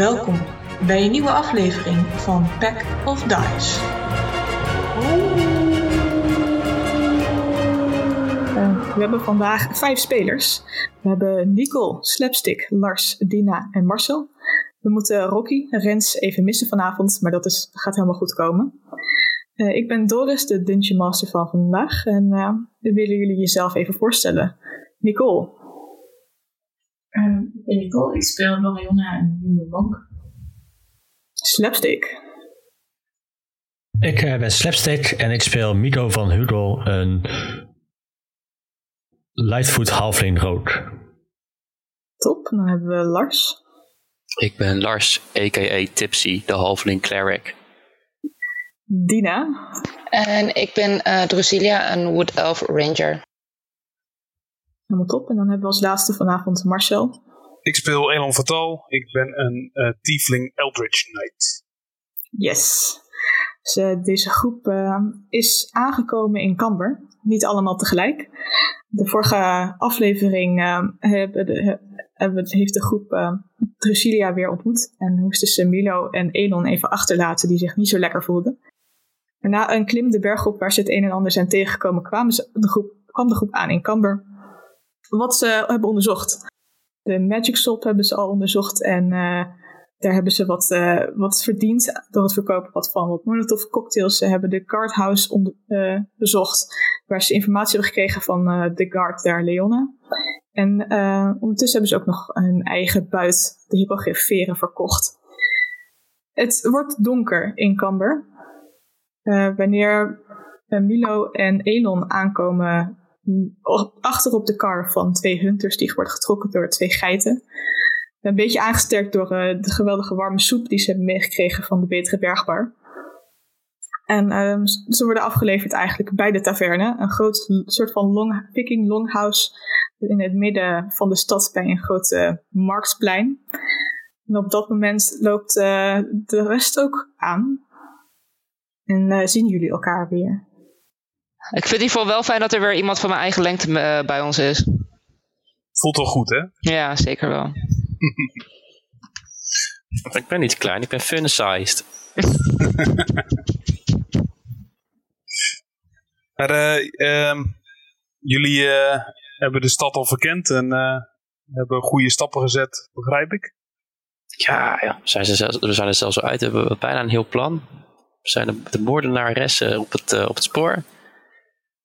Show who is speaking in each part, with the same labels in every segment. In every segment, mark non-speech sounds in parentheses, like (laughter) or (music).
Speaker 1: Welkom bij een nieuwe aflevering van Pack of Dice.
Speaker 2: Uh, we hebben vandaag vijf spelers. We hebben Nicole, Slapstick, Lars, Dina en Marcel. We moeten Rocky en Rens even missen vanavond, maar dat is, gaat helemaal goed komen. Uh, ik ben Doris, de Dungeon Master van vandaag. En uh, willen jullie jezelf even voorstellen. Nicole.
Speaker 3: Ik ben Nicole, ik speel Lorionna en Jonge Monk.
Speaker 2: Slapstick.
Speaker 4: Ik ben Slapstick en ik speel Miko van Hugo, een Lightfoot halfling rood.
Speaker 2: Top, dan hebben we Lars.
Speaker 5: Ik ben Lars, a.k.a. Tipsy, de halfling cleric.
Speaker 2: Dina.
Speaker 6: En ik ben uh, Drusilia, een Wood Elf Ranger.
Speaker 2: Helemaal top. En dan hebben we als laatste vanavond Marcel.
Speaker 7: Ik speel Elon Fatal. Ik ben een uh, Tiefling Eldritch Knight.
Speaker 2: Yes. Dus, uh, deze groep uh, is aangekomen in Camber. Niet allemaal tegelijk. De vorige aflevering hebben de, hebben, heeft de groep Drusilia weer ontmoet. En moesten ze Milo en Elon even achterlaten die zich niet zo lekker voelden. En na een klim de berg op waar ze het een en ander zijn tegengekomen, kwamen ze, de groep, kwam de groep aan in Camber. Wat ze hebben onderzocht. De Magic Shop hebben ze al onderzocht en uh, daar hebben ze wat, uh, wat verdiend door het verkopen wat van wat Molotov cocktails. Ze hebben de Guardhouse onder, uh, bezocht, waar ze informatie hebben gekregen van de Guard der Leona. En ondertussen hebben ze ook nog hun eigen buit, de hippogrifferen, verkocht. Het wordt donker in Camber. Wanneer Milo en Elon aankomen achter op de kar van twee hunters die worden getrokken door twee geiten. Een beetje aangesterkt door uh, de geweldige warme soep die ze hebben meegekregen van de betere bergbar. En um, ze worden afgeleverd eigenlijk bij de taverne. Een groot soort van long, viking longhouse in het midden van de stad bij een grote marktplein. En op dat moment loopt de rest ook aan. En zien jullie elkaar weer.
Speaker 6: Ik vind het in ieder geval wel fijn dat er weer iemand van mijn eigen lengte uh, bij ons is.
Speaker 7: Voelt wel goed, hè?
Speaker 6: Ja, zeker wel.
Speaker 5: ik ben niet klein, ik ben fun-sized. (laughs)
Speaker 7: maar uh, um, jullie hebben de stad al verkend en hebben goede stappen gezet, begrijp ik?
Speaker 5: Ja, ja. Zijn ze zelfs, we zijn er zelfs zo uit. We hebben bijna een heel plan zijn de, de moordenaressen op het, uh, op het spoor.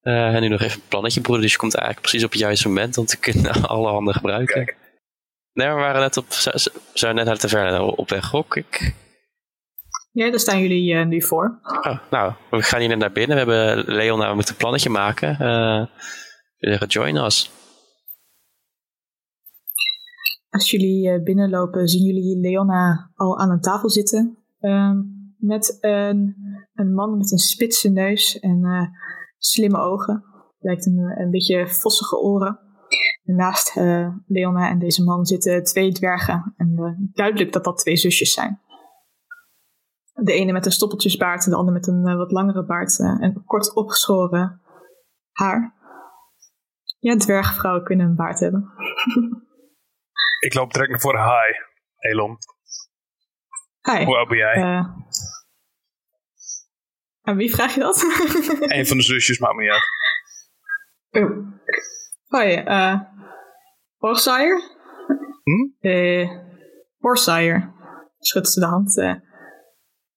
Speaker 5: Uh, en nu nog even een plannetje, broeder. Dus je komt eigenlijk precies op het juiste moment om te kunnen alle handen gebruiken.
Speaker 7: Kijk.
Speaker 5: Nee, we waren net op, zijn net naar de taverne op weg, gok ik.
Speaker 2: Ja, daar staan jullie uh, nu voor.
Speaker 5: Oh, nou, we gaan hier net naar binnen. We hebben Leon, nou, we moeten een plannetje maken. Uh, zeggen, join us.
Speaker 2: Als jullie binnenlopen, zien jullie Leona al aan een tafel zitten. Uh, met een, een man met een spitse neus en uh, slimme ogen. Lijkt een, een beetje vossige oren. En naast uh, Leona en deze man zitten twee dwergen. En uh, duidelijk dat dat twee zusjes zijn. De ene met een stoppeltjesbaard en de andere met een wat langere baard en kort opgeschoren haar. Ja, dwergvrouwen kunnen een baard hebben.
Speaker 7: Ik loop direct naar voren. Hi, Elon.
Speaker 2: Hi.
Speaker 7: Hoe oud ben jij?
Speaker 2: Aan wie vraag je dat? (laughs)
Speaker 7: Een van de zusjes, maakt me niet uit.
Speaker 2: Oh. Hoi, uh, Horsire?
Speaker 7: Hm?
Speaker 2: Horsire. Schudt ze de hand. Uh.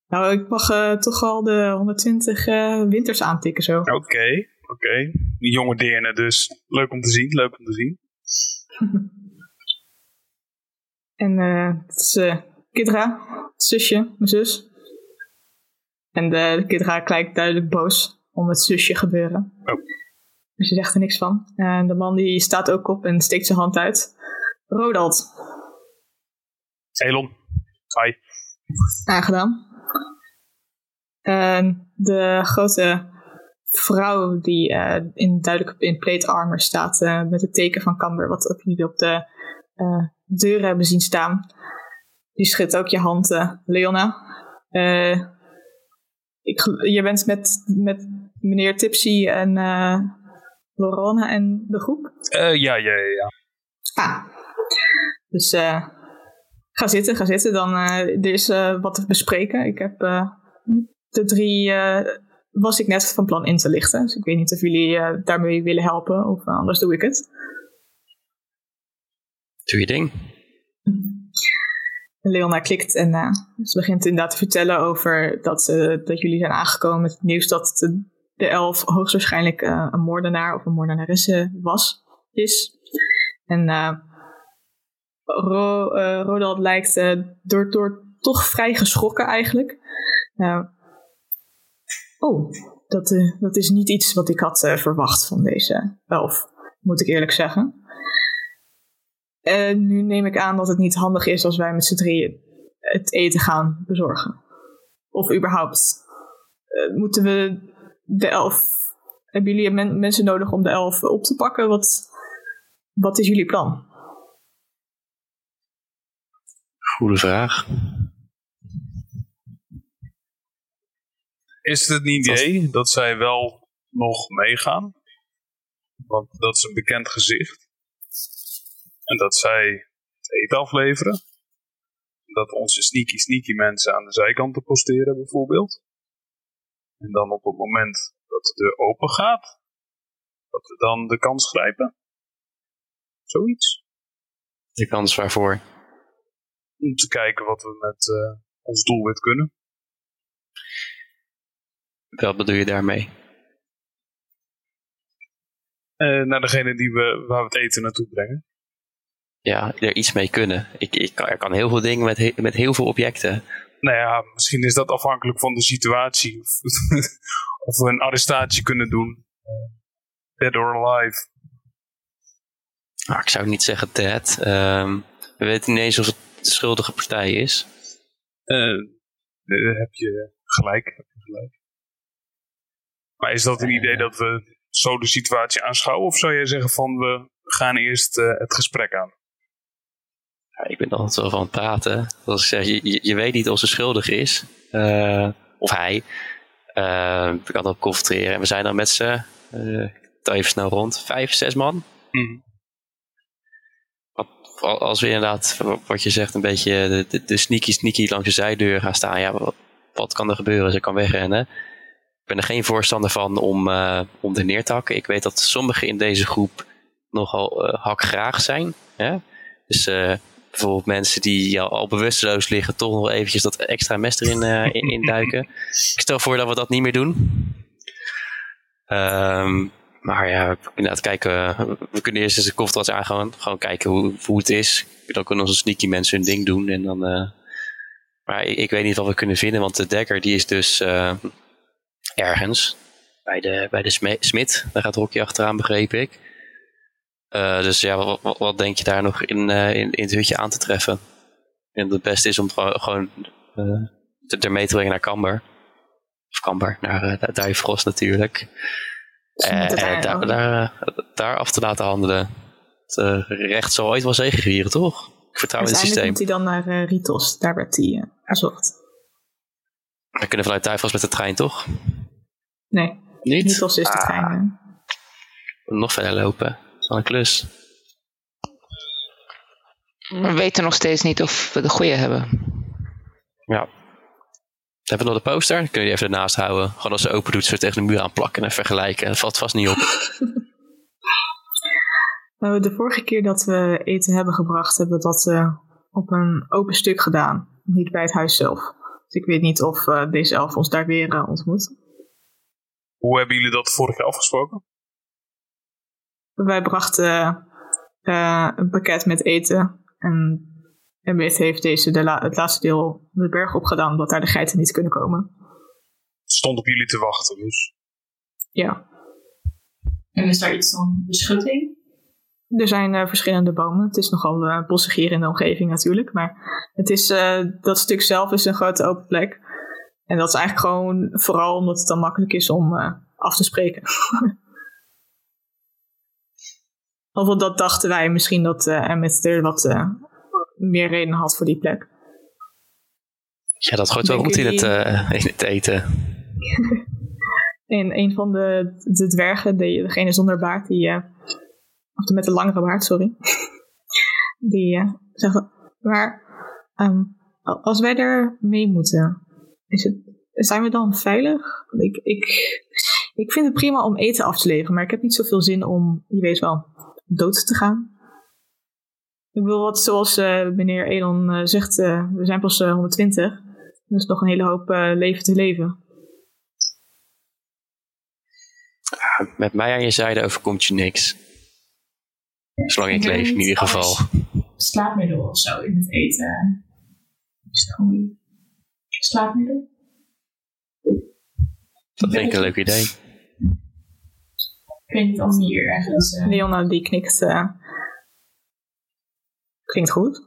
Speaker 2: Nou, ik mag uh, toch al de 120 uh, winters aantikken zo.
Speaker 7: Oké, oké. Die jonge deerne dus. Leuk om te zien, leuk om te zien. (laughs)
Speaker 2: en eh, het is Kidra, het zusje, mijn zus. En de Kidra kijkt duidelijk boos om het zusje gebeuren.
Speaker 7: Oh.
Speaker 2: Dus je zegt er niks van. En de man die staat ook op en steekt zijn hand uit. Rodald.
Speaker 7: Elon. Hi.
Speaker 2: Aangedaan. En de grote vrouw die uh, in duidelijk in plate armor staat uh, met het teken van Camber, wat ook jullie op de uh, deuren hebben zien staan. Die schudt ook je hand, Leona. Ik, je bent met, met meneer Tipsy en uh, Lorona en de groep?
Speaker 7: Uh, ja, ja, ja.
Speaker 2: Ah. Dus uh, ga zitten, ga zitten. Dan, eh, er is eh, wat te bespreken. Ik heb eh, de drie, eh, was ik net van plan in te lichten. Dus ik weet niet of jullie eh, daarmee willen helpen of eh, anders doe ik het.
Speaker 5: Doe je ding.
Speaker 2: Leona klikt en eh, ze begint inderdaad te vertellen over dat, eh, dat jullie zijn aangekomen met het nieuws dat de, de elf hoogstwaarschijnlijk eh, een moordenaar of een moordenaresse was, is. En eh Ro, Rodald lijkt door, door toch vrij geschrokken eigenlijk. Eh, oh, dat, dat is niet iets wat ik had verwacht van deze elf, moet ik eerlijk zeggen. En nu neem ik aan dat het niet handig is als wij met z'n drieën het eten gaan bezorgen. Of überhaupt, eh, moeten we de elf... Hebben jullie men- mensen nodig om de elf op te pakken? Wat, wat is jullie plan?
Speaker 5: Goede vraag.
Speaker 7: Is het een idee dat zij wel nog meegaan? Want dat is een bekend gezicht. En dat zij het eten afleveren. Dat onze sneaky sneaky mensen aan de zijkanten posteren bijvoorbeeld. En dan op het moment dat de deur open gaat, dat we dan de kans grijpen. Zoiets.
Speaker 5: De kans waarvoor.
Speaker 7: Om te kijken wat we met eh, ons doelwit kunnen.
Speaker 5: Wat bedoel je daarmee?
Speaker 7: Eh, naar degene die we, waar we het eten naartoe brengen.
Speaker 5: Ja, er iets mee kunnen. Ik, ik kan, er kan heel veel dingen met, he- met heel veel objecten.
Speaker 7: Nou ja, misschien is dat afhankelijk van de situatie. Of, (laughs) of we een arrestatie kunnen doen. Dead or alive.
Speaker 5: Nou, ik zou niet zeggen dead. Ehm, we weten niet eens of het de schuldige partij is.
Speaker 7: Eh, eh, heb je gelijk. Heb je gelijk. Maar is dat een idee dat we zo de situatie aanschouwen? Of zou jij zeggen van we gaan eerst eh, het gesprek aan?
Speaker 5: Ja, ik ben altijd wel van het praten. Als ik zeg, je, je- weet niet of ze schuldig is. eh, of hij. Eh, ik kan erop concentreren. En we zijn dan met z'n, ik tel even snel rond, vijf, zes man.
Speaker 7: Mhm.
Speaker 5: Wat- Als we inderdaad, wat je zegt, een beetje de, de, de sneaky sneaky langs de zijdeur gaan staan. Ja, wat, wat kan er gebeuren? Ze kan wegrennen. Ik ben er geen voorstander van om, eh, om er neer te hakken. Ik weet dat sommigen in deze groep nogal hakgraag zijn. Hè? Dus bijvoorbeeld mensen die al, al bewusteloos liggen, toch nog eventjes dat extra mes erin eh, in, induiken. (laughs) Ik stel voor dat we dat niet meer doen. Ehm, maar ja, inderdaad, kijken. We kunnen eerst eens de koftas aangaan. Gewoon kijken hoe, hoe het is. Dan kunnen onze sneaky mensen hun ding doen. En dan, eh, maar ik, ik weet niet wat we kunnen vinden, want de dekker die is dus eh, ergens. Bij de, bij de smid. Daar gaat Rocky achteraan, begreep ik. Eh, dus ja, wat, wat, wat denk je daar nog in, eh, in, in het hutje aan te treffen? En het beste is om gewoon, gewoon eh, het er mee te brengen naar Camber. Of Camber, naar uh, Duifrost natuurlijk.
Speaker 2: Daar
Speaker 5: en daar, daar, daar af te laten handelen. Het recht zal ooit wel zegevieren, toch? Ik vertrouw in het systeem.
Speaker 2: moet hij dan naar Ritos. Daar werd hij gezocht.
Speaker 5: We kunnen vanuit Duifrost met de trein, toch?
Speaker 2: Nee,
Speaker 5: Niet?
Speaker 2: Ritos is de
Speaker 5: Ah,
Speaker 2: trein. eh.
Speaker 5: Nog verder lopen. Wel een klus.
Speaker 6: We weten nog steeds niet of we de goede hebben.
Speaker 5: Ja. Hebben we nog de poster? Kun je die even ernaast houden. Gewoon als ze open doet, zo tegen de muur aanplakken en vergelijken. Dat valt vast niet op. (laughs)
Speaker 2: Nou, de vorige keer dat we eten hebben gebracht, hebben we dat eh, op een open stuk gedaan. Niet bij het huis zelf. Dus ik weet niet of eh, deze elf ons daar weer eh, ontmoet.
Speaker 7: Hoe hebben jullie dat vorig jaar afgesproken?
Speaker 2: Wij brachten eh, een pakket met eten. En Emmett heeft deze de la- het laatste deel de berg opgedaan, omdat daar de geiten niet kunnen komen.
Speaker 7: Het stond op jullie te wachten, dus.
Speaker 2: Ja,
Speaker 3: En is daar iets van beschutting?
Speaker 2: er zijn eh, verschillende bomen. Het is nogal bossig hier in de omgeving natuurlijk. Maar het is, eh, dat stuk zelf is een grote open plek. En dat is eigenlijk gewoon vooral omdat het dan makkelijk is om eh, af te spreken. (laughs) of dat dachten wij misschien dat er wat eh, meer reden had voor die plek.
Speaker 5: Ja, dat gooit wel goed in het, eh, in het eten. (laughs)
Speaker 2: En een van de, de dwergen, de, degene zonder baard, die, of met de langere baard, sorry, (laughs) die zegt, maar Ehm, als wij er mee moeten, is het, zijn we dan veilig? Ik, ik, ik vind het prima om eten af te leveren, maar ik heb niet zoveel zin om, je weet wel, dood te gaan. Ik bedoel, wat zoals eh, meneer Elon eh, zegt, eh, we zijn pas 120. Dus nog een hele hoop leven te leven.
Speaker 5: Met mij aan je zijde overkomt je niks. Zolang ik leef in ieder geval.
Speaker 3: Slaapmiddel of zo in het eten. Is? Slaapmiddel?
Speaker 5: Dat vind ik een leuk idee.
Speaker 3: Ik weet niet of hier ergens... Uh...
Speaker 2: Leona die knikt. Uh, klinkt goed.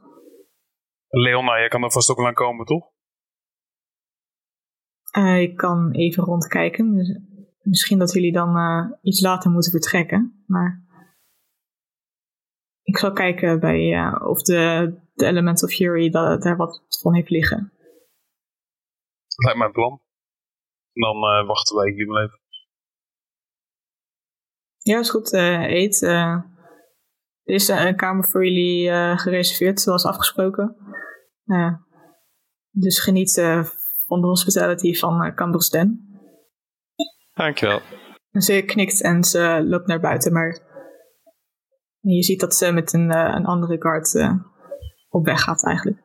Speaker 7: Leona, jij kan er vast ook wel aan komen, toch?
Speaker 2: Uh, ik kan even rondkijken. Misschien dat jullie dan iets later moeten vertrekken. Maar ik zal kijken bij, of de, de Element of Fury daar wat van heeft liggen.
Speaker 7: Dat lijkt mij een plan. Dan uh, wachten wij hier even.
Speaker 2: Ja, is goed. Uh, eet. Uh, er is een kamer voor jullie gereserveerd, zoals afgesproken. dus geniet van de hospitality van uh, Den.
Speaker 5: Dankjewel.
Speaker 2: En ze knikt en ze loopt naar buiten, maar je ziet dat ze met een, een andere guard op weg gaat eigenlijk.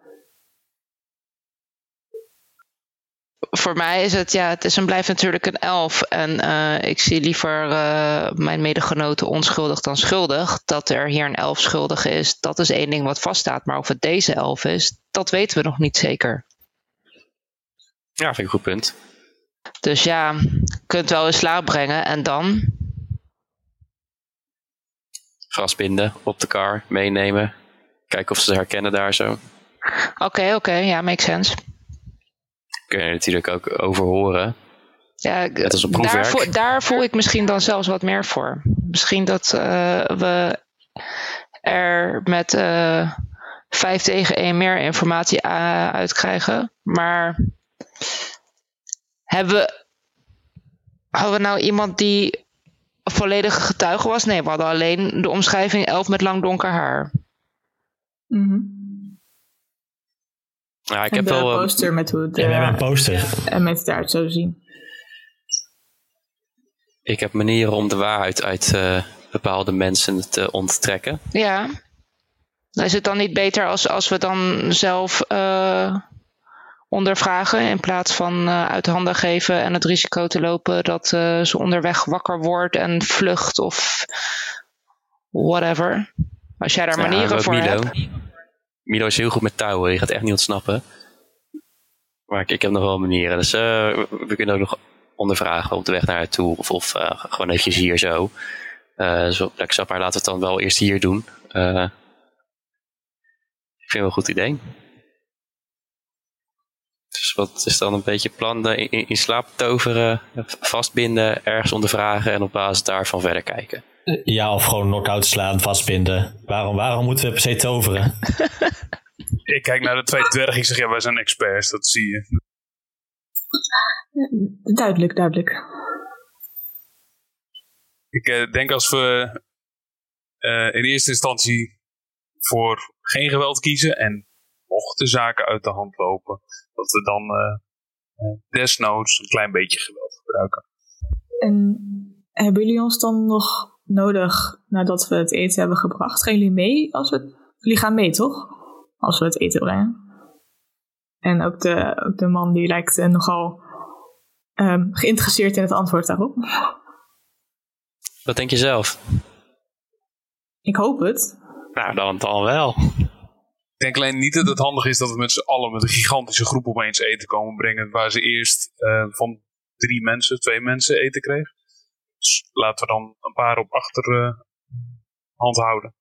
Speaker 6: Voor mij is het, ja, het is en blijft natuurlijk een elf. En uh, ik zie liever uh, mijn medegenoten onschuldig dan schuldig. Dat er hier een elf schuldig is, dat is één ding wat vaststaat. Maar of het deze elf is, dat weten we nog niet zeker.
Speaker 5: Ja, vind ik een goed punt.
Speaker 6: Dus ja, je kunt wel in slaap brengen en dan?
Speaker 5: Vastbinden op de car, meenemen. Kijken of ze herkennen daar zo.
Speaker 6: Oké, oké, okay, ja, makes sense
Speaker 5: kun je natuurlijk ook overhoren.
Speaker 6: Ja, daar voel, daar voel ik misschien dan zelfs wat meer voor. Misschien dat uh, we er met uh, vijf tegen één meer informatie uitkrijgen. Maar hebben we, hadden we nou iemand die volledige getuige was? Nee, we hadden alleen de omschrijving elf met lang donker haar.
Speaker 2: Mm
Speaker 5: ja, ik heb de wel,
Speaker 2: ehm, poster met hoe het,
Speaker 4: ja, we hebben een poster.
Speaker 2: En met het eruit zou zien.
Speaker 5: Ik heb manieren om de waarheid uit uh, bepaalde mensen te onttrekken.
Speaker 6: Ja. Is het dan niet beter als, als we dan zelf uh, ondervragen in plaats van uh, uit handen geven en het risico te lopen dat ze onderweg wakker wordt en vlucht of whatever? Als jij daar manieren voor hebt.
Speaker 5: Milo is heel goed met touwen, je gaat echt niet ontsnappen. Maar ik, heb nog wel manieren. Dus uh, we kunnen ook nog ondervragen op de weg naar het toe. Of, of uh, gewoon eventjes hier zo. Uh, zo ik zag maar laten we het dan wel eerst hier doen. ik vind het wel een goed idee. Dus wat is dan een beetje plan? In, in slaap toveren, vastbinden, ergens ondervragen en op basis daarvan verder kijken.
Speaker 4: Ja, of gewoon knock-out slaan, vastbinden. Waarom, waarom moeten we per se toveren? (laughs)
Speaker 7: ik kijk naar de twee dwergen. Ik zeg, ja, wij zijn experts. Dat zie je.
Speaker 2: Duidelijk, duidelijk.
Speaker 7: Ik uh, denk als we uh, in eerste instantie voor geen geweld kiezen en mocht de zaken uit de hand lopen, dat we dan uh, desnoods een klein beetje geweld gebruiken.
Speaker 2: En hebben jullie ons dan nog nodig nadat we het eten hebben gebracht? Gaan jullie mee als we Jullie gaan mee, toch? Als we het eten brengen. En ook de, ook de man die lijkt uh, nogal um, geïnteresseerd in het antwoord daarop.
Speaker 5: Wat denk je zelf?
Speaker 2: Ik hoop het.
Speaker 5: Nou, dan, dan wel.
Speaker 7: Ik denk alleen niet dat het handig is dat we met z'n allen met een gigantische groep opeens eten komen brengen. Waar ze eerst uh, van drie mensen, twee mensen eten kregen. Dus laten we dan een paar op achterhand uh, hand houden.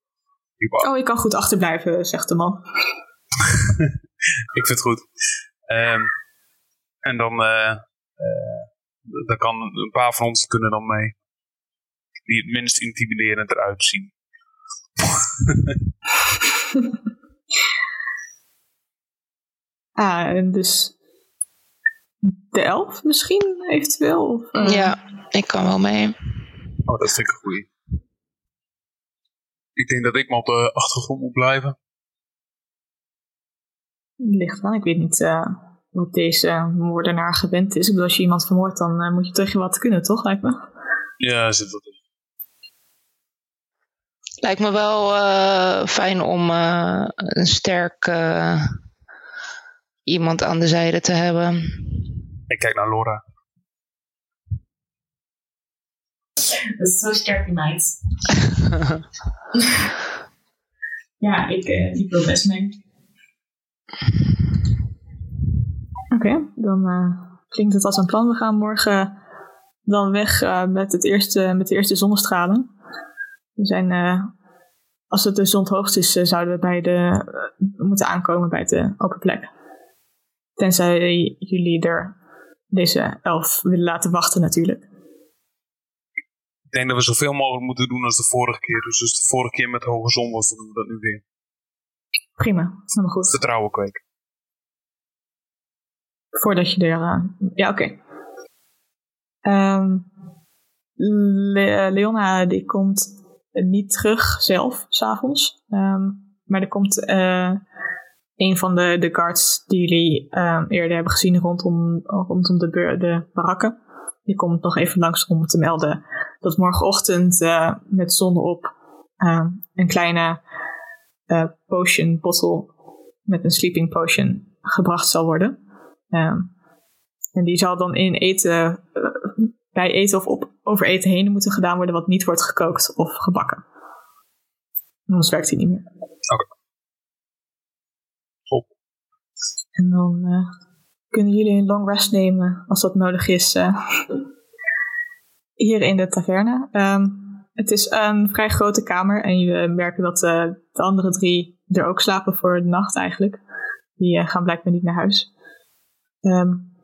Speaker 2: Oh, ik kan goed achterblijven, zegt de man. (laughs)
Speaker 7: ik vind het goed. Um, en dan, uh, uh, dan kan een paar van ons kunnen dan mee. Die het minst intimiderend eruit zien. (laughs)
Speaker 2: ah, en dus de elf misschien eventueel? Of,
Speaker 6: uh... Ja, ik kan wel mee.
Speaker 7: Oh, dat vind ik een goeie. Ik denk dat ik maar op de achtergrond moet blijven.
Speaker 2: ligt aan. Ik weet niet uh, wat deze moordenaar gewend is. Ik bedoel, als je iemand vermoordt, dan uh, moet je tegen wat kunnen, toch? Lijkt me.
Speaker 7: Ja, zit dat in.
Speaker 6: Lijkt me wel uh, fijn om een sterk iemand aan de zijde te hebben.
Speaker 7: Ik kijk naar Laura. (laughs)
Speaker 3: Dat is zo sterk night. (laughs) ja, ik, uh, ik wil best mee.
Speaker 2: Oké, okay, dan uh, klinkt het als een plan. We gaan morgen dan weg uh, met, het eerste, met de eerste zonnestralen. We zijn, als het de zon het hoogst is, zouden we bij de, moeten aankomen bij de open plek. Tenzij jullie er deze elf willen laten wachten natuurlijk.
Speaker 7: Ik denk dat we zoveel mogelijk moeten doen als de vorige keer. Dus als de vorige keer met hoge zon was, dan doen we dat nu weer.
Speaker 2: Prima, helemaal goed.
Speaker 7: Vertrouwen kweken.
Speaker 2: Voordat je er... Uh, ja, oké. Okay. Um, Le Leona die komt niet terug zelf, s'avonds. Um, maar er komt uh, een van de, de guards die jullie uh, eerder hebben gezien rondom, rondom de, de barakken. Die komt nog even langs om te melden dat morgenochtend uh, met zon op uh, een kleine uh, potion bottle met een sleeping potion gebracht zal worden. en die zal dan in eten, bij eten of op, over eten heen moeten gedaan worden wat niet wordt gekookt of gebakken. Anders werkt hij niet meer.
Speaker 7: Oké. Okay.
Speaker 2: En dan kunnen jullie een long rest nemen als dat nodig is uh, hier in de taverne. Um, het is een vrij grote kamer en jullie merken dat uh, de andere drie er ook slapen voor de nacht eigenlijk. Die gaan blijkbaar niet naar huis. Um,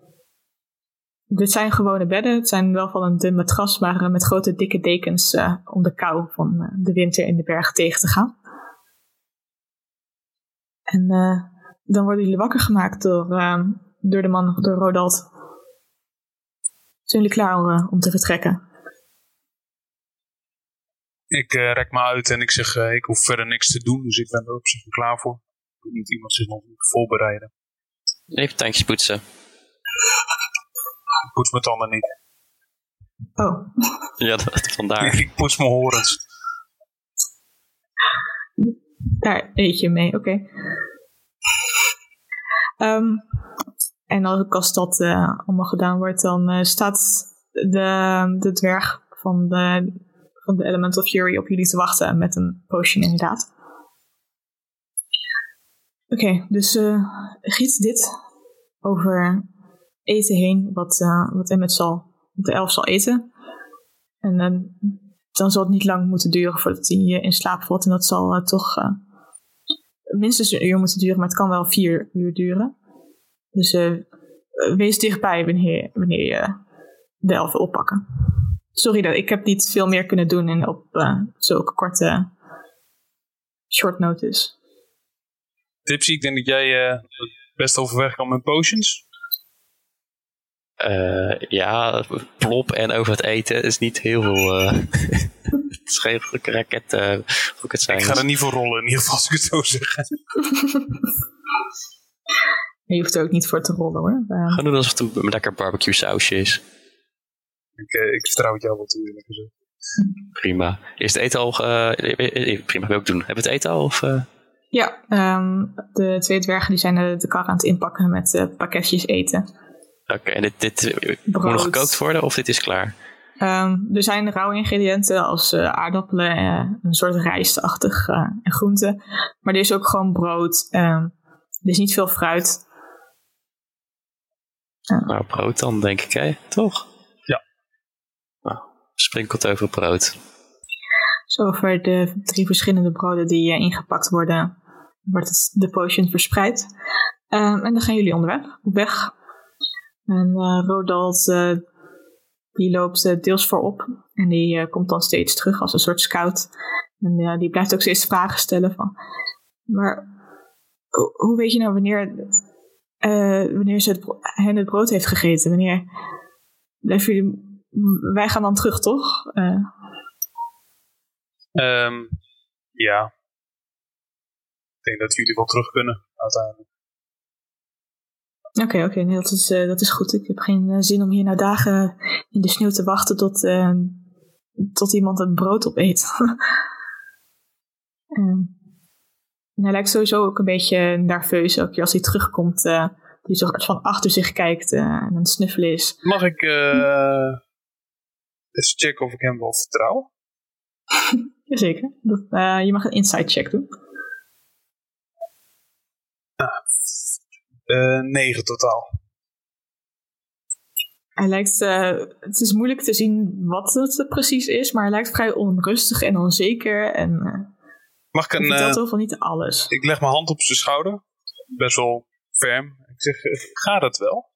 Speaker 2: dit zijn gewone bedden. Het zijn wel van een dun matras, maar met grote dikke dekens om de kou van de winter in de berg tegen te gaan. En dan worden jullie wakker gemaakt door, uh, door de man, door Rodald. Zijn jullie klaar om, uh, om te vertrekken?
Speaker 7: Ik uh, rek me uit en ik zeg, ik hoef verder niks te doen, dus ik ben er op zich klaar voor. Ik moet niet iemand zich nog voorbereiden.
Speaker 5: Even tandjes poetsen.
Speaker 7: Ik poets mijn tanden niet.
Speaker 2: Oh.
Speaker 5: ja, dat, vandaar.
Speaker 7: ik poets mijn horens.
Speaker 2: Daar eet je mee, oké. Okay. Um, en als dat uh, allemaal gedaan wordt, dan uh, staat de, de dwerg van de, van de Elemental Fury op jullie te wachten met een potion inderdaad. Oké, dus uh, giet dit over eten heen, wat, wat Emmet zal, de elf zal eten. En dan zal het niet lang moeten duren voordat hij in slaap valt. En dat zal toch minstens een uur moeten duren, maar het kan wel vier uur duren. Dus uh, wees dichtbij wanneer, wanneer je de elfen oppakken. Sorry, dat ik heb niet veel meer kunnen doen in op uh, zulke korte short notice.
Speaker 7: Tipsy, ik denk dat jij uh, best overweg kan met potions.
Speaker 5: Uh, ja, plop en over het eten is niet heel veel. Uh, (laughs) het is geen raket. Uh, het zijn.
Speaker 7: Ik ga er niet voor rollen, in ieder geval, als ik het zo zeg. (laughs)
Speaker 2: je hoeft er ook niet voor te rollen hoor.
Speaker 5: Gewoon doen alsof het een lekker barbecue sausje is.
Speaker 7: Ik, ik vertrouw het jou wel toe, eerlijk gezegd. (laughs)
Speaker 5: Prima. Is het eten al. prima, wil ik doen. Hebben we het eten al? Of,
Speaker 2: Ja, um, de twee dwergen die zijn de, de kar aan het inpakken met pakketjes eten.
Speaker 5: Oké, okay, en dit, dit moet nog gekookt worden of dit is klaar?
Speaker 2: Um, er zijn rauwe ingrediënten als uh, aardappelen, uh, een soort rijstachtig uh, en groenten. Maar er is ook gewoon brood. er is niet veel fruit.
Speaker 5: Nou, brood dan denk ik, hè? Toch?
Speaker 7: Ja.
Speaker 5: Nou, sprinkelt over brood.
Speaker 2: Zo over de drie verschillende broden die ingepakt worden, wordt het, de potion verspreid. Um, en dan gaan jullie onderweg, op weg en uh, Rodald, uh, die loopt uh, deels voorop. En die komt dan steeds terug als een soort scout. En die blijft ook steeds vragen stellen van... Maar hoe weet je nou wanneer, wanneer ze het, hen het brood heeft gegeten? Wanneer blijven jullie... Wij gaan dan terug, toch?
Speaker 7: Um, ja. Ik denk dat jullie wel terug kunnen, uiteindelijk.
Speaker 2: Oké, oké, nee, dat, is, eh, dat is goed. Ik heb geen eh, zin om hier nou dagen in de sneeuw te wachten tot, eh, tot iemand het brood opeet. (laughs) Ehm, en hij lijkt sowieso ook een beetje nerveus, ook als hij terugkomt. eh die zo van achter zich kijkt eh, en aan het snuffelen is.
Speaker 7: Mag ik eh eens checken of ik hem wel vertrouw? (laughs)
Speaker 2: Jazeker. Dat, eh, je mag een insight check doen.
Speaker 7: Eh negen totaal.
Speaker 2: Hij lijkt, het is moeilijk te zien wat het precies is, maar hij lijkt vrij onrustig en onzeker. En
Speaker 7: Mag ik een...
Speaker 2: vertelt
Speaker 7: eh,
Speaker 2: niet alles.
Speaker 7: ik leg mijn hand op zijn schouder. Best wel ferm. Ik zeg, eh, gaat het wel?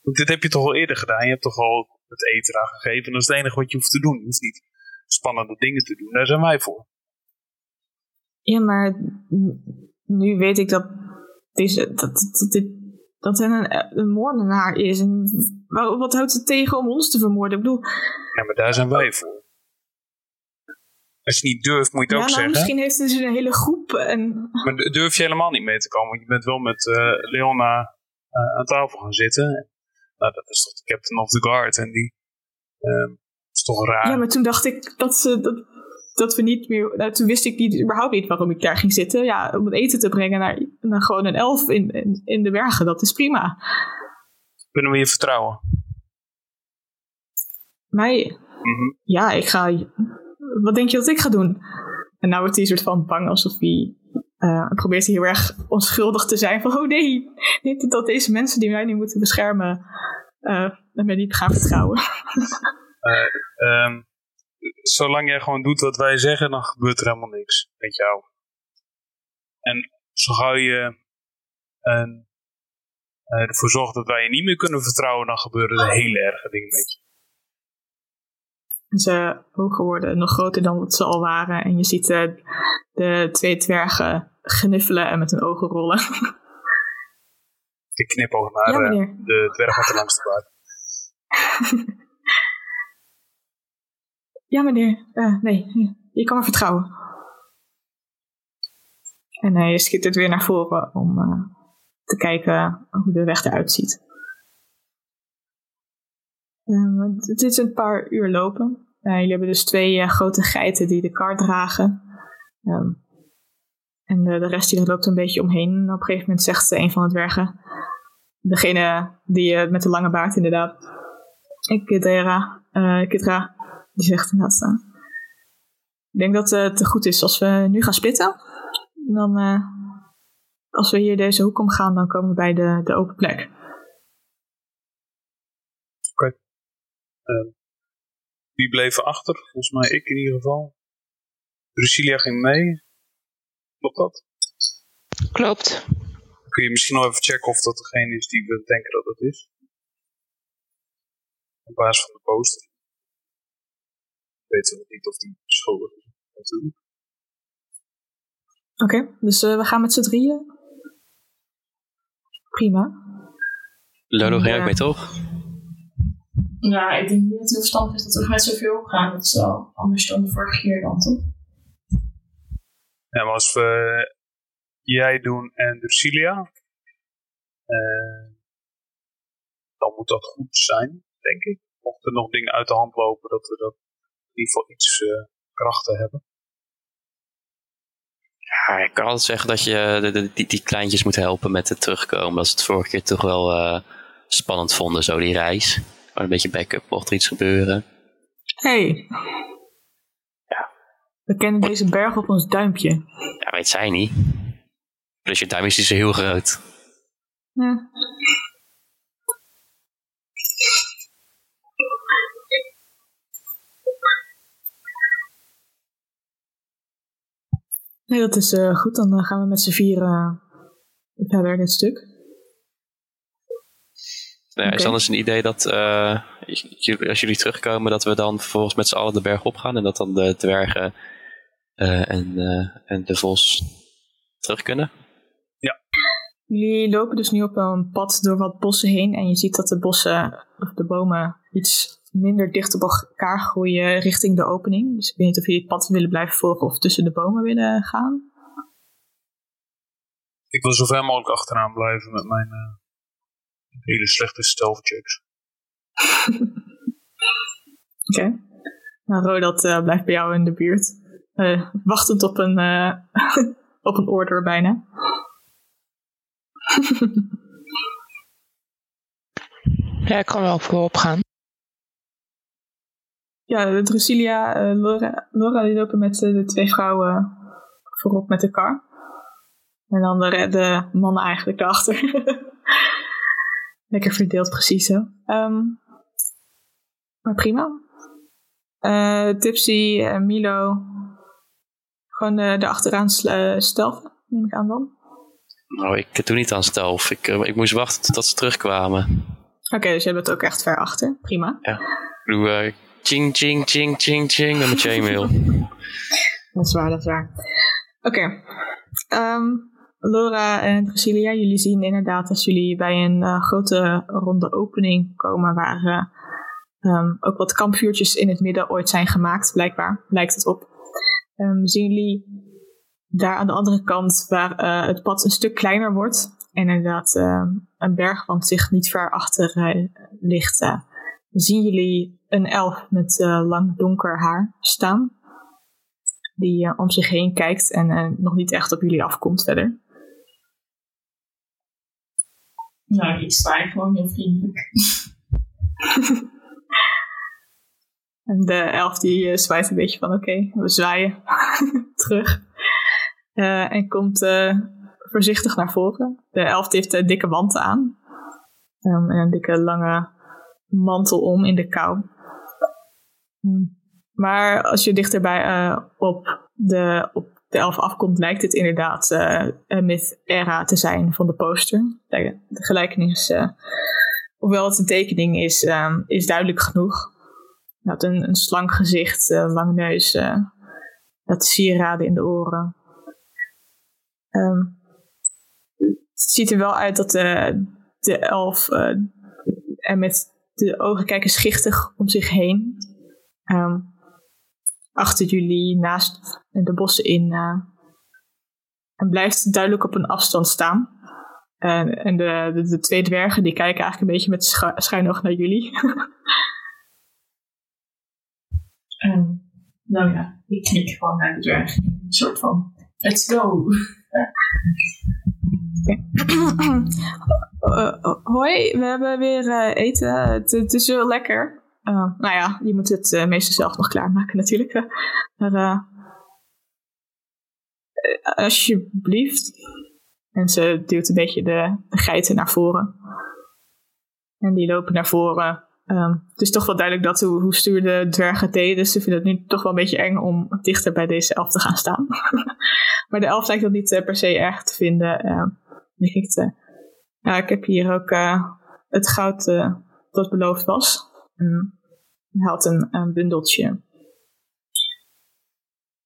Speaker 7: Want dit heb je toch al eerder gedaan? Je hebt toch al het eten aan gegeven? Dat is het enige wat je hoeft te doen. Je hoeft niet spannende dingen te doen. Daar zijn wij voor.
Speaker 2: Ja, maar nu weet ik dat deze, dat, dat, dit, dat hij een, een moordenaar is. En wa- wat houdt het tegen om ons te vermoorden? Ik bedoel,
Speaker 7: Ja, maar daar zijn wij voor. Als je niet durft, moet je het
Speaker 2: ja,
Speaker 7: ook
Speaker 2: nou,
Speaker 7: zeggen.
Speaker 2: misschien heeft hij dus een hele groep. En,
Speaker 7: Maar durf je helemaal niet mee te komen. Want je bent wel met eh, Leona eh, aan tafel gaan zitten. Nou, dat is toch de captain of the guard. En die ehm, is toch raar.
Speaker 2: ja, maar toen dacht ik dat, ze, dat, dat we niet meer. Nou, toen wist ik niet, überhaupt niet waarom ik daar ging zitten. Ja, om het eten te brengen naar, naar gewoon een elf in, in, in de bergen. Dat is prima.
Speaker 7: Kunnen we je vertrouwen?
Speaker 2: Mij,
Speaker 7: Mhm.
Speaker 2: ja, ik ga. Wat denk je dat ik ga doen? En nou wordt hij soort van bang alsof hij. eh, probeert heel erg onschuldig te zijn. Van, oh nee, niet dat deze mensen die mij nu moeten beschermen. eh me niet gaan vertrouwen.
Speaker 7: Ehm, zolang jij gewoon doet wat wij zeggen, dan gebeurt er helemaal niks met jou. En zo gauw je een, eh, ervoor zorgt dat wij je niet meer kunnen vertrouwen, dan gebeuren er hele erge dingen met je.
Speaker 2: Zijn ogen worden nog groter dan wat ze al waren. En je ziet eh, de twee dwergen gniffelen en met hun ogen rollen.
Speaker 7: Ik knip ook naar
Speaker 2: ja,
Speaker 7: eh, de dwerg met de langste baard. (laughs)
Speaker 2: Ja, meneer. Eh, nee, je kan me vertrouwen. En hij schittert weer naar voren om eh, te kijken hoe de weg eruit ziet. Ehm, het is een paar uur lopen. Eh, jullie hebben dus twee eh, grote geiten die de kar dragen. Ehm, en de, de rest die loopt een beetje omheen. En op een gegeven moment zegt een van de dwergen, degene die eh, met de lange baard inderdaad, ik eh Kidra, die zegt inderdaad, eh, ik denk dat eh, het goed is als we nu gaan splitten. Dan, eh, als we hier deze hoek omgaan, dan komen we bij de, de open plek.
Speaker 7: Wie bleef er achter? Volgens mij ik in ieder geval. Drusilia ging mee. Klopt dat?
Speaker 6: Klopt.
Speaker 7: Kun je misschien nog even checken of dat degene is die we denken dat het is? Op basis van de poster. Weten we niet of die schuldig is. Natuurlijk.
Speaker 2: Oké, dus eh, we gaan met z'n drieën. Prima.
Speaker 5: Lolo ging
Speaker 2: Ja.
Speaker 5: mee, toch?
Speaker 3: Ja, ik denk niet dat het heel verstandig is dat we met zoveel gaan. Dat is wel anders dan de vorige keer dan, toch?
Speaker 7: Ja, maar als we jij doen en Drusilia, eh, dan moet dat goed zijn, denk ik. Mocht er nog dingen uit de hand lopen, dat we dat in ieder geval iets eh, krachten hebben.
Speaker 5: Ja, ik kan altijd zeggen dat je de, de- die, die kleintjes moet helpen met het terugkomen. Dat ze het vorige keer toch wel eh, spannend vonden, zo die reis. Maar een beetje backup mocht er iets gebeuren.
Speaker 2: Hey. We kennen deze berg op ons duimpje.
Speaker 5: Ja, weet zij niet. Plus je duim is niet zo heel groot.
Speaker 2: Ja. Nee, dat is eh, goed. Dan eh, gaan we met z'n vier eh, verder dit stuk.
Speaker 5: Nou, ja, Is
Speaker 2: Oké.
Speaker 5: anders een idee dat eh, als jullie terugkomen, dat we dan vervolgens met z'n allen de berg op gaan en dat dan de dwergen eh, en, eh, en de vos terug kunnen?
Speaker 2: Jullie lopen dus nu op een pad door wat bossen heen. En je ziet dat de bossen, of de bomen, iets minder dicht op elkaar groeien richting de opening. Dus ik weet niet of jullie het pad willen blijven volgen of tussen de bomen willen gaan.
Speaker 7: Ik wil zo ver mogelijk achteraan blijven met mijn, eh, Hele slechte stealth checks. (laughs)
Speaker 2: Oké. Nou, Rodat eh, blijft bij jou in de buurt. Eh, wachtend op een, eh, (laughs) op een order bijna. (laughs)
Speaker 6: Ja, ik kan wel voorop gaan.
Speaker 2: Ja, de Drusilia, eh, Laura, Laura die lopen met de twee vrouwen voorop met de kar. En dan de, de mannen eigenlijk daarachter. Lekker verdeeld, precies zo. Ehm, maar prima. Eh, Tipsy en Milo. Gewoon eh, erachteraan eh, stelven, neem ik aan dan.
Speaker 5: Nou, ik doe niet aan stealth. Ik, ik moest wachten totdat ze terugkwamen.
Speaker 2: Oké, dus je bent ook echt ver achter. Prima.
Speaker 5: Ik doe ching, ching, ching, ching, ching met mijn chainmail. (laughs)
Speaker 2: Dat is waar, dat is waar. Oké. Ehm, Laura en Drasilia, jullie zien inderdaad als jullie bij een eh, grote ronde opening komen waar eh, ehm, ook wat kampvuurtjes in het midden ooit zijn gemaakt, blijkbaar, lijkt het op. Ehm, zien jullie daar aan de andere kant waar eh, het pad een stuk kleiner wordt en inderdaad eh, een bergwand zich niet ver achter ligt, zien jullie een elf met lang donker haar staan die om zich heen kijkt en nog niet echt op jullie afkomt verder.
Speaker 3: Nou, ik sta gewoon heel vriendelijk. (laughs)
Speaker 2: En de elf die eh, zwaait een beetje van oké, we zwaaien (laughs) terug. Eh, en komt eh, voorzichtig naar voren. De elf heeft dikke wanten aan. Ehm, en een dikke lange mantel om in de kou. Hmm. Maar als je dichterbij op, de, op de elf afkomt, lijkt het inderdaad eh myth era te zijn van de poster. De, gelijkenis, eh, hoewel het een tekening is, ehm, is duidelijk genoeg. Had een, een slank gezicht, eh, lange neus, dat sieraden in de oren. Ehm, het ziet er wel uit dat de, elf en met de ogen kijken schichtig om zich heen. Ehm, achter jullie, naast de bossen in. eh, en blijft duidelijk op een afstand staan. En, en de, de, de twee dwergen die kijken eigenlijk een beetje met schu schuin oog naar jullie. (laughs)
Speaker 3: Nou ja, ik knik gewoon naar de dwerg. Een soort van, let's go.
Speaker 2: Eh, eh, hoi, we hebben weer eten. Het, het is heel lekker. Nou ja, je moet het meestal zelf nog klaarmaken natuurlijk. Maar alsjeblieft. En ze duwt een beetje de, geiten naar voren. En die lopen naar voren. Ehm, het is toch wel duidelijk dat hoe, hoe stuur de dwergen deden. Dus ze vinden het nu toch wel een beetje eng om dichter bij deze elf te gaan staan. (laughs) maar de elf lijkt dat niet eh, per se erg te vinden. Ehm, ik te, ja, ik heb hier ook eh, het goud eh, dat beloofd was. En hij had een, een bundeltje.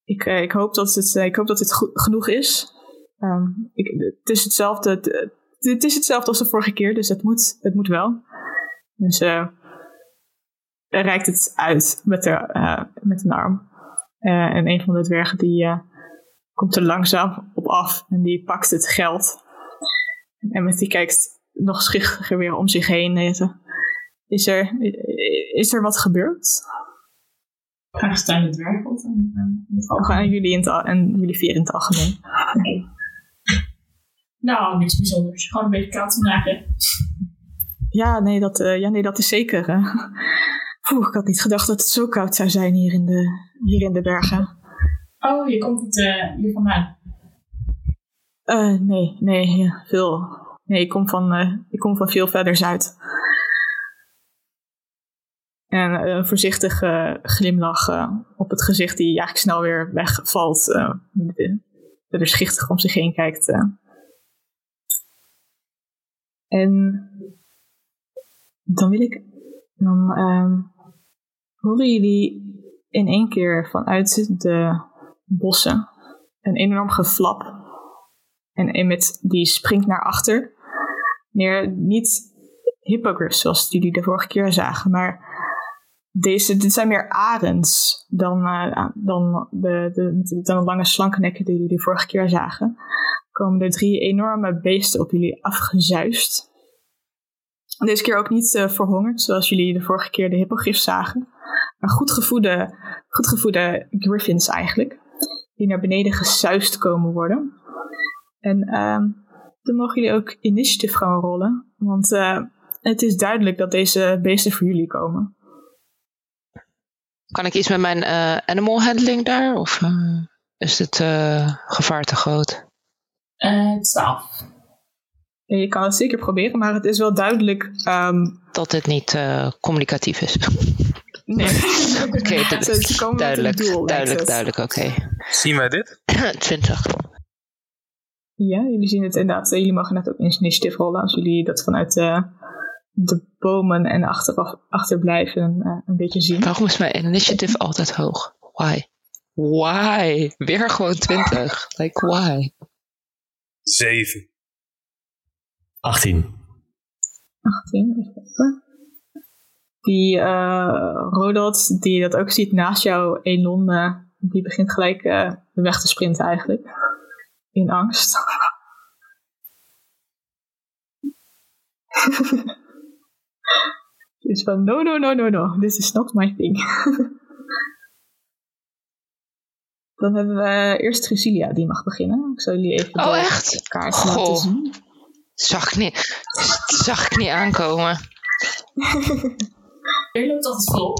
Speaker 2: Ik, eh, ik, hoop dat het, eh, ik hoop dat dit genoeg is. Ehm, ik, het, is hetzelfde, het, het is hetzelfde als de vorige keer, dus het moet, het moet wel. Dus eh hij reikt het uit met, de, eh, met een arm. Eh, en een van de dwergen die eh, komt er langzaam op af en die pakt het geld. En met die kijkt nog schichtiger weer om zich heen. Is er, is er wat gebeurd?
Speaker 3: Graag staan de dwerg op. En, en, het
Speaker 2: jullie in het, en jullie vier in het algemeen?
Speaker 3: Nou, niks bijzonders. Gewoon een beetje koud vandaag. hè.
Speaker 2: Ja, nee, dat, eh, ja, nee, dat is zeker. Oeh, ik had niet gedacht dat het zo koud zou zijn hier in de, hier in de bergen.
Speaker 3: Oh, je komt niet eh, hier vandaan.
Speaker 2: Eh, nee, nee, ja, veel. Nee, ik kom van, ik kom van veel verder zuid. En eh, een voorzichtige glimlach eh, op het gezicht die eigenlijk snel weer wegvalt. eh er schichtig om zich heen kijkt. En dan wil ik, dan ehm, horen jullie in één keer vanuit de bossen een enorm geflap. En Emmet die springt naar achter. Neer, niet hippogriffs zoals jullie de vorige keer zagen, maar deze, dit zijn meer arends dan, eh, dan, de, de, dan de lange slanke nekken die jullie de vorige keer zagen. Komen er drie enorme beesten op jullie afgezuist. Deze keer ook niet uh, verhongerd, zoals jullie de vorige keer de hippogriff zagen. Maar goed gevoede, goed gevoede griffins eigenlijk. Die naar beneden gesuist komen worden. En uh, dan mogen jullie ook initiative gaan rollen. Want uh, het is duidelijk dat deze beesten voor jullie komen.
Speaker 6: Kan ik iets met mijn uh, animal handling daar? Of uh, is dit gevaar te groot?
Speaker 3: 12.
Speaker 2: Ja, je kan het zeker proberen, maar het is wel duidelijk... Um,
Speaker 6: dat dit niet communicatief is.
Speaker 2: Nee. (laughs)
Speaker 6: Oké, okay, duidelijk, doel, duidelijk, duidelijk, oké. Okay.
Speaker 7: Zien wij dit? (clears throat)
Speaker 6: 20.
Speaker 2: Ja, jullie zien het inderdaad. Jullie mogen net ook initiatief rollen als jullie dat vanuit uh, de bomen en achteraf, achterblijven uh, een beetje zien.
Speaker 6: Waarom is mijn initiative altijd hoog? Why? Why? Weer gewoon 20. Like, why?
Speaker 7: 7.
Speaker 4: 18.
Speaker 2: 18, even Die uh, Rodot, die dat ook ziet naast jou, Elon, uh, die begint gelijk uh, weg te sprinten eigenlijk. In angst. (laughs) dus van, no, no, no, no, no, this is not my thing. (laughs) Dan hebben we eerst Drusilia, die mag beginnen. Ik zal jullie even
Speaker 6: oh,
Speaker 2: de
Speaker 6: echt?
Speaker 2: kaart Goh. laten zien.
Speaker 6: Zag ik niet, zag ik niet aankomen. (laughs)
Speaker 3: Je loopt altijd (laughs) vol.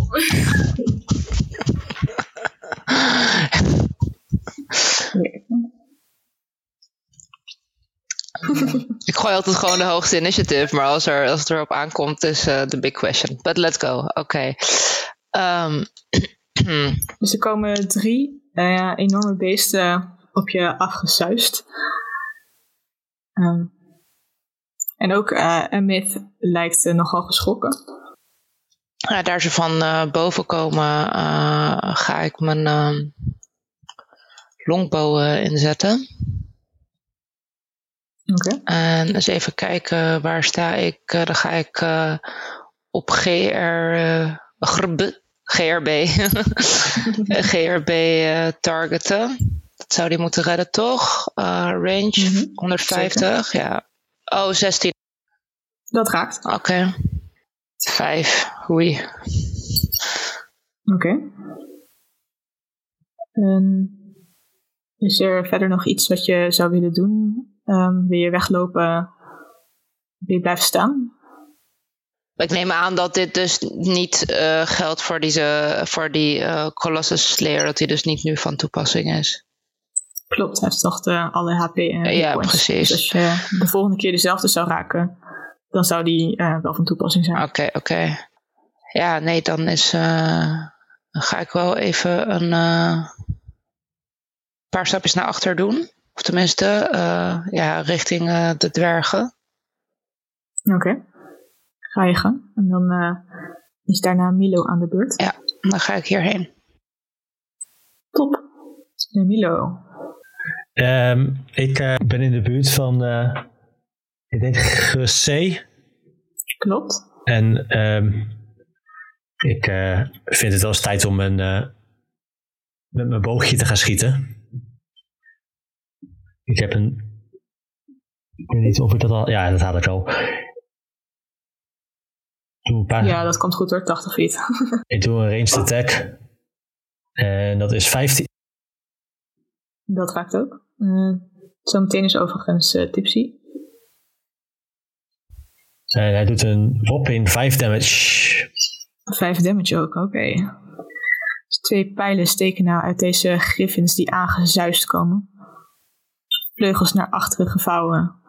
Speaker 3: (laughs)
Speaker 6: ik gooi altijd gewoon de hoogste initiative, maar als, er, als het erop aankomt, is uh, the big question. But let's go. Oké. Okay. Um, (clears throat)
Speaker 2: dus er komen drie uh, enorme beesten op je afgesuist. Um, en ook uh, Amith lijkt nogal geschrokken.
Speaker 6: Ja, daar ze van boven komen, ga ik mijn uh, longbow inzetten.
Speaker 2: Okay.
Speaker 6: En eens even kijken, waar sta ik? Uh, dan ga ik uh, op GR, uh, grb, GRB, GRB (laughs) targeten. Dat zou die moeten redden, toch? range mm -hmm. 150, Zeker. ja. Oh, 16.
Speaker 2: Dat raakt.
Speaker 6: Oké. Okay. 5, oei.
Speaker 2: Oké. Okay. Um, is er verder nog iets wat je zou willen doen Um, wil je weglopen? Wil je blijven staan?
Speaker 6: Ik neem aan dat dit dus niet uh, geldt voor, deze, voor die uh, Colossus Slayer, dat die dus niet nu van toepassing is.
Speaker 2: Klopt, hij heeft toch de, alle HP en
Speaker 6: uh, Ja, precies.
Speaker 2: Dus als je de volgende keer dezelfde zou raken, dan zou die wel van toepassing zijn.
Speaker 6: Oké, okay, oké. Okay. Ja, nee, dan is. dan ga ik wel even een paar stapjes naar achter doen. Of tenminste, uh, ja, richting uh, de dwergen.
Speaker 2: Oké. Okay. Ga je gang. En dan uh, is daarna Milo aan de beurt.
Speaker 6: Ja, dan ga ik hierheen.
Speaker 2: Top. En Milo.
Speaker 4: Um, ik ben in de buurt van, ik denk Gressé.
Speaker 2: Klopt.
Speaker 4: En um, ik vind het wel eens tijd om een, met mijn boogje te gaan schieten. Ik heb een. Ik weet niet of ik dat al. Ja, dat had ik al.
Speaker 2: Een paar... Ja, dat komt goed hoor, 80 feet. (laughs)
Speaker 4: ik doe een ranged attack. En dat is 15.
Speaker 2: Dat raakt ook. Uh, zometeen is overigens uh, Tipsy.
Speaker 4: En hij doet een whopping 5 damage.
Speaker 2: 5 damage ook, oké. Okay. Dus twee pijlen steken nou uit deze griffins die aangezuist komen vleugels naar achteren gevouwen.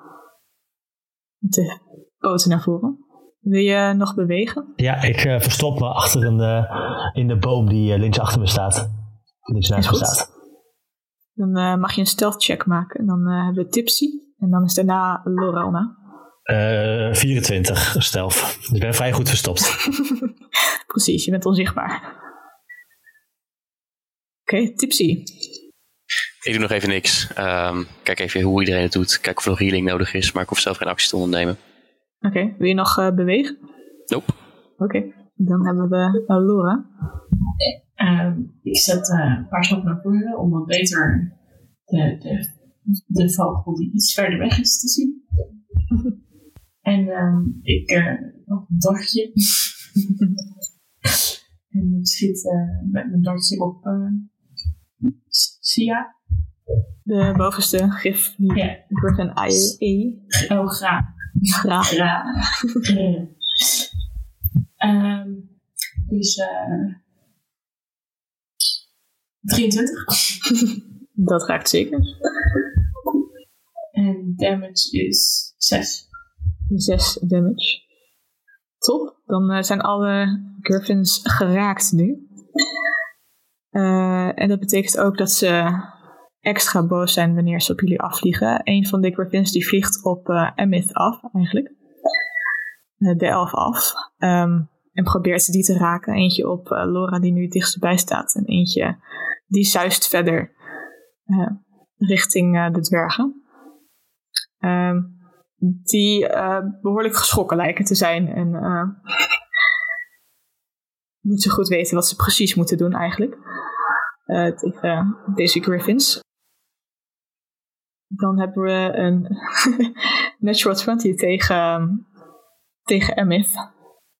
Speaker 2: Met de poten naar voren. Wil je nog bewegen?
Speaker 4: Ja, ik uh, verstop me achter een, uh, in de boom die uh, links achter me staat. Links naast me staat.
Speaker 2: Dan mag je een stealth check maken. En dan hebben we Tipsy. En dan is daarna Lorelna.
Speaker 4: 24 stealth. Dus ik ben vrij goed verstopt. (laughs)
Speaker 2: Precies, je bent onzichtbaar. Oké, okay, Tipsy.
Speaker 5: Ik doe nog even niks. Um, kijk even hoe iedereen het doet. Kijk of er nog healing nodig is. Maar ik hoef zelf geen actie te ondernemen.
Speaker 2: Oké, okay. wil je nog uh, bewegen?
Speaker 5: Nope.
Speaker 2: Oké, okay. dan hebben we uh, Laura.
Speaker 3: Uh, ik zet eh, een paar stappen naar voren om wat beter de, de, de vogel die iets verder weg is te zien. (laughs) En ehm, ik eh nog een dagje. (laughs) en ik schiet eh, met mijn dartje op eh Sia.
Speaker 2: De bovenste gif,
Speaker 3: Ja.
Speaker 2: Griffin IE.
Speaker 3: Oh, graag.
Speaker 2: Graag.
Speaker 3: Graag. Ehm, dus eh 23. (laughs)
Speaker 2: Dat raakt zeker.
Speaker 3: En damage is 6.
Speaker 2: 6 damage. Top. Dan eh, zijn alle Griffins geraakt nu. Eh, en dat betekent ook dat ze extra boos zijn wanneer ze op jullie afvliegen. Een van de Griffins die vliegt op Emith af, eigenlijk. Eh, de elf af. Ehm, en probeert die te raken. Eentje op eh, Laura die nu het staat. En eentje die zuist verder richting de dwergen. Ehm, die eh, behoorlijk geschrokken lijken te zijn. En niet zo goed weten wat ze precies moeten doen eigenlijk. Eh, tegen deze Griffins. Dan hebben we een (laughs) natural 20 tegen, tegen Emith.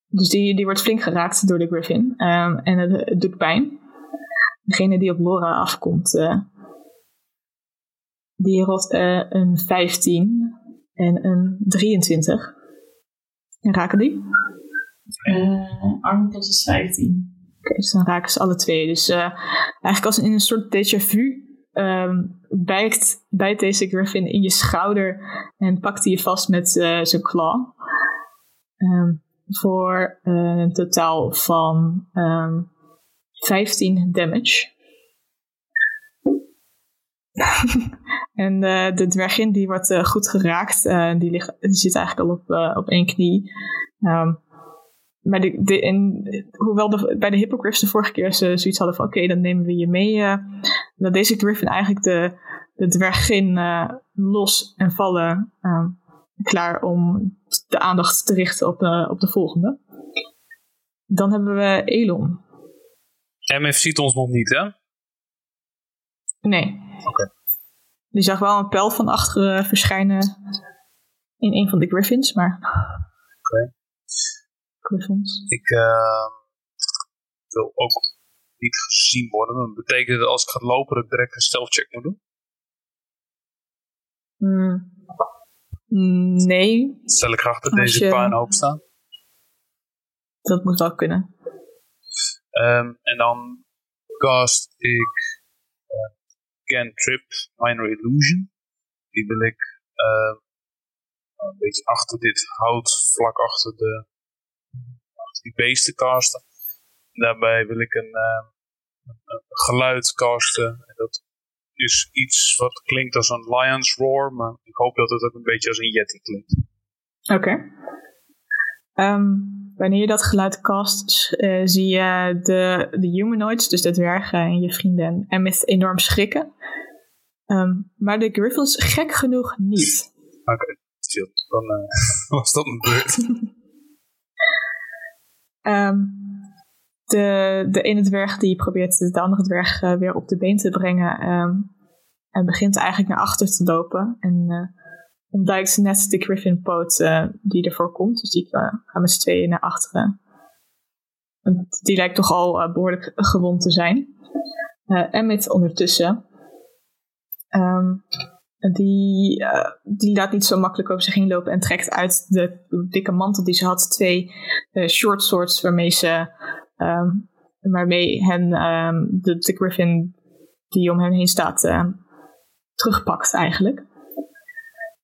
Speaker 2: Dus die, die wordt flink geraakt door de Griffin. Ehm, en het, het pijn. Degene die op Laura afkomt, eh, die rolt eh, een 15 en een 23. En raken die?
Speaker 3: Eh armor class is 15.
Speaker 2: Dus dan raken ze alle twee. Dus eh, eigenlijk als in een soort déjà vu ehm, bijt, deze Griffin in je schouder en pakt hij je vast met eh, zijn claw. Ehm, voor eh, een totaal van ehm 15 damage. (laughs) en de dwergin die wordt goed geraakt. Eh, die, ligt, die zit eigenlijk al op, op één knie. Ehm, maar de, de, in, hoewel de, bij de hippogriffs de vorige keer ze zoiets hadden van oké, dan nemen we je mee. eh, dat deze griffin eigenlijk de, de dwergin eh, los en vallen. ehm, klaar om de aandacht te richten op, de op de volgende. Dan hebben we Elon.
Speaker 7: MF ziet ons nog niet, hè?
Speaker 2: Nee.
Speaker 7: Oké.
Speaker 2: Die zag wel een pijl van achteren verschijnen in een van de griffins, maar...
Speaker 7: Oké. Ik eh, wil ook niet gezien worden. Dat betekent dat als ik ga lopen dat ik direct een stealth check moet doen.
Speaker 2: Hmm. Nee,
Speaker 7: Stel ik achter
Speaker 2: Als
Speaker 7: deze
Speaker 2: je-
Speaker 7: puinhoop staan.
Speaker 2: dat moet wel kunnen.
Speaker 7: Ehm, en dan cast ik uh, Cantrip Minor Illusion. Die wil ik eh, een beetje achter dit hout, vlak achter, de, die beesten casten. Daarbij wil ik een, eh, een, geluid casten. En dat is iets wat klinkt als een lion's roar, maar ik hoop dat het ook een beetje als een yeti klinkt.
Speaker 2: Oké. Ehm, wanneer je dat geluid cast, eh, zie je de, de humanoids, dus de dwergen en je vrienden en met enorm schrikken. Ehm, maar de griffins gek genoeg niet.
Speaker 7: Oké, chill. Dan eh, (laughs) was dat mijn beurt. (laughs)
Speaker 2: Ehm, de, de ene dwerg die probeert de andere dwerg eh, weer op de been te brengen. ehm, en begint eigenlijk naar achter te lopen. En eh ontduikt net de griffin poot eh, die ervoor komt. Dus die gaan met z'n tweeën naar achteren. En Die lijkt toch al eh, behoorlijk gewond te zijn. Eh Emmet ondertussen. ehm, die, eh, die laat niet zo makkelijk over zich heen lopen en trekt uit de dikke mantel die ze had twee eh, short swords waarmee ze ehm, waarmee hen ehm, de, de griffin die om hen heen staat ehm, terugpakt eigenlijk.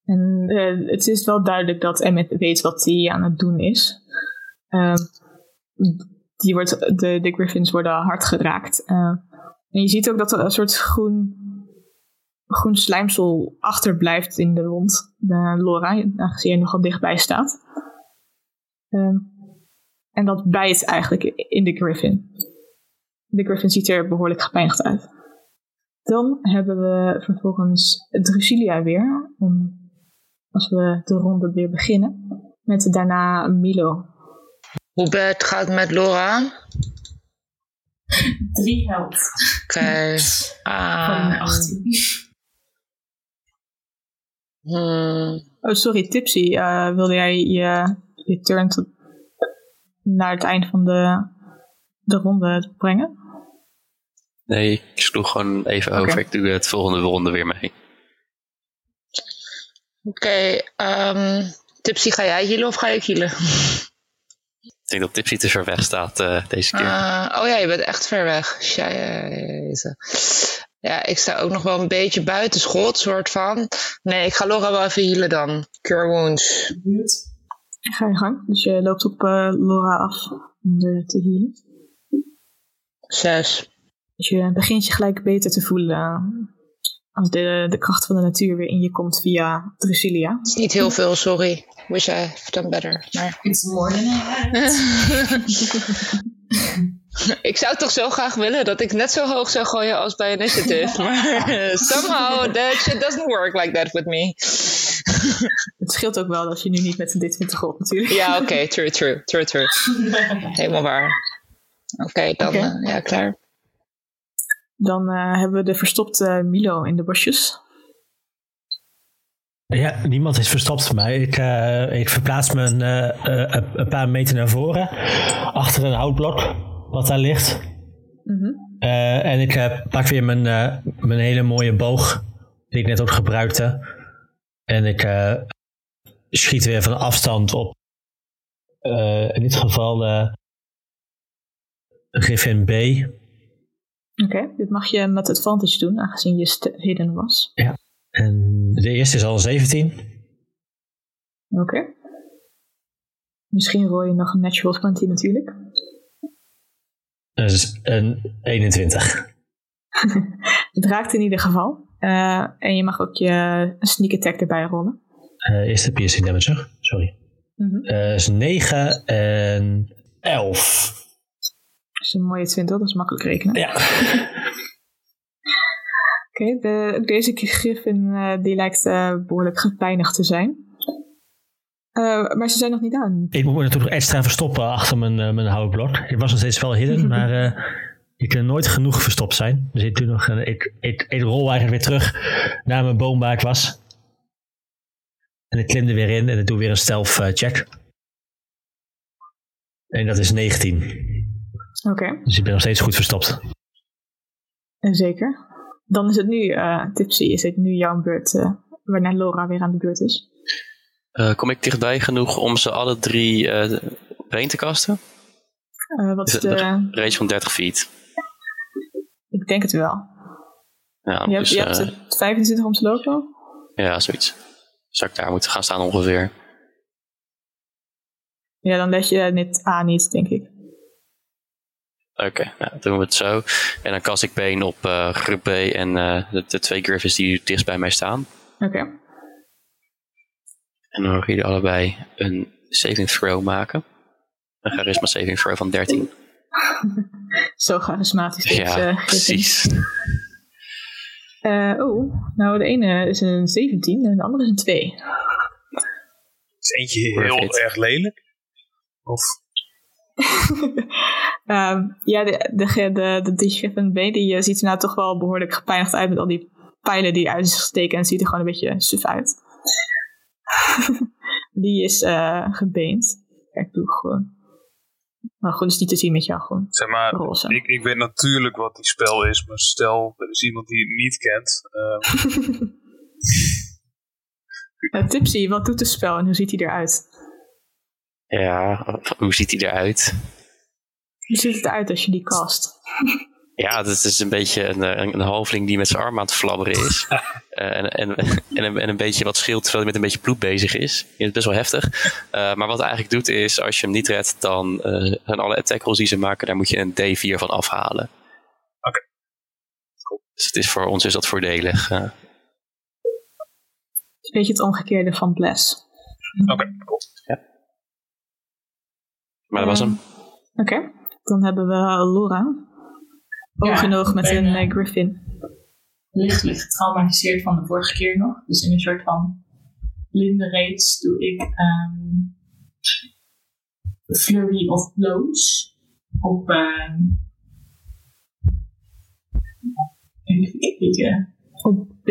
Speaker 2: En eh, het is wel duidelijk dat Emmet weet wat hij aan het doen is. Ehm, die wordt, de, de griffins worden hard geraakt. Eh, en je ziet ook dat er een soort groen, groen slijmsel achterblijft in de wond. De Laura, aangezien je nogal dichtbij staat. Ehm, en dat bijt eigenlijk in de griffin. De griffin ziet er behoorlijk gepijnigd uit. Dan hebben we vervolgens Drusilia weer. Om- Als we de ronde weer beginnen. Met daarna Milo.
Speaker 6: Hoe het gaat met Laura?
Speaker 3: Drie health.
Speaker 6: Oké. Ah,
Speaker 3: 18.
Speaker 6: Hmm.
Speaker 2: Oh, sorry, Tipsy. eh, wilde jij je, je turn tot, naar het eind van de, de ronde brengen?
Speaker 5: Nee, ik sloeg gewoon even over. Ik doe het volgende ronde weer mee.
Speaker 6: Oké, ehm, Tipsy, ga jij healen of ga ik healen?
Speaker 5: Ik denk dat Tipsy te ver weg staat eh, deze keer.
Speaker 6: Ah, oh ja, je bent echt ver weg. Jezus. Ja, ik sta ook nog wel een beetje buiten schot, soort van. Nee, ik ga Laura wel even healen dan. Cure wounds.
Speaker 3: Buurt.
Speaker 2: Ga je gang. Dus je loopt op eh, Laura af om er te healen.
Speaker 6: Zes.
Speaker 2: Dus je begint je gelijk beter te voelen eh, als de, de kracht van de natuur weer in je komt via Drusilla.
Speaker 6: Het is niet heel veel, sorry. Wish I have done better. Maar
Speaker 3: It's more than I (laughs) (laughs)
Speaker 6: ik zou toch zo graag willen dat ik net zo hoog zou gooien als bij Initiative. (laughs) maar eh, somehow that shit doesn't work like that with me. (laughs)
Speaker 2: Het scheelt ook wel dat je nu niet met een D20 rolt natuurlijk.
Speaker 6: ja, oké, true, true, true, true. Helemaal waar. Oké, dan eh, ja, klaar.
Speaker 2: Dan eh, hebben we de verstopte Milo in de bosjes.
Speaker 4: Ja, niemand is verstopt van mij. Ik, ik verplaats me een, een paar meter naar voren. Achter een houtblok wat daar ligt.
Speaker 2: Mhm.
Speaker 4: Eh, en ik eh, pak weer mijn, eh, mijn hele mooie boog. Die ik net ook gebruikte. En ik schiet weer van afstand op. in dit geval Griffin B.
Speaker 2: Oké, dit mag je met advantage doen, aangezien je hidden was.
Speaker 4: En de eerste is al 17.
Speaker 2: Oké. Misschien rol je nog een natural 20 natuurlijk.
Speaker 4: Dus een 21. (laughs)
Speaker 2: Het raakt in ieder geval. Eh, en je mag ook je sneak attack erbij rollen.
Speaker 4: Eh eerste piercing damage, sorry.
Speaker 2: Mhm.
Speaker 4: Eh is 9 en 11.
Speaker 2: Dat is een mooie 20, dat is makkelijk rekenen.
Speaker 4: Ja. (laughs)
Speaker 2: Oké, de, deze griffin die lijkt eh, behoorlijk gepijnigd te zijn. Eh, maar ze zijn nog niet aan.
Speaker 4: Ik moet me natuurlijk extra verstoppen achter mijn, eh, mijn houtblok. Ik was nog steeds wel hidden, (laughs) maar eh je kan nooit genoeg verstopt zijn. Dus ik, doe nog een, ik, ik, ik rol eigenlijk weer terug naar mijn boom waar ik was. En ik klim er weer in en ik doe weer een stealth check. En dat is 19.
Speaker 2: Oké,
Speaker 4: Dus ik ben nog steeds goed verstopt.
Speaker 2: en zeker. Dan is het nu, Tipsy, is het nu jouw beurt, waarna Laura weer aan de beurt is.
Speaker 5: Eh, kom ik dichtbij genoeg om ze alle drie eh opeen te kasten?
Speaker 2: Eh, wat is de...
Speaker 5: Range van 30 feet.
Speaker 2: Ik denk het wel.
Speaker 5: Ja,
Speaker 2: Je hebt,
Speaker 5: dus,
Speaker 2: je hebt
Speaker 5: eh,
Speaker 2: het 25 om te lopen?
Speaker 5: ja, zoiets. Zou ik daar moeten gaan staan ongeveer?
Speaker 2: Ja, dan let je het A niet, denk ik.
Speaker 5: Oké, nou, dan doen we het zo. En dan kast ik been op eh groep B en de, de twee griffins die dichtst bij mij staan.
Speaker 2: Oké.
Speaker 5: En dan mogen jullie allebei een saving throw maken. Een charisma saving throw van 13. (laughs)
Speaker 2: Zo charismatisch.
Speaker 5: Ja,
Speaker 2: eh,
Speaker 5: precies.
Speaker 2: Eh, oh, nou de ene is een 17 en de andere is een 2.
Speaker 7: Is eentje heel
Speaker 5: Perfect.
Speaker 7: erg lelijk? Of (laughs)
Speaker 2: Ehm, ja, de, de, de, de, Griffin B die eh, ziet er nou toch wel behoorlijk gepijnigd uit met al die pijlen die uit zich steken en ziet er gewoon een beetje suf uit. (laughs) die is eh gebeend. Kijk, doe gewoon. Maar goed, is niet te zien met jou gewoon.
Speaker 7: zeg maar,
Speaker 2: Roze.
Speaker 7: ik, ik weet natuurlijk wat die spel is, maar stel er is iemand die het niet kent. eh, (laughs)
Speaker 2: Eh, Tipsy, wat doet het spel en hoe ziet hij eruit?
Speaker 5: Ja, hoe ziet hij eruit?
Speaker 2: Hoe ziet het eruit als je die cast?
Speaker 5: Ja, dat is een beetje een, eh, een, een halfling die met zijn arm aan het flabberen is. (laughs) Eh, en, en, (laughs) en, een, en een beetje wat scheelt terwijl hij met een beetje bloed bezig is. Het is best wel heftig. Eh, maar wat hij eigenlijk doet is, als je hem niet redt, dan eh zijn alle attack rolls die ze maken, daar moet je een D4 van afhalen.
Speaker 7: Oké.
Speaker 5: Dus het is voor ons is dat voordelig. eh.
Speaker 2: Een beetje het omgekeerde van Bless.
Speaker 7: Oké, cool.
Speaker 5: maar dat was hem.
Speaker 2: Ehm, Oké, dan hebben we Laura. Oog
Speaker 3: Ja,
Speaker 2: in oog met een Griffin.
Speaker 3: Lichtelijk getraumatiseerd van de vorige keer nog. Dus in een soort van blinde race doe ik ehm Flurry of Blows op kijken.
Speaker 2: Op B.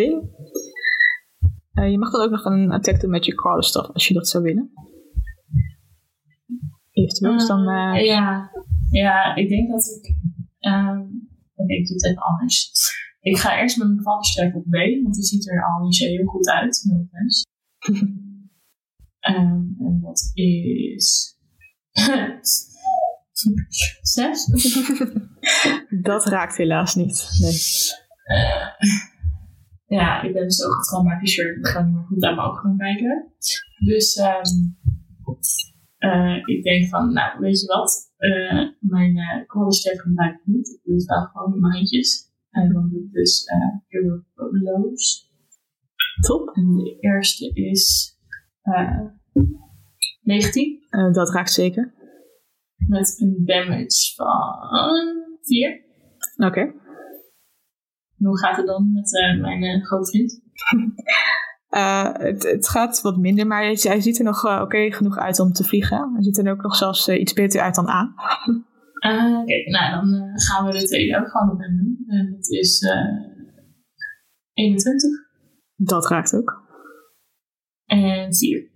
Speaker 2: Je mag dan ook nog een attack doen met je crawler staff als je dat zou willen. Eventueel is dan...
Speaker 3: Eh, ja. ja, ik denk dat ik... ehm ik doe het even anders. Ik ga eerst met mijn valversterker op B, want die ziet er al niet zo heel goed uit. No offense. (laughs) Ehm, en dat is... (laughs) Zes? (laughs)
Speaker 2: dat raakt helaas niet. Nee.
Speaker 3: Ja, ik ben dus ook getraumatiseerd. Ik ga niet meer goed aan mijn ogen gaan kijken. Dus ehm, eh, ik denk van, nou, weet je wat? Eh, mijn uh, gebruik ik niet. Ik doe het wel gewoon met mijn handjes. En dan doe ik dus uh, Hero Lows.
Speaker 2: Top.
Speaker 3: En de eerste is eh 19.
Speaker 2: Eh, dat raakt zeker.
Speaker 3: Met een damage van 4.
Speaker 2: Oké.
Speaker 3: Hoe gaat het dan met eh, mijn uh, grootvriend? (laughs)
Speaker 2: Eh, het, het gaat wat minder, maar hij, ziet er nog eh, oké genoeg uit om te vliegen. Hij ziet er ook nog zelfs eh, iets beter uit dan A.
Speaker 3: Ah, Oké, nou dan eh, gaan we de tweede ook gewoon op hem doen. En dat is eh 21
Speaker 2: Dat raakt ook.
Speaker 3: en 4.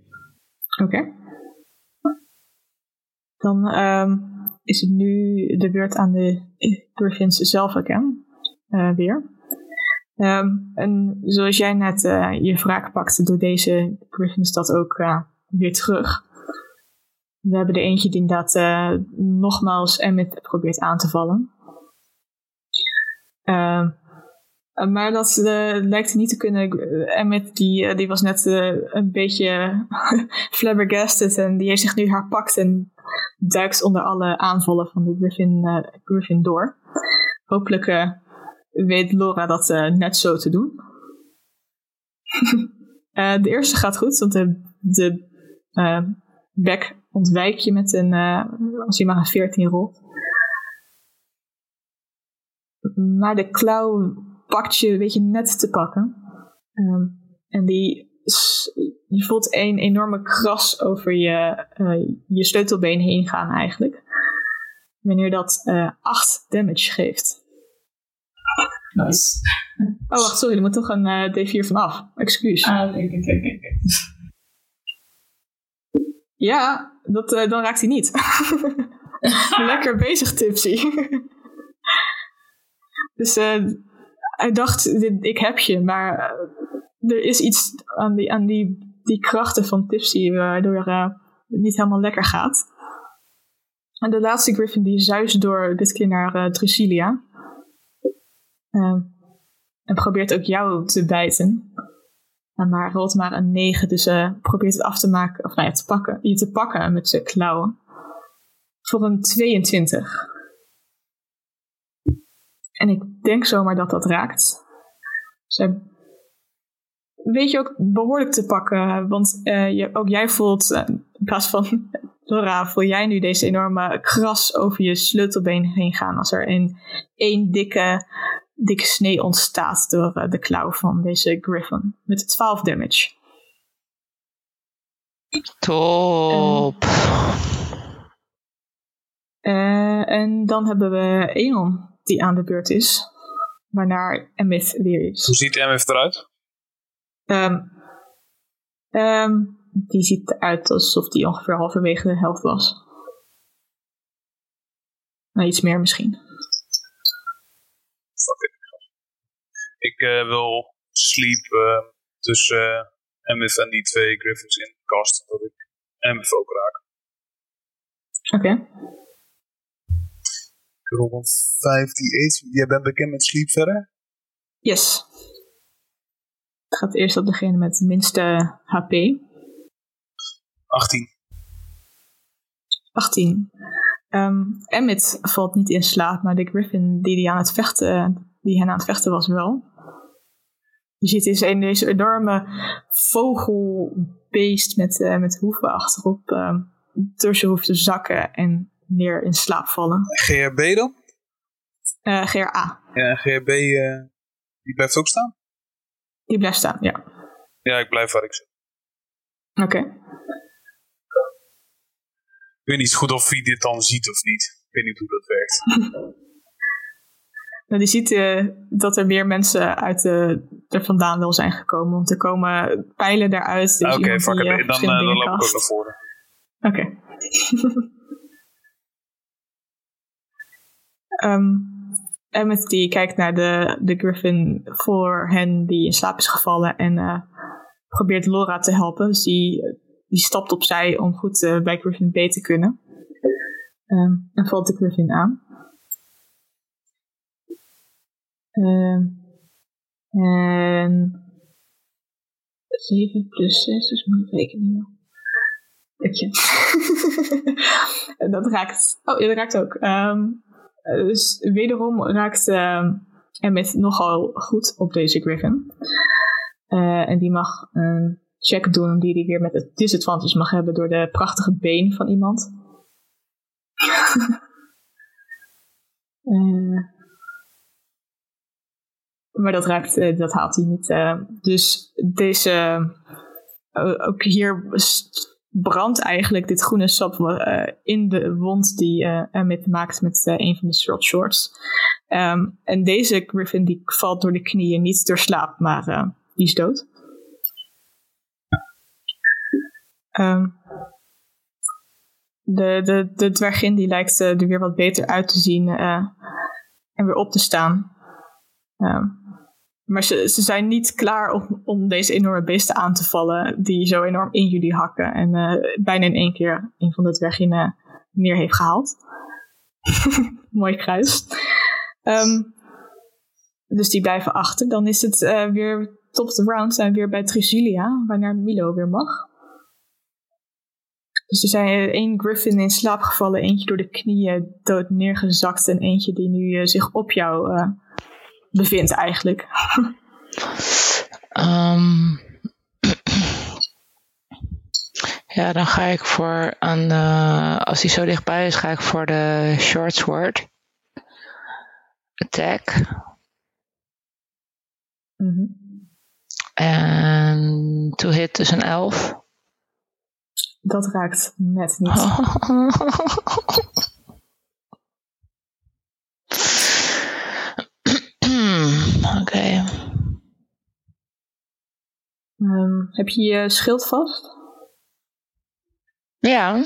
Speaker 2: Oké. Dan ehm, is het nu de beurt aan de Griffins zelf again. Eh, weer. Ehm, en zoals jij net eh, je wraak pakte, door deze Griffins dat ook eh, weer terug. We hebben er eentje die inderdaad eh, nogmaals Emmet probeert aan te vallen. Eh, maar dat eh, lijkt niet te kunnen. Emmet die, die was net een beetje (laughs) flabbergasted en die heeft zich nu herpakt en duikt onder alle aanvallen van de Griffin, door. Hopelijk weet Laura dat net zo te doen. (laughs) De eerste gaat goed, want de, de bek ontwijk je met een, eh, als je maar een 14 rolt. Maar de klauw pakt je, weet je, net te pakken. Ehm, en die, je voelt een enorme kras over je, eh, je sleutelbeen heen gaan eigenlijk. Wanneer dat eh 8 damage geeft.
Speaker 3: Nice.
Speaker 2: Oh, wacht, sorry, er moet toch een eh, D4 van af. Excuus.
Speaker 3: Ah, oké, oké, oké, oké.
Speaker 2: Ja, dat, eh, dan raakt hij niet. (laughs) Lekker bezig, Tipsy. (laughs) dus eh, hij dacht, dit- ik heb je, maar eh, er is iets aan die, aan die, die krachten van Tipsy waardoor het niet helemaal lekker gaat. En de laatste Griffin die zuist door dit keer naar Drusilia. Eh, en probeert ook jou te bijten. Uh, maar rolt maar een 9, dus eh probeert het af te maken, of nou ja, te pakken, je te pakken met zijn klauwen. Voor een 22. En ik denk zomaar dat dat raakt. Zij weet je ook behoorlijk te pakken, want eh, je, ook jij voelt, eh, in plaats van (laughs) Laura, voel jij nu deze enorme kras over je sleutelbeen heen gaan als er een één dikke, dikke snee ontstaat door eh, de klauw van deze griffin. Met 12 damage.
Speaker 6: Top.
Speaker 2: Eh, en dan hebben we Eon die aan de beurt is. Waarna Emith weer is.
Speaker 7: Hoe ziet MF eruit?
Speaker 2: Ehm, ehm, die ziet eruit alsof die ongeveer halverwege de helft was. Nou, iets meer misschien.
Speaker 7: Ik eh, wil sleep eh, tussen eh, MF en die twee Griffins in cast. Dat ik MF ook raak.
Speaker 2: Oké.
Speaker 7: Ik rol een 5d8. Jij bent bekend met sleep verder?
Speaker 2: Yes. Het gaat eerst op degene met de minste HP.
Speaker 7: 18.
Speaker 2: 18. Ehm Emmet valt niet in slaap, maar de Griffin die, die, aan het vechten, die hen aan het vechten was wel. Je ziet dus een, deze enorme vogelbeest met, eh, met hoeven achterop ehm tussen hoeft te zakken en neer in slaap vallen.
Speaker 7: GRB dan?
Speaker 2: Eh GRA,
Speaker 7: Ja, GRB eh, die blijft ook staan?
Speaker 2: die blijft staan, ja.
Speaker 7: Ja, ik blijf waar ik zit.
Speaker 2: Oké.
Speaker 7: Ik weet niet goed of hij dit dan ziet of niet. Ik weet niet hoe dat werkt.
Speaker 2: Nou, die ziet eh, dat er meer mensen uit de, er vandaan wel zijn gekomen. Want er komen pijlen eruit. Dus
Speaker 7: Oké, fuck
Speaker 2: die,
Speaker 7: it.
Speaker 2: eh,
Speaker 7: Dan, eh, dan loop ik ook naar voren.
Speaker 2: Oké. (laughs) Ehm, Emmett die kijkt naar de, de Griffin voor hen die in slaap is gevallen en eh, probeert Laura te helpen. Dus die, die stapt opzij om goed eh, bij Griffin B te kunnen. Ehm, en valt de Griffin aan. Ehm, en 7 plus 6, dus moet ik rekenen. Putje. En dat raakt. Oh, dat raakt ook. Ehm, eh, dus wederom raakt Emmett nogal goed op deze Griffin. Eh, en die mag een check doen die hij weer met het disadvantage mag hebben door de prachtige been van iemand. (laughs) Eh, maar dat raakt, eh, dat haalt hij niet. eh. dus deze, ook hier brandt eigenlijk dit groene sap in de wond die Emmett maakt met een van de short shorts. Ehm, en deze Griffin die valt door de knieën, niet door slaap, maar die is dood. Ehm, de, de, dwergin die lijkt eh, er weer wat beter uit te zien eh, en weer op te staan. Ehm, maar ze, ze zijn niet klaar om, om deze enorme beesten aan te vallen die zo enorm in jullie hakken. En eh, bijna in één keer een van de dwerginnen neer heeft gehaald. (laughs) Mooi kruis. Ehm, dus die blijven achter. Dan is het weer top of the round. Zijn we weer bij Trisilia, waarna Milo weer mag. Dus er zijn één Griffin in slaap gevallen, eentje door de knieën dood neergezakt en eentje die nu eh, zich op jou eh, bevindt eigenlijk.
Speaker 6: Ehm, ja, dan ga ik voor een. eh, als die zo dichtbij is, ga ik voor de short sword. Attack.
Speaker 2: Mhm.
Speaker 6: En to hit is een 11.
Speaker 2: Dat raakt net niet. (clears throat)
Speaker 6: Oké.
Speaker 2: Ehm, heb je je schild vast?
Speaker 6: Ja.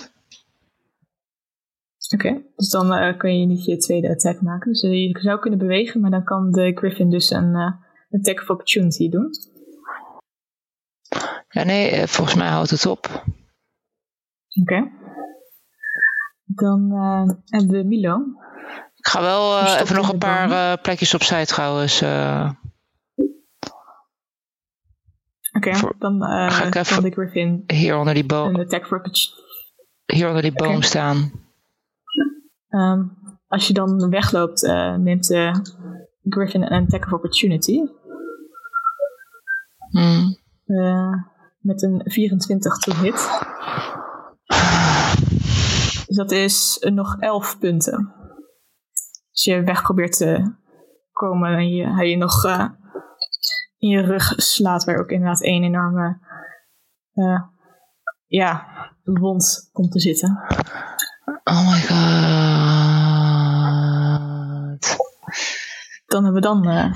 Speaker 2: Oké, dus dan eh, kun je niet je tweede attack maken. Dus eh, je zou kunnen bewegen, maar dan kan de Griffin dus een eh, attack of opportunity doen.
Speaker 6: Ja, nee, volgens mij houdt het op.
Speaker 2: Oké. Dan eh, hebben we Milo.
Speaker 6: Ik ga wel eh, even nog een paar eh, plekjes opzij trouwens.
Speaker 2: Oké, dan
Speaker 6: ga ik even-
Speaker 2: de Griffin
Speaker 6: hier onder die, boom, hier onder die boom
Speaker 2: Oké.
Speaker 6: staan.
Speaker 2: Ehm, als je dan wegloopt, neemt de Griffin een attack of opportunity.
Speaker 6: Hmm.
Speaker 2: Met een 24 to hit. Dus dat is nog 11 punten. Als je weg probeert te komen en je, hij je nog eh, in je rug slaat, waar ook inderdaad één enorme eh, ja, wond komt te zitten.
Speaker 6: Oh my god.
Speaker 2: Dan hebben we dan eh,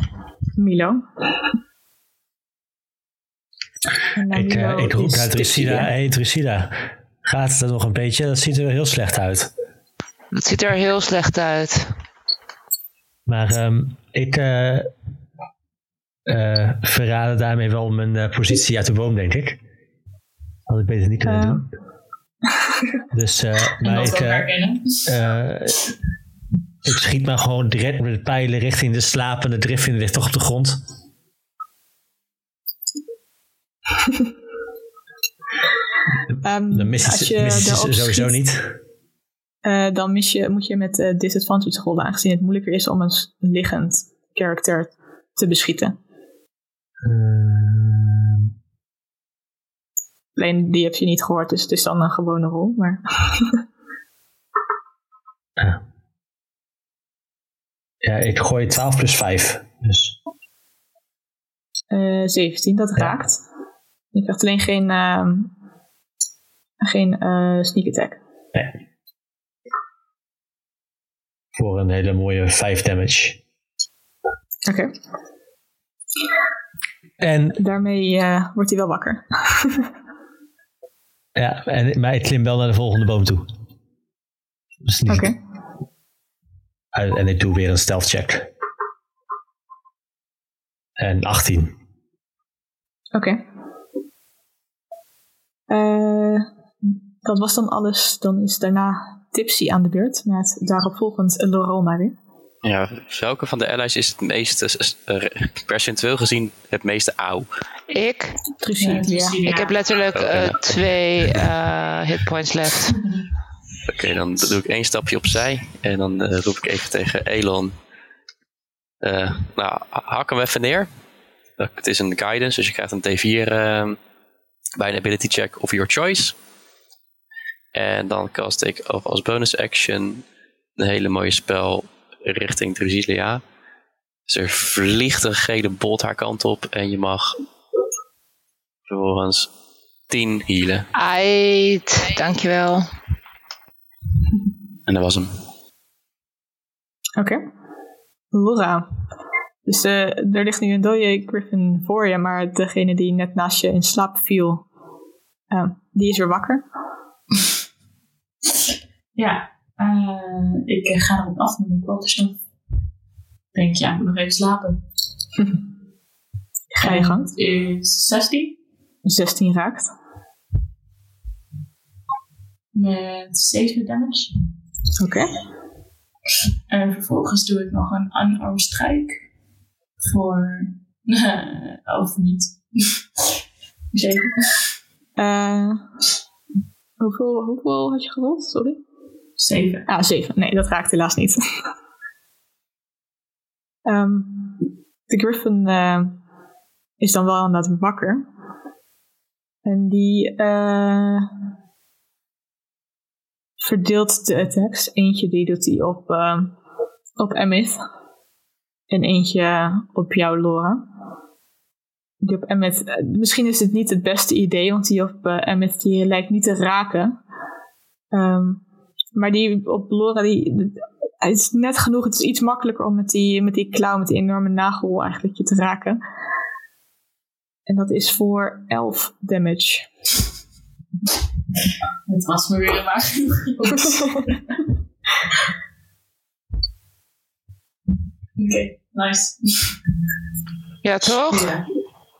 Speaker 2: Milo.
Speaker 4: Ik,
Speaker 2: Milo
Speaker 4: ik roep naar. Drusilla. Hé, hey, Drusilla. Gaat het nog een beetje? Dat ziet er heel slecht uit.
Speaker 6: Dat ziet er heel slecht uit.
Speaker 4: Maar ehm, ik eh eh, verraadde daarmee wel mijn eh, positie uit de boom, denk ik. Had ik beter niet kunnen doen. Dus, eh, (laughs) maar ik, ik schiet maar gewoon direct met de pijlen richting de slapende Driffin. ligt toch op de grond. (laughs)
Speaker 2: Ehm,
Speaker 4: Dan mis
Speaker 2: als
Speaker 4: je,
Speaker 2: je
Speaker 4: sowieso
Speaker 2: schiet,
Speaker 4: niet.
Speaker 2: eh, dan mis je, moet je met eh, disadvantage rollen, aangezien het moeilijker is om een liggend karakter te beschieten.
Speaker 4: Eh,
Speaker 2: Alleen die heb je niet gehoord, dus het is dan een gewone rol. Maar (laughs)
Speaker 4: ja, ik gooi 12 plus 5. Dus
Speaker 2: eh 17, dat raakt. Je krijgt alleen geen, ehm, geen eh, sneak attack.
Speaker 4: voor een hele mooie 5 damage.
Speaker 2: Oké.
Speaker 4: En,
Speaker 2: Daarmee eh, wordt hij wel wakker. (laughs)
Speaker 4: ja, en, maar ik klim wel naar de volgende boom toe. Dus
Speaker 2: Oké.
Speaker 4: en, en ik doe weer een stealth check. En 18.
Speaker 2: Oké. Eh, dat was dan alles. Dan is daarna Tipsy aan de beurt. Met daaropvolgend Lorona weer.
Speaker 5: Ja, welke van de allies is het meeste, eh, percentueel gezien, het meeste auw?
Speaker 6: Ik?
Speaker 2: Trucy,
Speaker 3: Ja.
Speaker 6: Ik heb letterlijk eh, twee eh, hitpoints left.
Speaker 5: Oké, dan doe ik één stapje opzij en dan eh, roep ik even tegen Elon. eh, nou, hak hem even neer. Het is een guidance, dus je krijgt een D4 ehm, bij een ability check of your choice. En dan cast ik als- als bonus action een hele mooie spel richting Drusilia. Dus er vliegt een gele bolt haar kant op en je mag vervolgens 10 healen.
Speaker 6: Ait, dankjewel.
Speaker 5: En dat was hem.
Speaker 2: Oké. Laura. Dus eh, er ligt nu een dode Griffin voor je, maar degene die net naast je in slaap viel, eh, die is weer wakker.
Speaker 3: Ja, eh, ik ga erop af met mijn waterstaf. Denk, ja, ik moet nog even slapen.
Speaker 2: Ga je gang.
Speaker 3: is 16
Speaker 2: 16 raakt.
Speaker 3: met 7 damage.
Speaker 2: Oké.
Speaker 3: En vervolgens doe ik nog een unarmed strike voor. (laughs) of niet. (laughs) 7.
Speaker 2: Eh, hoeveel, hoeveel had je gerold? Sorry.
Speaker 3: 7.
Speaker 2: Ah, 7. Nee, dat raakt helaas niet. (laughs) Ehm, de Griffin eh, is dan wel inderdaad wakker. En die eh, verdeelt de attacks. Eentje die doet hij op, eh, op Emmett. En eentje op jou, Laura. Die op Emmet, misschien is het niet het beste idee, want die op Emmet die lijkt niet te raken. Ehm, maar die op Laura, die, het is net genoeg. Het is iets makkelijker om met die, met die klauw, met die enorme nagel eigenlijk je te raken. En dat is voor 11 damage. (laughs)
Speaker 3: Het was me weer maar (laughs) Oké, nice.
Speaker 6: Ja, toch?
Speaker 3: Ja,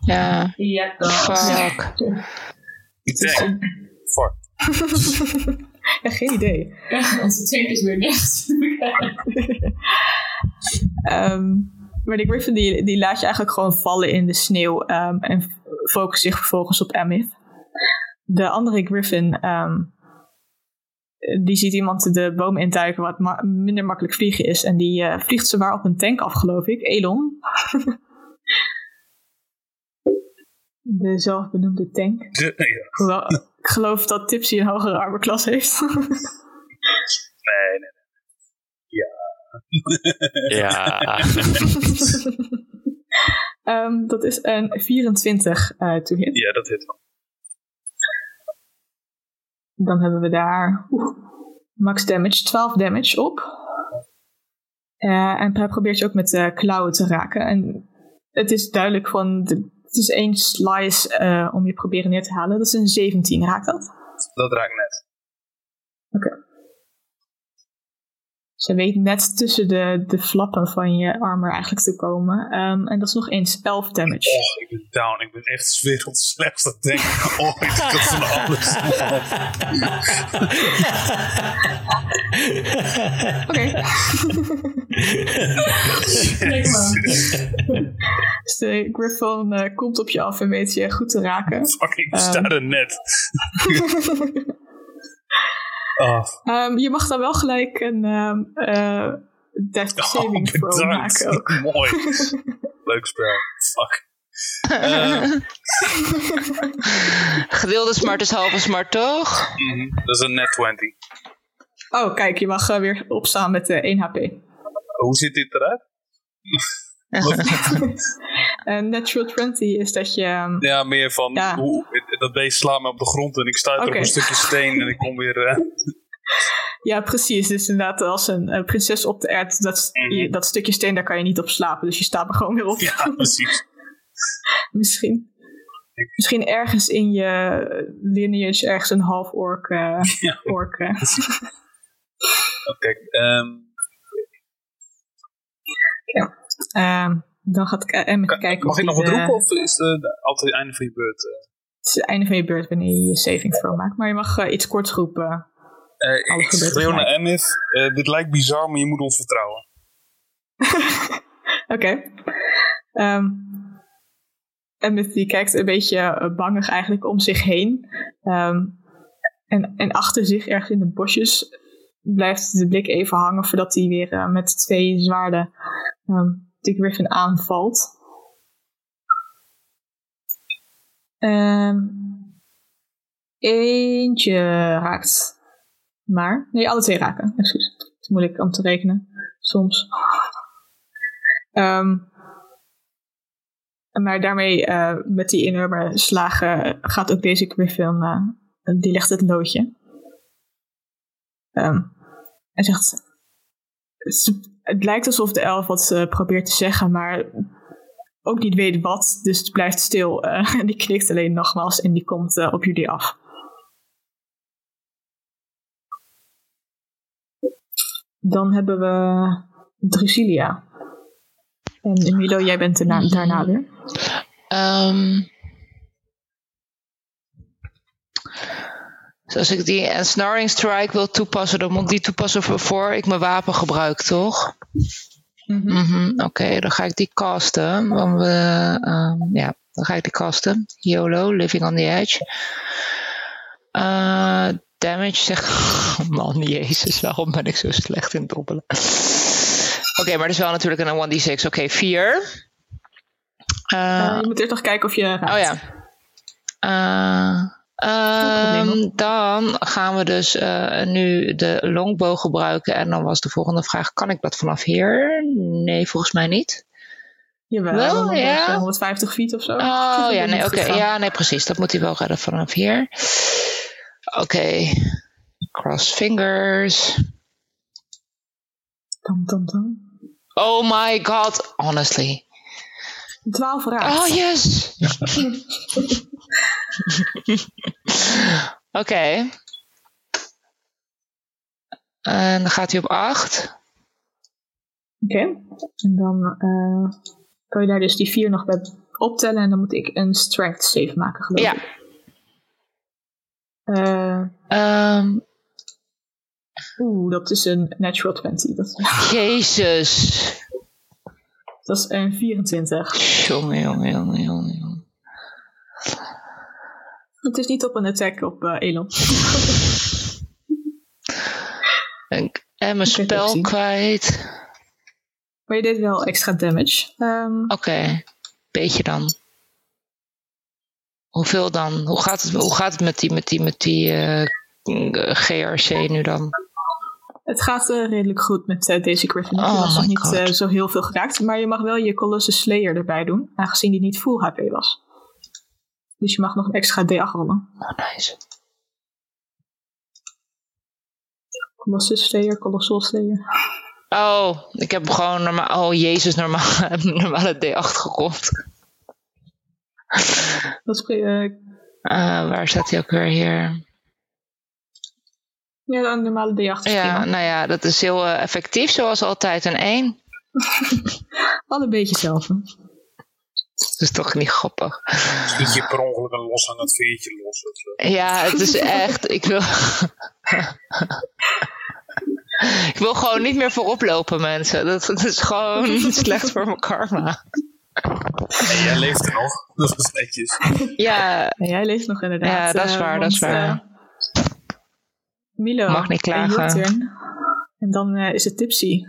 Speaker 6: Ja.
Speaker 3: ja toch.
Speaker 6: Fuck.
Speaker 7: Ik denk. Fuck. (laughs)
Speaker 2: ja, geen idee.
Speaker 3: Ja, onze tank is weer niks. (laughs)
Speaker 2: Ehm, maar die Griffin die, die laat je eigenlijk gewoon vallen in de sneeuw ehm, en focust zich vervolgens op Amith. De andere Griffin, ehm, die ziet iemand de boom induiken wat ma- minder makkelijk vliegen is. En die eh, vliegt zwaar op een tank af, geloof ik. Elon. (laughs) de zelfbenoemde tank.
Speaker 7: Ja.
Speaker 2: Ik geloof dat Tipsy een hogere armorklas heeft. (laughs)
Speaker 7: Nee, nee.
Speaker 5: Ja, (laughs)
Speaker 2: Ehm, dat is een 24 eh to hit.
Speaker 7: Ja, dat hit wel.
Speaker 2: Dan hebben we daar oeh, max damage, 12 damage op. Eh, en hij probeert je ook met de klauwen te raken. En het is duidelijk van, de, het is één slice eh, om je proberen neer te halen. Dat is een 17, raakt dat?
Speaker 7: Dat raakt net.
Speaker 2: Ze weet net tussen de, de flappen van je armor eigenlijk te komen. Ehm, en dat is nog eens 11 damage.
Speaker 7: Oh, ik ben down. Ik ben echt werelds slechtste denk. Oh, ik had van alles.
Speaker 2: Oké.
Speaker 3: Lekker man.
Speaker 2: Dus de Griffon eh, komt op je af en weet je goed te raken.
Speaker 7: Fucking
Speaker 2: Ehm.
Speaker 7: sta er net. (laughs) Oh,
Speaker 2: Ehm, je mag dan wel gelijk een ehm eh death saving
Speaker 7: oh
Speaker 2: throw maken ook. (laughs)
Speaker 7: Mooi. Leuk spel. Fuck. Eh, (laughs)
Speaker 6: Gedeelde smart is halve smart, toch?
Speaker 7: mhm, Dat is een net 20.
Speaker 2: Oh, kijk, je mag eh, weer opstaan met eh 1 HP.
Speaker 7: Hoe ziet dit eruit? (laughs)
Speaker 2: En natural 20 is dat je... ehm,
Speaker 7: Ja, meer van
Speaker 2: Ja.
Speaker 7: hoe, dat beest slaat me op de grond en ik stuit er op een stukje steen en ik kom weer. eh, (laughs)
Speaker 2: Ja, precies. Dus inderdaad, als een eh, prinses op de ert, dat, je- dat stukje steen, daar kan je niet op slapen. Dus je staat er gewoon weer op.
Speaker 7: Ja, (laughs) precies.
Speaker 2: Misschien. Misschien ergens in je lineage ergens een half ork. eh
Speaker 7: Ja.
Speaker 2: ork eh.
Speaker 7: Oké, ehm,
Speaker 2: Ehm, dan gaat ik eh,
Speaker 7: kan-
Speaker 2: kijken
Speaker 7: mag ik nog wat
Speaker 2: de-
Speaker 7: roepen of is het eh, altijd het einde van je beurt? eh?
Speaker 2: Het is het einde van je beurt wanneer je je saving throw maakt. Maar je mag eh, iets korts roepen.
Speaker 7: Eh,
Speaker 2: Alles
Speaker 7: ik schreeuw naar eh, dit lijkt bizar, maar je moet ons vertrouwen. (laughs)
Speaker 2: Oké. Ehm Emmett die kijkt een beetje eh, bangig eigenlijk om zich heen. Ehm, en, en achter zich, ergens in de bosjes, blijft de blik even hangen voordat hij weer eh, met twee zwaarden ehm de Griffin aanvalt. Ehm, eentje raakt. Maar, nee, alle twee raken. Excuus. Het is moeilijk om te rekenen. Soms. Ehm, maar daarmee, eh, met die enorme slagen, gaat ook deze Griffin, eh, die legt het loodje. Ehm en zegt, het lijkt alsof de elf wat ze probeert te zeggen, maar ook niet weet wat, dus het blijft stil. eh, (laughs) en die knikt alleen nogmaals en die komt eh, op jullie af. Dan hebben we Drusilia. En Milo, jij bent erna, daarna weer.
Speaker 6: Ehm dus als ik die Ensnaring Strike wil toepassen, dan moet ik die toepassen voor, ik mijn wapen gebruik, toch? Mhm, Oké, dan ga ik die casten. Want we, ehm, ja, dan ga ik die casten. YOLO, Living on the Edge. Eh, damage zegt... (laughs) Oh man, jezus, waarom ben ik zo slecht in dobbelen? Oké, maar dat is wel natuurlijk een 1d6. Oké, 4.
Speaker 2: Eh, je moet eerst nog kijken of je raakt.
Speaker 6: Oh ja. Eh, ehm, dan gaan we dus eh, nu de longbow gebruiken. En dan was de volgende vraag: kan ik dat vanaf hier? Nee, volgens mij niet.
Speaker 2: Jawel,
Speaker 6: Wel, ja.
Speaker 2: ongeveer 150 feet of zo.
Speaker 6: Oh (laughs) ja, nee, oké. Ja, nee, precies. Dat moet hij wel redden vanaf hier. Oké. Cross fingers.
Speaker 2: Dam, dam, dam.
Speaker 6: Oh my god, honestly.
Speaker 2: 12 raakt.
Speaker 6: Oh yes! (laughs) (laughs) (laughs) Oké. En dan gaat hij op 8.
Speaker 2: Oké. En dan eh, kan je daar dus die 4 nog bij optellen. En dan moet ik een strength save maken, geloof
Speaker 6: Ja.
Speaker 2: ik. Eh,
Speaker 6: Ehm,
Speaker 2: Oeh, dat is een natural 20. Dat,
Speaker 6: Jezus.
Speaker 2: dat is een 24.
Speaker 6: Jongen, jongen, jongen, jongen.
Speaker 2: Het is niet op een attack op eh, Elon. (laughs)
Speaker 6: En, mijn spel kwijt.
Speaker 2: Maar je deed wel extra damage. Ehm,
Speaker 6: Oké, beetje dan. Hoeveel dan? Hoe gaat het, hoe gaat het met die, met die, met die eh, GRC nu dan?
Speaker 2: Het gaat eh, redelijk goed met deze Griffin. Je
Speaker 6: Oh
Speaker 2: was nog niet zo heel veel geraakt. Maar je mag wel je Colossus Slayer erbij doen. Aangezien die niet full HP was. Dus je mag nog een extra D8 rollen.
Speaker 6: Oh, nice.
Speaker 2: Colossus Slayer, Colossal Slayer.
Speaker 6: Oh, ik heb gewoon normaal. Oh, Jezus, normaal, (laughs) normale D8 gekocht.
Speaker 2: Dat is, Eh,
Speaker 6: waar staat hij ook weer hier?
Speaker 2: ja, een normale D8 is
Speaker 6: Ja,
Speaker 2: prima.
Speaker 6: nou ja, dat is heel eh, effectief, zoals altijd. Een 1. (laughs)
Speaker 2: Al een beetje zelf.
Speaker 6: Dat is toch niet grappig.
Speaker 7: Schiet je per ongeluk een loshangend veertje los. of zo.
Speaker 6: Ja, het is echt. Ik wil. ik wil gewoon niet meer voorop lopen, mensen. Dat, dat is gewoon (laughs) slecht voor mijn karma.
Speaker 7: En jij leeft er nog. Dat is netjes.
Speaker 6: Ja,
Speaker 2: En jij leeft nog inderdaad.
Speaker 6: Ja, dat is
Speaker 2: eh,
Speaker 6: waar, dat is waar.
Speaker 2: eh, Milo,
Speaker 6: Mag niet
Speaker 2: your
Speaker 6: klagen.
Speaker 2: En dan eh, is het Tipsy.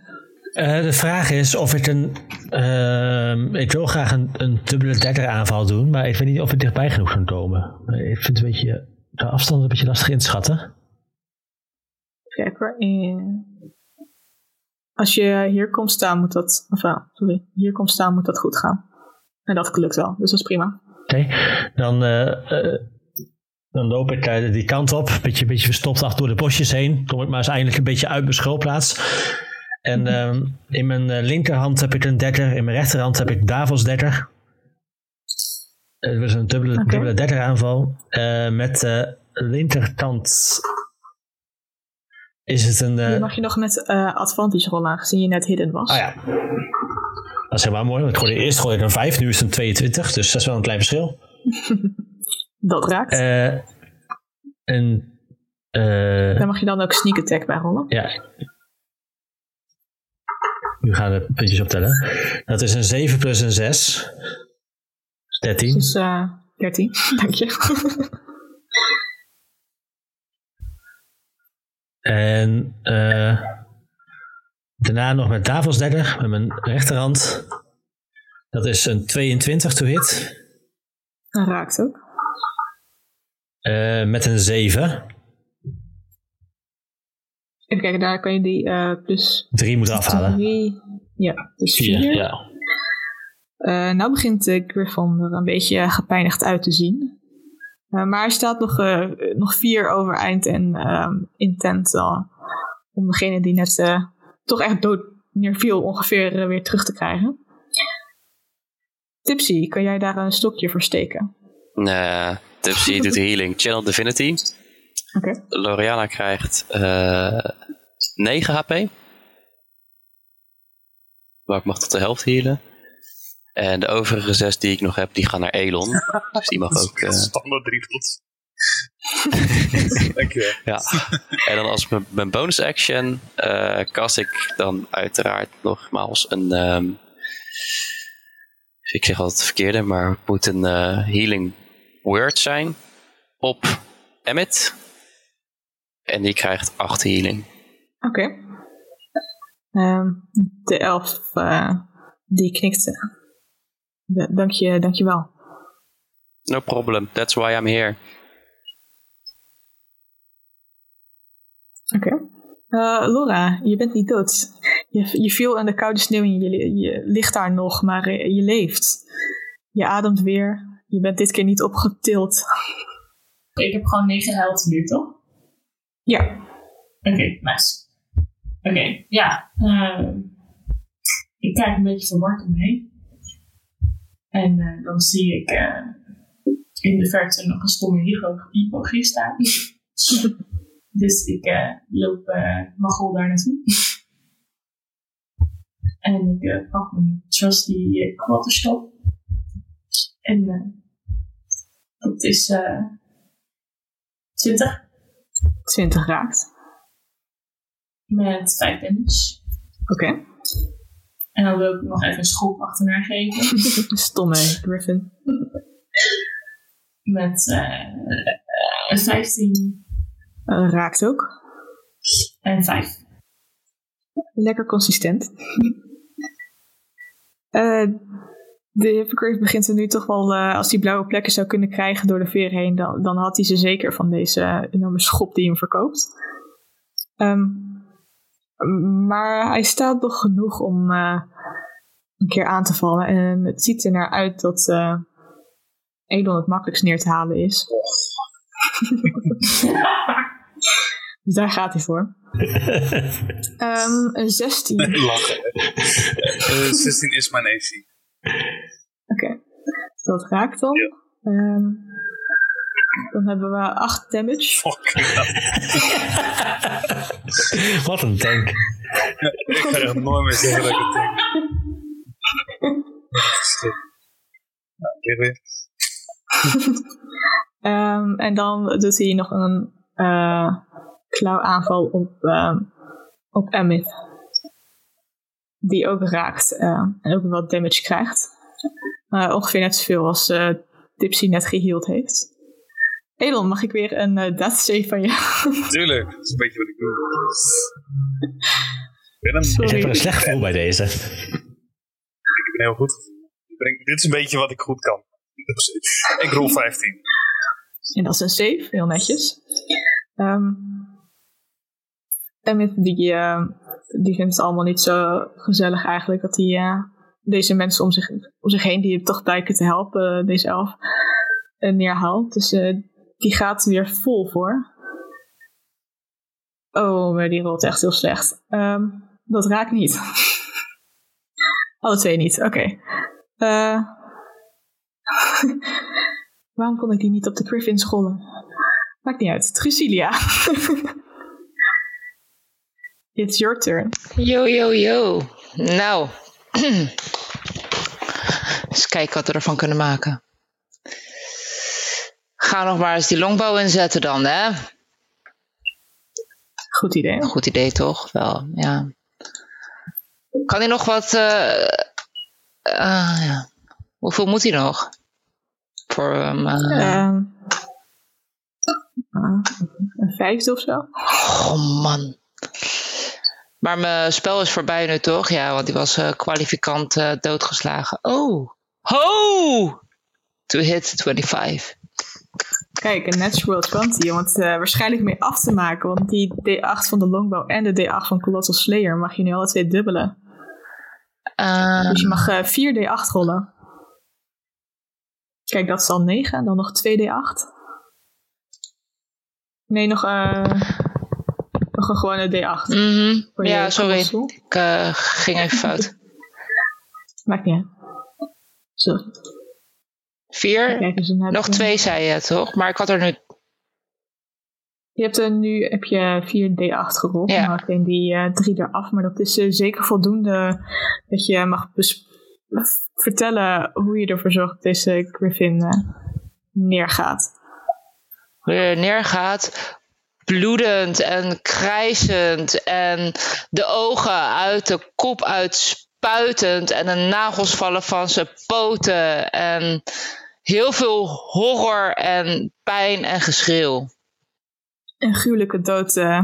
Speaker 4: Eh, de vraag is of ik een. Ehm, ik wil graag een, een dubbele dagger aanval doen, maar ik weet niet of het dichtbij genoeg kan komen. Eh, Ik vind het een beetje. De afstand een beetje lastig inschatten.
Speaker 2: Kijk hoor. eh, Als je hier komt staan, moet dat. Of, ah, sorry. Hier komt staan, moet dat goed gaan. En dat lukt wel, dus dat is prima.
Speaker 4: Oké, dan. eh, eh, Dan loop ik eh, die kant op, een beetje, beetje verstopt achter door de bosjes heen. Kom ik maar eens eindelijk een beetje uit mijn schuilplaats. En ehm, in mijn eh, linkerhand heb ik een dekker, in mijn rechterhand heb ik Davos dekker. Het was een dubbele,
Speaker 2: Oké.
Speaker 4: dubbele dekker aanval. Eh, met de linkerkant is het een... eh,
Speaker 2: Hier mag je nog met eh, advantage rollen, aangezien je net hidden was.
Speaker 4: Ah ja. Dat is helemaal mooi, want ik gooide, eerst gooide ik een 5, nu is het een 22, dus dat is wel een klein verschil. (laughs)
Speaker 2: Dat raakt.
Speaker 4: Eh en, eh,
Speaker 2: Daar mag je dan ook sneak attack bij rollen.
Speaker 4: ja. Nu gaan de puntjes optellen. Dat is een 7 plus een 6. 13.
Speaker 2: Dus eh 13, (laughs) dank je.
Speaker 4: En eh, daarna nog met dagger met mijn rechterhand. Dat is een 22 to hit.
Speaker 2: Dat raakt ook.
Speaker 4: Eh, met een 7.
Speaker 2: Even kijken, daar kan je die eh plus
Speaker 4: 3 moet afhalen.
Speaker 2: drie- Ja, dus
Speaker 4: 4.
Speaker 2: 4.
Speaker 4: Ja.
Speaker 2: Eh, nou begint de Griffon er een beetje gepijnigd uit te zien. Eh, maar hij staat nog, eh, nog vier overeind en ehm, intent al om degene die net eh, toch echt dood neerviel ongeveer weer terug te krijgen. Tipsy, kan jij daar een stokje voor steken?
Speaker 5: Nee, Tipsy doet (laughs) healing. Channel Divinity.
Speaker 2: Oké.
Speaker 5: Loriana krijgt eh 9 HP. Maar ik mag tot de helft healen. En de overige zes die ik nog heb, die gaan naar Elon. (laughs) Dus die mag ook... eh,
Speaker 7: Standaard drie tot. (laughs) Dankjewel.
Speaker 5: ja. En dan als mijn, mijn bonus action eh cast ik dan uiteraard nogmaals een... ehm, ik zeg altijd het verkeerde, maar het moet een eh, healing word zijn op Emmet. En die krijgt 8 healing.
Speaker 2: Oké. Ehm, de elf, eh, die knikt. eh. Da- Dank je, dank je wel.
Speaker 5: No problem, that's why I'm here.
Speaker 2: Oké. Eh, Laura, je bent niet dood. Je, je viel in de koude sneeuw en je, je ligt daar nog, maar je leeft. Je ademt weer. Je bent dit keer niet opgetild.
Speaker 3: Ik heb gewoon 9 health nu, toch?
Speaker 2: Ja.
Speaker 3: Oké, nice. Oké, ja. eh, ik kijk een beetje verward omheen. En eh, dan zie ik eh, in de verte nog een stomme hypo- hypogrief staan. (laughs) dus ik eh, loop uh, Magel daar naartoe. en ik pak mijn trusty uh, kwatterstop. En dat is eh 20
Speaker 2: 20 raakt.
Speaker 3: met 5 damage.
Speaker 2: Oké.
Speaker 3: En dan wil ik nog even een schop achterna geven. (laughs)
Speaker 2: Stomme Griffin.
Speaker 3: Met eh eh, 15
Speaker 2: Eh, raakt ook.
Speaker 3: en 5.
Speaker 2: Lekker consistent. Eh, de Hippogriff begint er nu toch wel, eh, als hij blauwe plekken zou kunnen krijgen door de veer heen, dan, dan had hij ze zeker van deze enorme schop die hem verkoopt. Ehm, maar hij staat nog genoeg om eh, een keer aan te vallen. En het ziet er naar uit dat eh, uh, Elon het makkelijkst neer te halen is. (laughs) dus daar gaat hij voor. (laughs) Ehm, een 16.
Speaker 7: Lachen. 16 is mijn
Speaker 2: 18 dat raakt dan. Ehm, dan hebben we 8 damage.
Speaker 7: Fuck. (laughs)
Speaker 4: Wat een tank.
Speaker 7: Ik ga echt nooit meer zeggen dat ik lig (laughs) weer.
Speaker 2: Ehm, en dan doet hij nog een eh klauwaanval op, ehm op Emmett. Die ook raakt eh, en ook wat damage krijgt. Eh, ongeveer net zoveel als eh Tipsy net geheeld heeft. Elon, mag ik weer een eh death save van je? (laughs)
Speaker 7: Tuurlijk, dat is een beetje wat ik doe. Ik ben, een,
Speaker 4: Ik heb er een slecht gevoel bij deze.
Speaker 7: ik ben heel goed. Ik ben- dit is een beetje wat ik goed kan. Ik rol 15.
Speaker 2: En dat is een save, heel netjes. Ehm Emmett, die, eh, die vindt het allemaal niet zo gezellig eigenlijk dat hij eh, deze mensen om zich, om zich heen, die toch blijken te helpen, eh, deze elf, eh, neerhaalt. Dus eh, die gaat weer vol voor. Oh, maar die rolt echt heel slecht. Ehm, dat raakt niet. (laughs) Alle twee niet, oké. (laughs) Waarom kon ik die niet op de Griffins rollen? Maakt niet uit. Drusilia. (laughs) It's your turn.
Speaker 6: Yo, yo, yo. Nou. (clears throat) eens kijken wat we ervan kunnen maken. Ga nog maar eens die longbow inzetten dan, hè?
Speaker 2: Goed idee.
Speaker 6: Goed idee toch? Wel, ja. Kan hij nog wat... eh, ah, ja. Hoeveel moet hij nog? Voor hem... eh,
Speaker 2: ah, een vijfde of zo?
Speaker 6: Oh man. Maar mijn spel is voorbij nu toch? Ja, want die was eh, kwalificant eh, doodgeslagen. Oh. Ho! To hit 25.
Speaker 2: Kijk, een natural 20, om het eh, waarschijnlijk mee af te maken. Want die D8 van de Longbow en de D8 van Colossal Slayer mag je nu alle twee dubbelen.
Speaker 6: Eh,
Speaker 2: Dus je mag eh 4 D8 rollen. Kijk, dat is al 9. En dan nog 2 D8. Nee, nog, eh nog een gewone D8.
Speaker 6: mhm. Ja, sorry. Ik eh, ging even fout. (laughs)
Speaker 2: Maakt niet uit. Zo,
Speaker 6: Vier?
Speaker 2: kijk
Speaker 6: Nog twee zei je toch? Maar ik had er nu...
Speaker 2: Je hebt er nu heb je 4 D8 gerold.
Speaker 6: Ja.
Speaker 2: Dan alleen die eh 3 eraf. Maar dat is eh, zeker voldoende dat je mag vertellen hoe je ervoor zorgt dat deze Griffin neergaat.
Speaker 6: neergaat. Bloedend en krijzend. En de ogen uit de kop uitspuitend. En de nagels vallen van zijn poten. En heel veel horror en pijn en geschreeuw.
Speaker 2: Een gruwelijke dood. eh,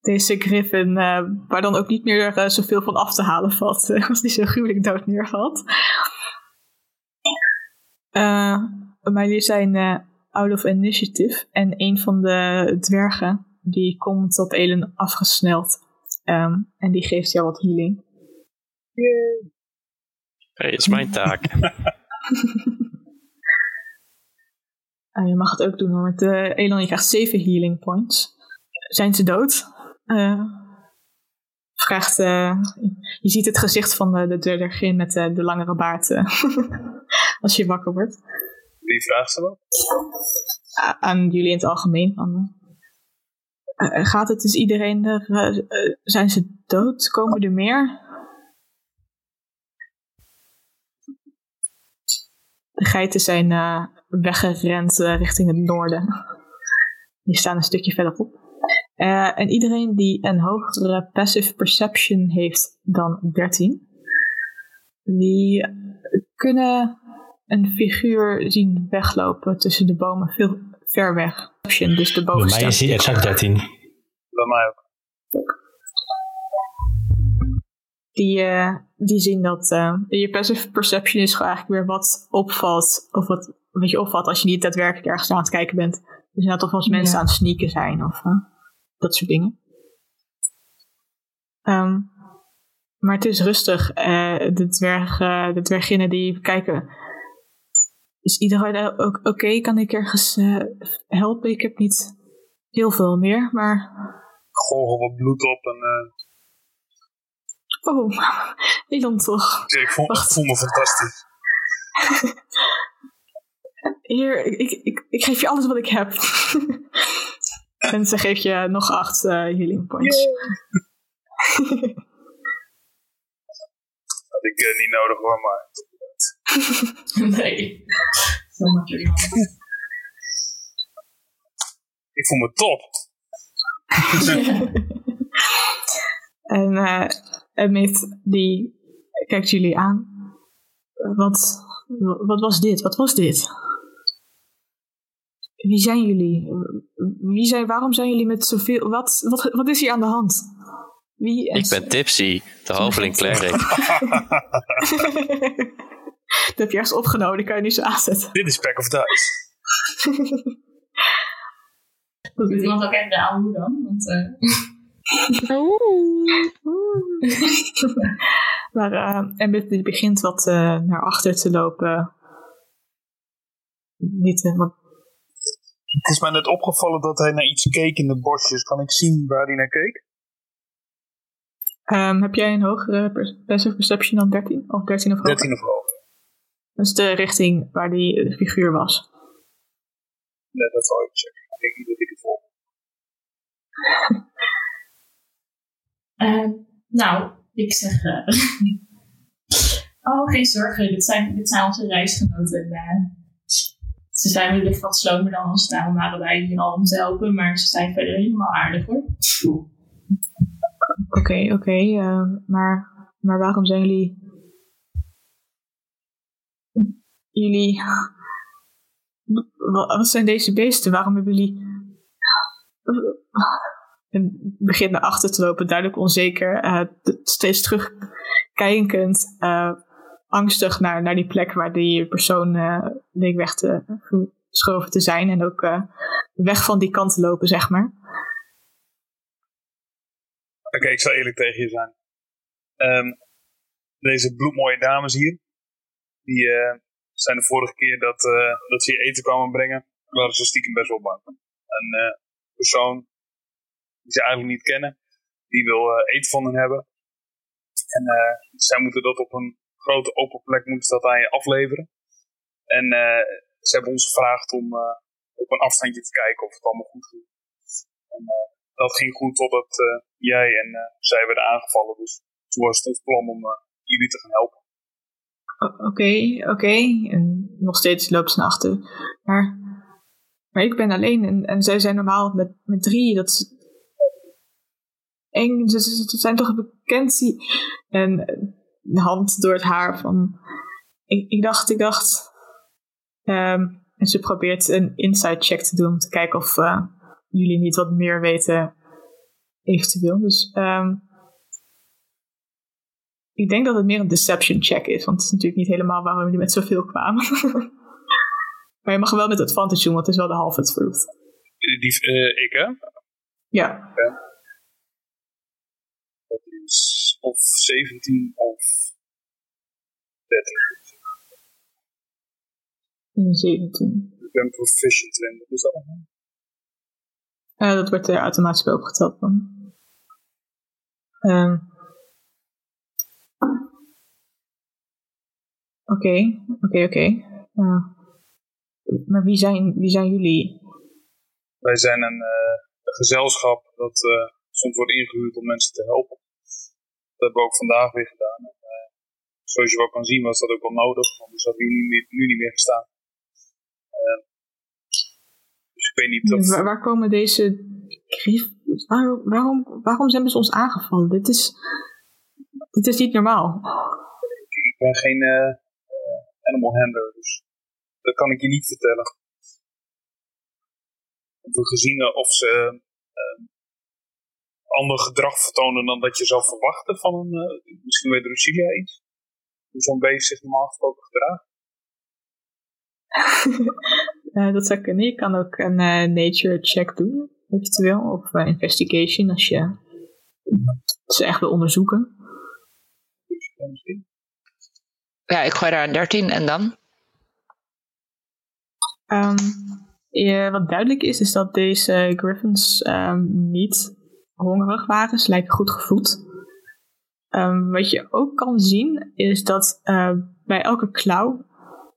Speaker 2: deze Griffin, eh, waar dan ook niet meer eh, zoveel van af te halen valt. als die zo gruwelijk dood neervalt. Maar jullie zijn out of initiative. En een van de dwergen, die komt op Elen afgesneld. Ehm, en die geeft jou wat healing.
Speaker 5: Hey, dat is mijn (laughs) taak. (laughs)
Speaker 2: Ah, je mag het ook doen hoor. Met uh, Elon, je krijgt 7 healing points. Zijn ze dood? Eh, vraagt, eh, je ziet het gezicht van de, de dwergin met eh, de langere baard (laughs) als je wakker wordt.
Speaker 7: Wie vraagt ze dat?
Speaker 2: Aan jullie in het algemeen. Van, eh, gaat het dus iedereen er? eh, eh, zijn ze dood? Komen er meer? De geiten zijn eh, weggerend eh, richting het noorden. Die staan een stukje verderop. Eh, en iedereen die een hogere passive perception heeft dan 13, die kunnen een figuur zien weglopen tussen de bomen, veel ver weg. Dus de
Speaker 4: Bij mij
Speaker 2: bovenste.
Speaker 4: is hij exact 13.
Speaker 7: Bij mij ook.
Speaker 2: Die, eh, die zien dat eh, je passive perception is gewoon eigenlijk weer wat opvalt. Of wat, wat je opvalt als je niet daadwerkelijk ergens aan het kijken bent. Dus net of als mensen
Speaker 1: Ja.
Speaker 2: aan het sneaken zijn of eh, dat soort dingen. Ehm, maar het is rustig. eh, de, dwerg, eh, de dwerginnen die kijken. Is iedereen eh, ook oké? Kan ik ergens eh, helpen? Ik heb niet heel veel meer, maar...
Speaker 7: Gorgel wat bloed op en eh,
Speaker 2: Oh, (laughs) Elon toch.
Speaker 7: ik, voel, ik
Speaker 2: Wacht.
Speaker 7: voel me fantastisch. (laughs)
Speaker 2: Hier, ik, ik, ik, ik geef je alles wat ik heb. (laughs) en ze geeft je nog acht eh, healing points.
Speaker 7: Had ik niet nodig hoor, maar (laughs)
Speaker 3: nee. Zo
Speaker 7: ik voel me top. (laughs)
Speaker 2: en eh Emmett, die kijkt jullie aan. Wat, wat was dit? Wat was dit? Wie zijn jullie? Wie zijn, waarom zijn jullie met zoveel... Wat, wat, wat is hier aan de hand? Wie
Speaker 5: Ik ben Tipsy, de hoveling cleric. (laughs) (laughs)
Speaker 2: Dat heb je ergens opgenomen, die kan je nu zo aanzetten.
Speaker 7: Dit is Pack of Dice. (laughs)
Speaker 3: Moet iemand ook even de oude dan? Want, eh, (laughs)
Speaker 2: maar uh, Emmett die begint wat eh, naar achter te lopen. Niet, eh, wat,
Speaker 7: Het is mij net opgevallen dat hij naar iets keek in de bosjes. Kan ik zien waar hij naar keek?
Speaker 2: Ehm, heb jij een hogere passive perception dan 13? Of 13 of hoger?
Speaker 7: 13 of hoger.
Speaker 2: Dat is de richting waar die eh, figuur was.
Speaker 7: Nee, dat zal ik checken. Ik denk niet dat ik het volg. (laughs)
Speaker 3: Eh, nou, ik zeg. eh, (laughs) oh, geen zorgen. Dit zijn, dit zijn onze reisgenoten. eh. ze zijn wellicht wat slomer dan ons. Daarom waren wij hier al om te helpen. Maar ze zijn verder helemaal aardig hoor.
Speaker 2: Oké, oké. eh, maar, maar waarom zijn jullie... Jullie... Wa- Wat zijn deze beesten? Waarom hebben jullie... En begint naar achter te lopen, duidelijk onzeker. eh, steeds terugkijkend, eh, angstig naar, naar die plek waar die persoon eh leek weg te geschoven te zijn. En ook weg van die kant te lopen, zeg maar.
Speaker 7: Oké, ik zal eerlijk tegen je zijn. Ehm, deze bloedmooie dames hier, die zijn de vorige keer dat, eh, dat ze hier eten kwamen brengen, waren ze stiekem best wel bang. Een eh, persoon die ze eigenlijk niet kennen, die wil eh, eten van hen hebben. En eh, zij moeten dat op een grote open plek moeten dat aan je afleveren. En eh, ze hebben ons gevraagd om eh, op een afstandje te kijken of het allemaal goed ging. En, eh, dat ging goed totdat eh, jij en eh, zij werden aangevallen. Dus toen was het ons plan om eh, jullie te gaan helpen.
Speaker 2: Oké, oké. En nog steeds loopt ze naar achter. Maar, maar ik ben alleen en, en zij zijn normaal met, met drie. Dat is eng. Ze, zijn toch bekend. die- En de hand door het haar van... Ik, ik dacht, ik dacht... ehm, en ze probeert een inside check te doen om te kijken of eh, jullie niet wat meer weten eventueel. Dus ehm, ik denk dat het meer een deception check is, want het is natuurlijk niet helemaal waarom jullie met zoveel kwamen. (laughs) maar je mag wel met advantage doen, want het is wel de halve truth.
Speaker 7: Die, eh, ik hè?
Speaker 2: Ja,
Speaker 7: Dat is of 17 of 13.
Speaker 2: een 17.
Speaker 7: Ik ben proficient in. Wat is dat allemaal?
Speaker 2: Eh, dat wordt er automatisch bij opgeteld dan. Ehm. Oké, oké, oké. Maar wie zijn, wie zijn jullie?
Speaker 7: Wij zijn een, eh, een gezelschap dat eh, soms wordt ingehuurd om mensen te helpen. Dat hebben we ook vandaag weer gedaan. En, eh, zoals je wel kan zien was dat ook wel nodig, want dus had hier nu, niet- nu niet meer gestaan. Eh, dus ik weet niet of...
Speaker 2: Waar, waar komen deze grief... Waar, waarom, waarom zijn ze ons aangevallen? Dit is, dit is niet normaal.
Speaker 7: Ik ben geen animal handler, dus dat kan ik je niet vertellen. We gezien of ze eh, ander gedrag vertonen dan dat je zou verwachten van een, eh, misschien weet Rusilia iets. Hoe zo'n beest zich normaal gesproken gedraagt. (laughs)
Speaker 2: Eh, dat zou kunnen. Je kan ook een nature check doen, eventueel. Of investigation, als je ze echt wil onderzoeken.
Speaker 7: Dus, misschien.
Speaker 6: Ja, ik gooi daar een 13 en dan?
Speaker 2: Ehm, eh, wat duidelijk is, is dat deze griffins ehm, niet hongerig waren. Ze lijken goed gevoed. Ehm, wat je ook kan zien, is dat eh, bij elke klauw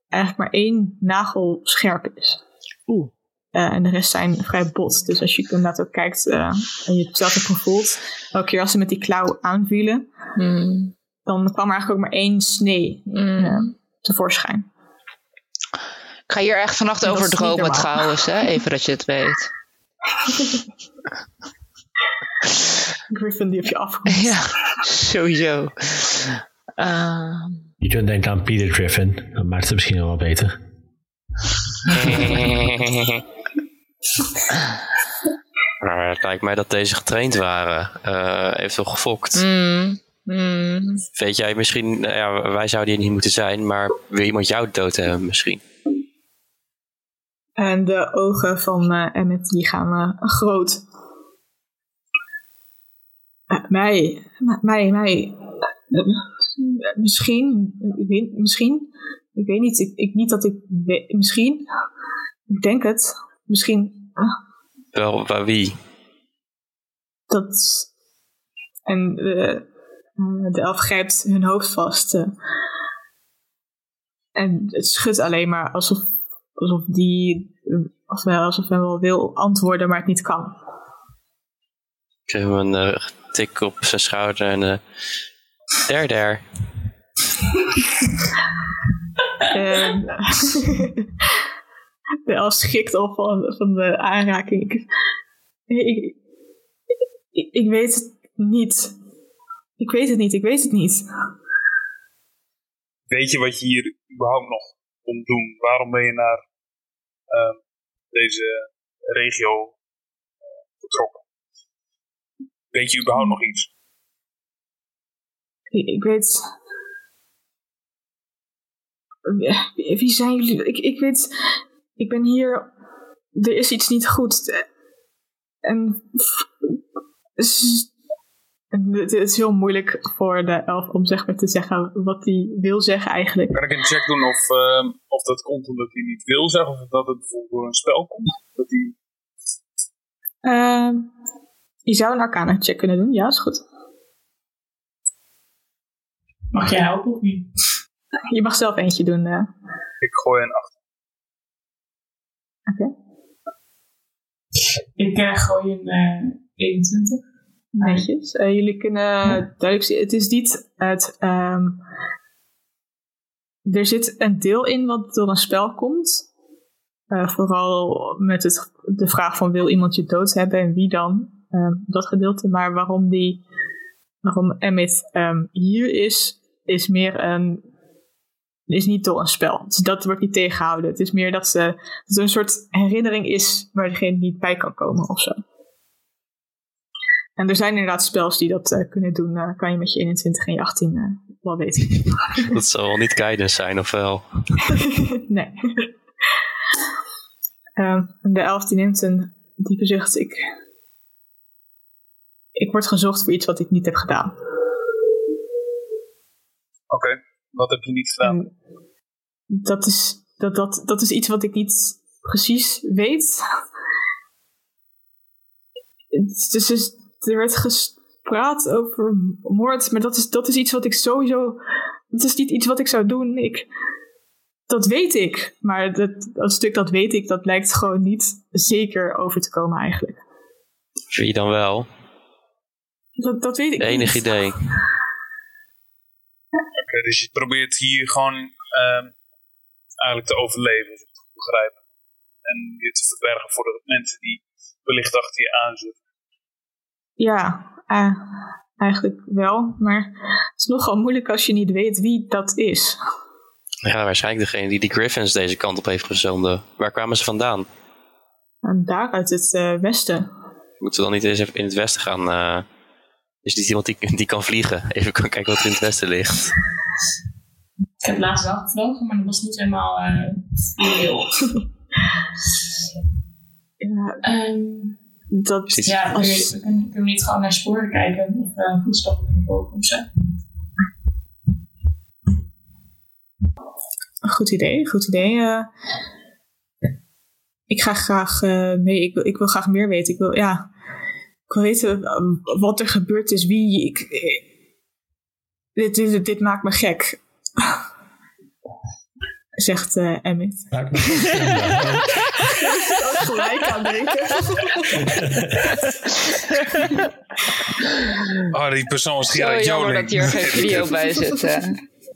Speaker 2: eigenlijk maar één nagel scherp is.
Speaker 4: Oeh.
Speaker 2: Eh, en de rest zijn vrij bot. Dus als je inderdaad ook kijkt eh, en je het zelf hebt gevoeld, elke keer als ze met die klauw aanvielen,
Speaker 6: Hmm.
Speaker 2: Dan kwam er eigenlijk ook maar één snee
Speaker 6: Hmm.
Speaker 2: eh, tevoorschijn.
Speaker 6: Ik ga hier echt vannacht over dromen trouwens, hè? even dat je het weet. (laughs)
Speaker 2: Griffin die op je afkomt.
Speaker 6: Ja, sowieso. Ehm,
Speaker 4: Je kunt denken aan Peter Griffin. Dat maakt het misschien nog wel beter. (laughs)
Speaker 5: Maar het lijkt mij dat deze getraind waren. Eh heeft wel gefokt.
Speaker 6: mm, mm.
Speaker 5: Weet jij misschien, nou ja, wij zouden hier niet moeten zijn, maar wil iemand jou dood hebben misschien?
Speaker 2: En de ogen van eh, Emmet die gaan eh, groot. Eh, mij, mij, mij. Misschien, ik weet, misschien. Ik weet niet, ik, ik niet dat ik, misschien. Ik denk het. misschien
Speaker 5: Wel, waar wie?
Speaker 2: dat. En de elf grijpt hun hoofd vast. eh. en het schudt alleen maar alsof, alsof die. eh, alsof hij wel wil antwoorden, maar het niet kan.
Speaker 5: Ik geef hem een eh, tik op zijn schouder en... eh der, der. (laughs)
Speaker 2: En (laughs) de elf schrikt al van, van de aanraking. Ik, ik, ik, ik weet het niet. Ik weet het niet, ik weet het niet.
Speaker 7: Weet je wat je hier überhaupt nog komt doen? Waarom ben je naar ehm, deze regio eh, vertrokken? Weet je überhaupt nog iets?
Speaker 2: Ik, ik weet. Wie wie zijn jullie? Ik, ik weet. Ik ben hier. Er is iets niet goed. En. Het is heel moeilijk voor de elf om zeg maar te zeggen wat hij wil zeggen eigenlijk.
Speaker 7: Kan ik een check doen of, ehm, of dat komt omdat hij niet wil zeggen of dat het bijvoorbeeld door een spel komt? Dat hij...
Speaker 2: Ehm, je zou een arcana check kunnen doen, ja, is goed.
Speaker 3: Mag jij helpen of niet?
Speaker 2: Je mag zelf eentje doen. eh.
Speaker 7: Ik gooi een 8.
Speaker 3: Ik eh, gooi een eh 21.
Speaker 2: Netjes. Eh, jullie kunnen duidelijk zien, het is niet het. ehm, er zit een deel in wat door een spel komt. Eh, vooral met het, de vraag van wil iemand je dood hebben en wie dan? Ehm, dat gedeelte. Maar waarom die, waarom Emmett ehm, hier is, is meer een. Is niet door een spel. Dus dat wordt niet tegengehouden. Het is meer dat, ze, dat er een soort herinnering is waar degene niet bij kan komen of zo. En er zijn inderdaad spels die dat eh, kunnen doen. eh, kan je met je 21 en je 18 eh, wel weten. (laughs)
Speaker 5: Dat zal wel niet guidance zijn, of wel? (laughs)
Speaker 2: nee. Ehm, de 11 die neemt een diepe zucht. Ik, ik word gezocht voor iets wat ik niet heb gedaan.
Speaker 7: Oké, wat heb je niet gedaan?
Speaker 2: En dat, is, dat, dat, dat is iets wat ik niet precies weet. Het- Dus, is- er werd gepraat over moord, maar dat is, dat is iets wat ik sowieso. Dat is niet iets wat ik zou doen. Ik, dat weet ik, maar dat, dat stuk dat weet ik, dat lijkt gewoon niet zeker over te komen eigenlijk.
Speaker 5: Je dan wel?
Speaker 2: Dat, dat weet ik
Speaker 5: Enig
Speaker 2: niet.
Speaker 5: idee.
Speaker 7: Oké, dus je probeert hier gewoon ehm, eigenlijk te overleven, als ik het goed begrijp. En je te verbergen voor de mensen die wellicht achter je aan zitten.
Speaker 2: Ja, eh, eigenlijk wel. Maar het is nogal moeilijk als je niet weet wie dat is.
Speaker 5: Ja, waarschijnlijk degene die die Griffins deze kant op heeft gezonden. Waar kwamen ze vandaan?
Speaker 2: En daar uit het eh, westen.
Speaker 5: Moeten we dan niet eens even in het westen gaan? eh is niet iemand die, die kan vliegen? Even kan kijken wat er in het westen ligt.
Speaker 3: Ik heb laatst wel gevlogen, maar dat was niet helemaal eh reëel. (laughs)
Speaker 2: Ja,
Speaker 3: Ehm,
Speaker 2: dat,
Speaker 5: Precies.
Speaker 3: ja, kun
Speaker 2: als-
Speaker 3: je, kun je niet gewoon naar sporen kijken of eh, voetstappen kunnen volgen of zo?
Speaker 2: Een goed idee, goed idee. eh. ik ga graag eh, mee. Ik wil, ik wil graag meer weten. Ik wil, ja, ik wil weten eh, wat er gebeurd is. Wie ik. eh, dit, dit, dit maakt me gek. Zegt eh Emmett.
Speaker 4: Maakt me wel
Speaker 2: gelijk aan denken. (laughs)
Speaker 7: Oh, die persoon
Speaker 6: Zo
Speaker 7: Gerard
Speaker 6: jammer
Speaker 7: Joling.
Speaker 6: dat hier geen video (laughs) bij zit eh,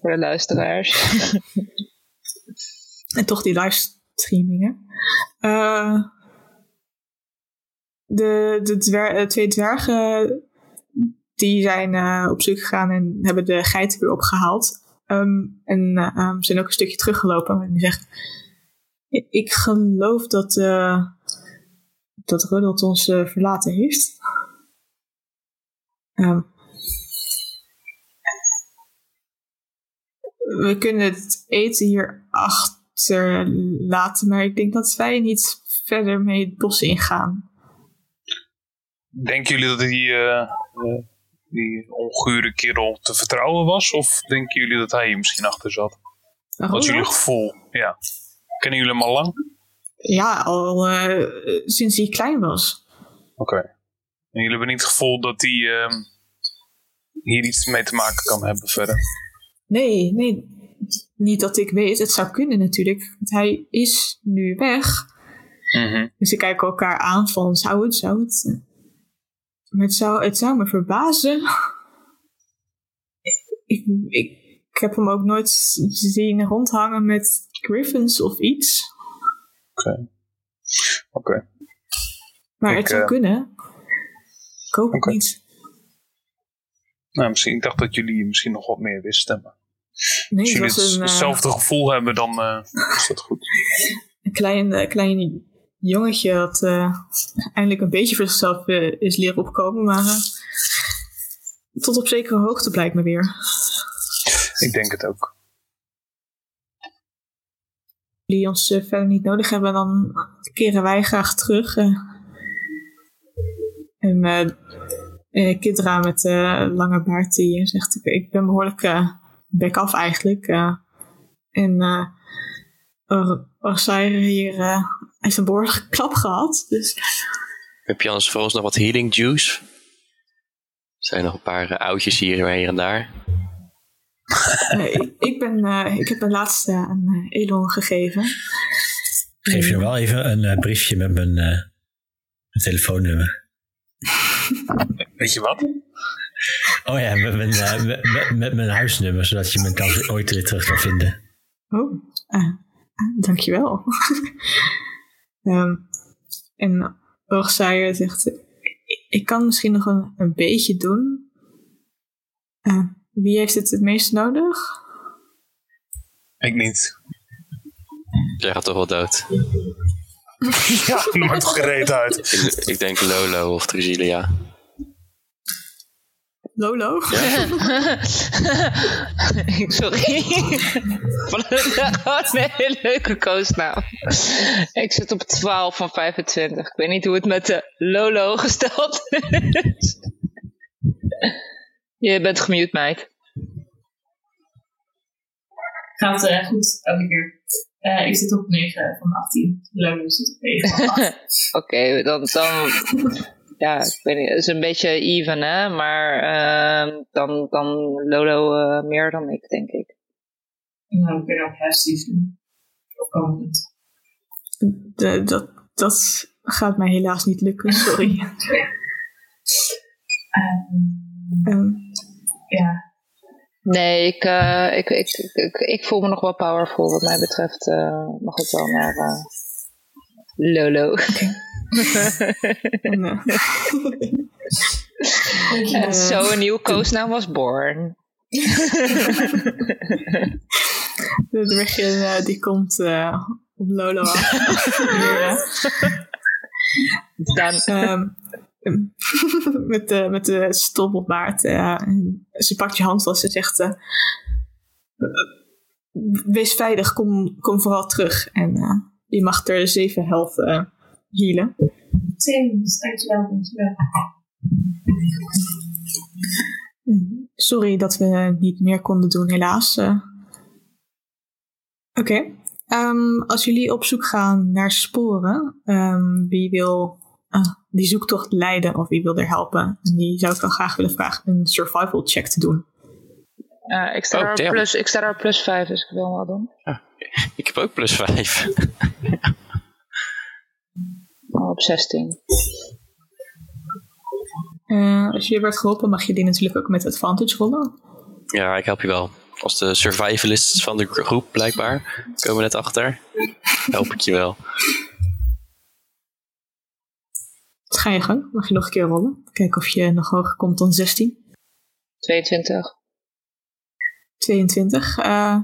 Speaker 6: voor de luisteraars.
Speaker 2: En toch die livestreamingen. Eh de, de dwer- eh, twee dwergen die zijn eh, op zoek gegaan en hebben de geiten weer opgehaald. Ehm, en ehm, zijn ook een stukje teruggelopen. En die zegt: "Ik- geloof dat, eh dat Rudolf ons eh, verlaten heeft. Ehm, we kunnen het eten hier achterlaten, maar ik denk dat wij niet verder mee het bos ingaan.
Speaker 7: Denken jullie dat die, die ongure kerel te vertrouwen was? Of denken jullie dat hij hier misschien achter zat? Wat is jullie gevoel? Ja. Kennen jullie hem al lang?
Speaker 2: ja, al eh, sinds hij klein was.
Speaker 7: Oké. En jullie hebben niet het gevoel dat hij ehm, hier iets mee te maken kan hebben verder?
Speaker 2: Nee, nee, niet dat ik weet. Het zou kunnen natuurlijk, want hij is nu weg.
Speaker 7: Mhm.
Speaker 2: Dus ze kijken elkaar aan van, zou het, zou het... Maar het zou, het zou me verbazen. Ik, ik, ik heb hem ook nooit zien rondhangen met griffins of iets.
Speaker 7: Oké. Oké.
Speaker 2: Maar
Speaker 7: Ik,
Speaker 2: het zou
Speaker 7: eh,
Speaker 2: kunnen. Ik hoop het
Speaker 7: oké.
Speaker 2: niet.
Speaker 7: Nou, misschien, ik dacht dat jullie misschien nog wat meer wisten. Maar
Speaker 2: Nee,
Speaker 7: als
Speaker 2: het
Speaker 7: jullie het-
Speaker 2: een, eh,
Speaker 7: hetzelfde gevoel hebben, dan eh, is dat goed. (laughs)
Speaker 2: een klein, klein jongetje dat eh, eindelijk een beetje voor zichzelf eh, is leren opkomen. Maar eh, tot op zekere hoogte blijkt me weer.
Speaker 7: Ik denk het ook.
Speaker 2: die ons verder niet nodig hebben, dan keren wij graag terug. en Kidra met lange baard die zegt, ik, ik ben behoorlijk eh back af eigenlijk. en Or- Orsair hier heeft een behoorlijke klap gehad. Dus
Speaker 5: Heb je anders voor ons nog wat healing juice? Er zijn nog een paar eh, oudjes hier, hier en daar. (laughs)
Speaker 2: ik, ben, eh, ik heb een laatste aan eh, Elon gegeven.
Speaker 4: Ik geef je wel even een eh, briefje met mijn, eh, mijn telefoonnummer. (laughs)
Speaker 7: Weet je wat?
Speaker 4: Oh ja, met mijn, met, met- met mijn huisnummer, zodat je me dan ooit weer terug kan vinden.
Speaker 2: Oh, dankjewel. (laughs) Ehm en Orsair zegt, ik, ik kan misschien nog een, een beetje doen. Eh, wie heeft het het meest nodig?
Speaker 7: Ik niet.
Speaker 5: Jij gaat toch wel dood. (laughs)
Speaker 7: Ja, dat maakt toch gereed uit.
Speaker 5: Ik, ik denk Lolo of Drusilia.
Speaker 2: Lolo? (laughs) (laughs)
Speaker 6: Sorry. (laughs) Het gewoon een hele leuke koosnaam. Ik zit op 12 van 25. Ik weet niet hoe het met de Lolo gesteld is. Je bent gemute, meid.
Speaker 3: Gaat eh, goed, elke keer. Eh, ik zit op 9 van 18. Lolo zit op 9 van 8.
Speaker 6: Oké, dan, dan... Ja, ik weet niet. Het is een beetje even, hè. Maar ehm, dan, dan Lolo eh, meer dan ik, denk ik.
Speaker 3: Nou, ik ben ook heftig.
Speaker 2: De, dat, dat gaat mij helaas niet lukken, sorry. (laughs) Ehm,
Speaker 3: Ja,
Speaker 6: Nee, ik, eh, ik, ik, ik, ik voel me nog wel powerful. Wat mij betreft eh, mag het wel naar eh, Lolo. (laughs)
Speaker 2: en, eh,
Speaker 6: En zo een nieuwe koosnaam was born. (laughs)
Speaker 2: de dwergje eh, die komt eh, op Lolo af. Ja. (laughs)
Speaker 6: Dan,
Speaker 2: Ehm, met, de, met de stoppelbaard. eh, en ze pakt je hand vast en zegt... wees veilig, kom, kom vooral terug. En je mag er zeven eh healen.
Speaker 3: Thanks, dankjewel, dankjewel.
Speaker 2: Sorry dat we niet meer konden doen, helaas. eh. Oké. Ehm, als jullie op zoek gaan naar sporen, ehm, wie wil eh, die zoektocht leiden of wie wil er helpen? En die zou ik dan graag willen vragen een survival check te doen.
Speaker 6: eh, ik, sta
Speaker 5: Oh,
Speaker 6: plus, ik sta daar plus 5, dus ik wil hem wel doen.
Speaker 5: Ik heb ook plus 5. (laughs)
Speaker 6: Oh, op 16.
Speaker 2: Eh, als je werd geholpen, mag je die natuurlijk ook met advantage rollen.
Speaker 5: Ja, ik help je wel. Als de survivalists van de groep blijkbaar komen net achter. Help ik je wel.
Speaker 2: Dus ga je gang, mag je nog een keer rollen. Kijken of je nog hoger komt dan 16.
Speaker 6: 22.
Speaker 2: 22. eh,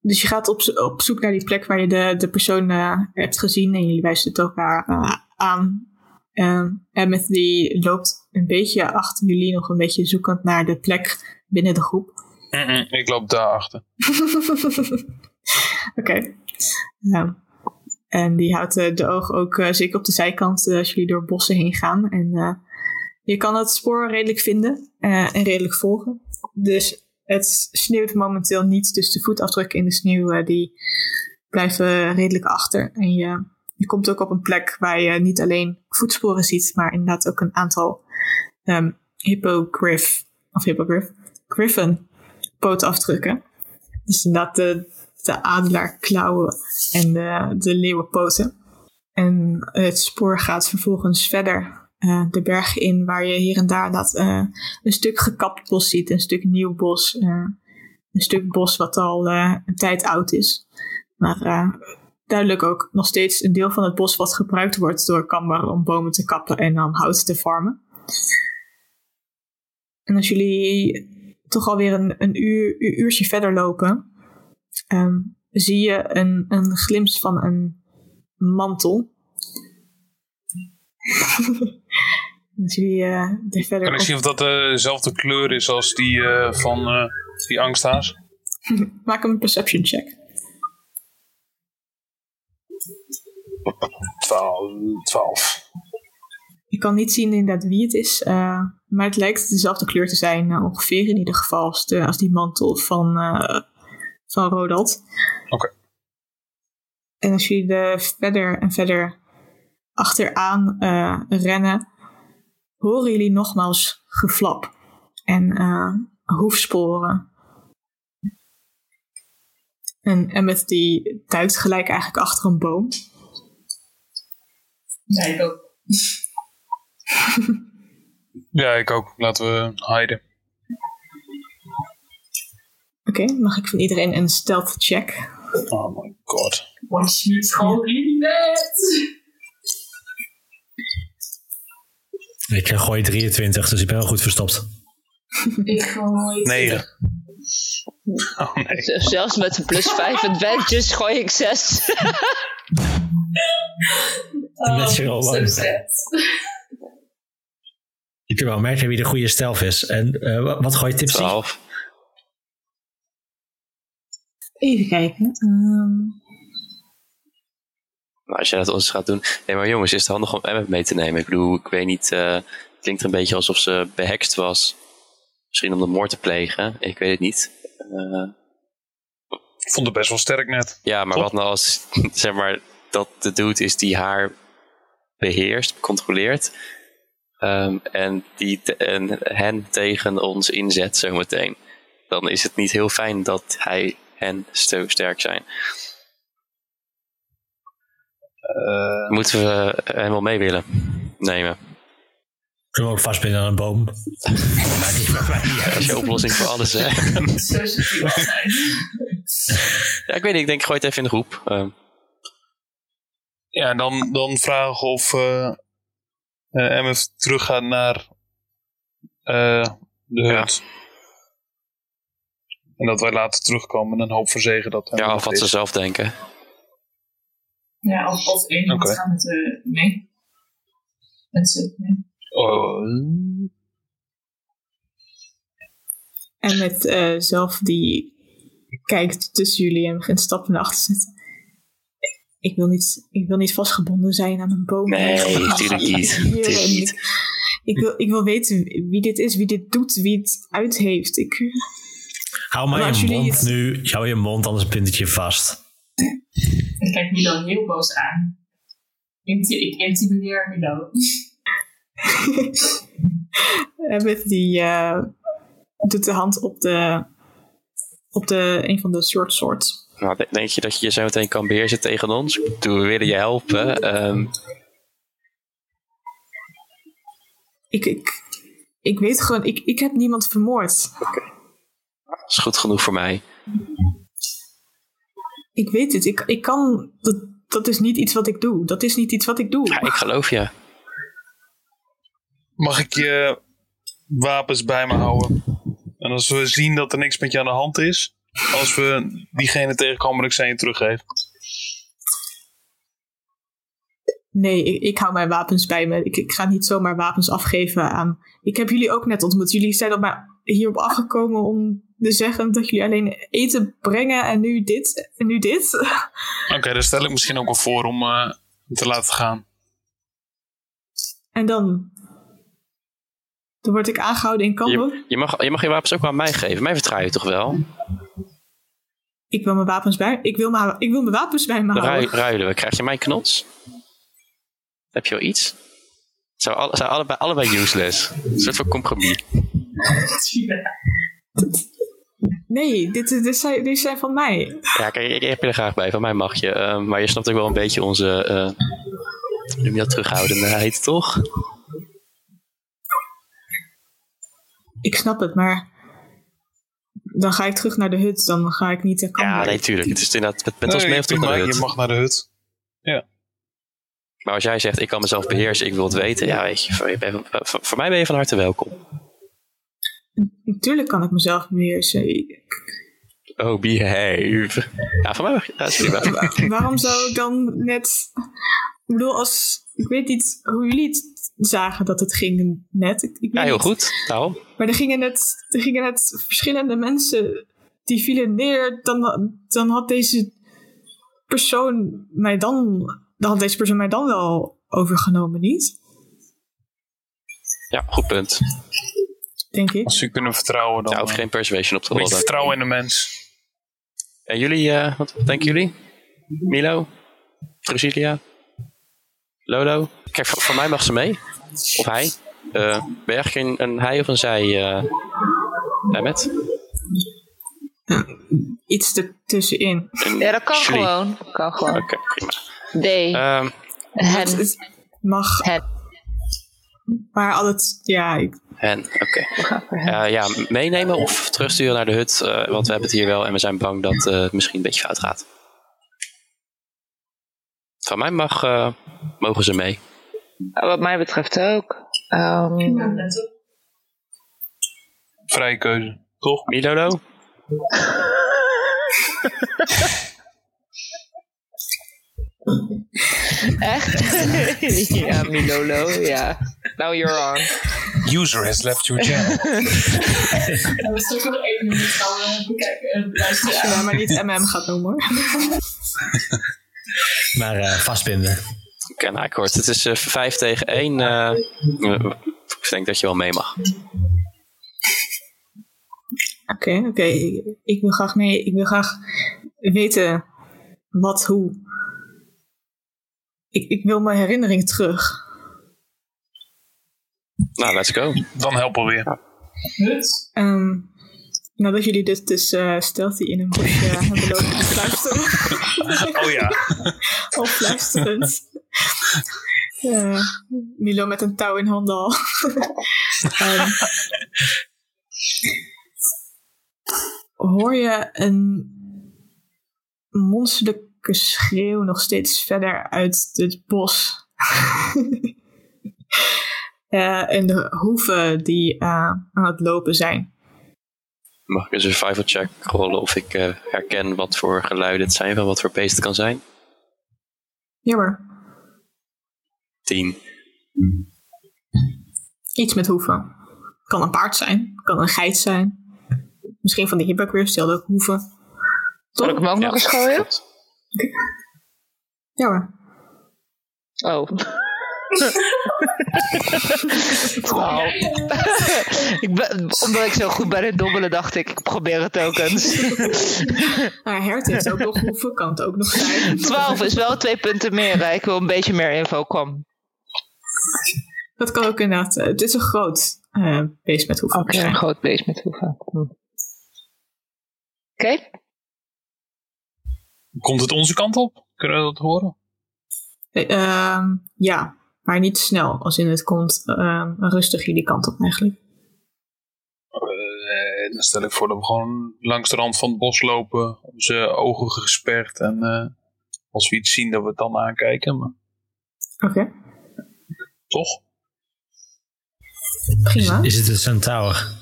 Speaker 2: dus je gaat op, op zoek naar die plek waar je de, de persoon eh, hebt gezien en jullie wijzen het elkaar eh, aan. Ehm, en met die loopt een beetje achter jullie, nog een beetje zoekend naar de plek binnen de groep.
Speaker 7: Ik loop daarachter. (laughs)
Speaker 2: Oké. Ja. En die houdt eh, de oog ook zeker op de zijkant als jullie door bossen heen gaan. En je kan het spoor redelijk vinden en redelijk volgen. Dus het sneeuwt momenteel niet, dus de voetafdrukken in de sneeuw eh, die blijven redelijk achter. En je, je komt ook op een plek waar je niet alleen voetsporen ziet, maar inderdaad ook een aantal um, hippogriff, of hippogriff, pootafdrukken. Dus inderdaad de, de adelaarklauwen en de, de leeuwenpoten. En het spoor gaat vervolgens verder uh, de bergen in, waar je hier en daar dat, uh, een stuk gekapt bos ziet, een stuk nieuw bos, uh, een stuk bos wat al een tijd oud is. Maar duidelijk ook nog steeds een deel van het bos wat gebruikt wordt door Kamber om bomen te kappen en dan hout te farmen. En als jullie toch alweer een, een, uur, uurtje verder lopen, um, zie je een, een glimp van een mantel. (laughs) dus jullie uh, verder
Speaker 7: kan ik zien of dat dezelfde kleur is als die uh, van uh, die angsthaas? (laughs)
Speaker 2: Maak een perception check.
Speaker 7: 12.
Speaker 2: Je kan niet zien inderdaad wie het is, uh, maar het lijkt dezelfde kleur te zijn, uh, ongeveer in ieder geval, als, de, als die mantel van, uh, van Rodald.
Speaker 7: Oké. Okay.
Speaker 2: En als jullie er verder en verder achteraan rennen, horen jullie nogmaals geflap en hoefsporen. En, met die duikt gelijk eigenlijk achter een boom.
Speaker 3: Ja, ik ook. (laughs)
Speaker 7: ja, ik ook. Laten we hiden.
Speaker 2: Oké, okay, mag ik van iedereen een stealth check?
Speaker 7: Oh my god.
Speaker 3: Was je gewoon net?
Speaker 4: Ik gooi 23, dus ik ben wel goed verstopt.
Speaker 3: ik gooi
Speaker 7: 9. Oh nee. (laughs)
Speaker 6: Zelfs met een plus 5 advantage gooi ik 6. (laughs)
Speaker 4: oh, met z'n allen. Je kunt wel merken wie de goede stelf is. En uh, wat gooi je tips?
Speaker 5: 12.
Speaker 2: Even kijken. Um...
Speaker 5: Nou, als jij dat ons gaat doen. Nee, maar jongens, is het handig om Emmet mee te nemen? Ik bedoel, ik weet niet. Uh, het klinkt een beetje alsof ze behekst was. Misschien om de moord te plegen. Ik weet het niet. Uh...
Speaker 7: Ik vond het best wel sterk net.
Speaker 5: Ja, maar Top. wat nou als, (laughs) zeg maar, dat de dude is die haar beheerst, controleert. Um, en, die te, en hen tegen ons inzet zometeen. Dan is het niet heel fijn dat hij hen zo sterk zijn. Uh, Moeten we hem wel mee willen nemen?
Speaker 4: Kunnen we ook vastbinden aan een boom? (laughs)
Speaker 5: Dat is je oplossing voor alles, hè? (laughs) ja, ik weet niet. Ik denk, gooi het even in de groep. Uh.
Speaker 7: Ja, dan, dan vragen of uh, uh, MF teruggaat naar uh, de hut. Ja. En dat wij later terugkomen en een hoop verzegen dat
Speaker 5: Ja, of wat ze zelf denken.
Speaker 3: Ja, of, of één iemand okay. gaat met uh, mee. Met ze mee.
Speaker 7: Oh.
Speaker 2: En met uh, zelf die kijkt tussen jullie en begint stappen naar achter zetten. Ik wil, niet, ik wil niet vastgebonden zijn aan een boom.
Speaker 5: Nee, (laughs) natuurlijk niet. niet.
Speaker 2: Ik, wil, ik wil weten wie dit is, wie dit doet, wie het uit heeft. Ik...
Speaker 4: Hou maar je mond het... nu. Hou je mond, anders bind ik je vast.
Speaker 3: Ik kijk Milo heel boos aan. Ik intimideer Milo. (laughs)
Speaker 2: Met die uh, doet de hand op de op de een van de short swords.
Speaker 5: Nou, denk je dat je je zo meteen kan beheersen tegen ons? Toen we willen je helpen. Um...
Speaker 2: Ik, ik, ik weet gewoon, ik, ik heb niemand vermoord.
Speaker 5: Oké. Okay. Dat is goed genoeg voor mij.
Speaker 2: Ik weet het, ik, ik kan, dat, dat is niet iets wat ik doe. Dat is niet iets wat ik doe.
Speaker 5: Ja, ik geloof je.
Speaker 7: Mag ik je wapens bij me houden? En als we zien dat er niks met je aan de hand is, als we diegene tegenkomen, dat ik ze je teruggeef.
Speaker 2: Nee, ik, ik, hou mijn wapens bij me. Ik, ik, ga niet zomaar wapens afgeven aan. Ik heb jullie ook net ontmoet. Jullie zijn op mij hierop afgekomen om zeggen dat jullie alleen eten brengen en nu dit en nu dit.
Speaker 7: Oké, okay, daar stel ik misschien ook wel voor om uh, te laten gaan.
Speaker 2: En dan dan word ik aangehouden in Cambuur.
Speaker 5: Je, je, mag, je mag je wapens ook aan mij geven. Mij vertrouw je toch wel?
Speaker 2: Ik wil mijn wapens bij, ik wil mijn, ik wil mijn wapens bij me
Speaker 5: Ru-
Speaker 2: houden.
Speaker 5: ruilen we. Krijg je mijn knots? Heb je wel iets? Zijn, alle, zijn allebei, allebei useless. Een soort van compromis. (laughs)
Speaker 2: Nee, dit, dit, zijn, dit zijn van mij.
Speaker 5: Ja, kijk, ik, heb je er graag bij. Van mij mag je. Eh, maar je snapt ook wel een beetje onze... eh hoe noem je dat terughoudendheid, toch?
Speaker 2: Ik snap het, maar dan ga ik terug naar de hut. Dan ga ik niet naar
Speaker 5: Ja, nee, tuurlijk. Het is inderdaad met, met ons
Speaker 7: Nee,
Speaker 5: mee of terug naar de hut.
Speaker 7: Je mag naar de hut.
Speaker 5: Maar als jij zegt, ik kan mezelf beheersen, ik wil het weten. Ja, weet je, voor, je bent- voor, voor mij ben je van harte welkom.
Speaker 2: Natuurlijk kan ik mezelf beheersen.
Speaker 5: Oh, behave. Ja, voor mij mag. Ja. (laughs)
Speaker 2: Waarom zou ik dan net... Ik bedoel, als... Ik weet niet hoe jullie het zagen dat het ging net. Ik, ik
Speaker 5: Ja, heel
Speaker 2: niet.
Speaker 5: goed. Daarom.
Speaker 2: Maar er gingen net, er gingen net verschillende mensen die vielen neer. Dan, dan had deze persoon mij dan, dan had deze persoon mij dan wel overgenomen, niet?
Speaker 5: Ja, goed punt.
Speaker 2: Denk ik.
Speaker 7: Als ze je kunnen vertrouwen, dan
Speaker 5: Ja, hoef
Speaker 7: eh,
Speaker 5: geen persuasion op te rollen.
Speaker 7: vertrouwen in de mens.
Speaker 5: En jullie, eh, wat denken jullie? Milo? Drusilia? Lolo? Kijk, voor, voor mij mag ze mee. Of hij. Eh, ben je eigenlijk een, een hij of een zij, eh Emmet?
Speaker 2: Iets ertussenin.
Speaker 6: Ja, dat kan gewoon. Kan gewoon.
Speaker 5: Oké, prima.
Speaker 6: D.
Speaker 5: Ehm,
Speaker 6: hen.
Speaker 2: Het, het mag,
Speaker 6: hen.
Speaker 2: Maar altijd, ja, ik,
Speaker 5: en, oké. Eh, ja, meenemen of terugsturen naar de hut. eh, want we hebben het hier wel en we zijn bang dat eh, het misschien een beetje fout gaat. Van mij mag, eh, mogen ze mee.
Speaker 6: Wat mij betreft ook. Ehm,
Speaker 3: op.
Speaker 7: Vrije keuze, toch?
Speaker 5: Milolo? (laughs)
Speaker 6: echt? (laughs) ja, Milolo, ja. Now you're on.
Speaker 7: User has left your channel.
Speaker 3: We straks nog even een gaan we bekijken en beluisteren.
Speaker 2: ja, maar niet MM gaat noemen hoor. (laughs)
Speaker 4: Maar eh, vastbinden.
Speaker 5: Oké, nou kort. Het is eh, vijf tegen één. eh, ik denk dat je wel mee mag.
Speaker 2: Oké, oké. Ik, ik wil graag mee. Ik wil graag weten wat, hoe. Ik, ik wil mijn herinnering terug.
Speaker 5: Nou, let's go.
Speaker 7: Dan helpen we weer.
Speaker 2: Ehm, nadat jullie dit dus eh stealthy in een bosje (laughs) hebben lopen te fluisteren.
Speaker 7: Oh ja. (laughs)
Speaker 2: Fluisterend. Ja, Milo met een touw in handen al. (laughs) Ehm, hoor je een monsterlijke schreeuw nog steeds verder uit het bos. (laughs) En de hoeven die eh, aan het lopen zijn.
Speaker 5: Mag ik een survival check rollen of ik eh, herken wat voor geluiden het zijn van wat voor beest het kan zijn?
Speaker 2: Jammer.
Speaker 5: Tien.
Speaker 2: Iets met hoeven. Kan een paard zijn, kan een geit zijn. Misschien van die hippogriff stelde ook hoeven.
Speaker 6: Zal ik hem ook nog eens gooien?
Speaker 2: Ja hoor.
Speaker 6: Oh. Wauw. ik ben, omdat ik zo goed ben in dobbelen, dacht ik, ik probeer het ook eens.
Speaker 2: Nou, Hert heeft ook nog hoeven, kan het ook nog zijn.
Speaker 6: 12 is wel twee punten meer. hè. Ik wil een beetje meer info. Kom.
Speaker 2: Dat kan ook inderdaad. eh, Het is een groot eh beest met hoeven.
Speaker 6: Oké, een groot beest met hoeven. Hm. Oké.
Speaker 7: Komt het onze kant op? Kunnen we dat horen?
Speaker 2: Eh, ehm, ja, maar niet snel. Als in het komt ehm, rustig jullie kant op eigenlijk.
Speaker 7: Eh, dan stel ik voor dat we gewoon langs de rand van het bos lopen. Onze ogen gesperd. En eh, als we iets zien, dat we het dan aankijken. Maar
Speaker 2: Oké,
Speaker 7: toch?
Speaker 2: prima.
Speaker 4: Is het een centaur?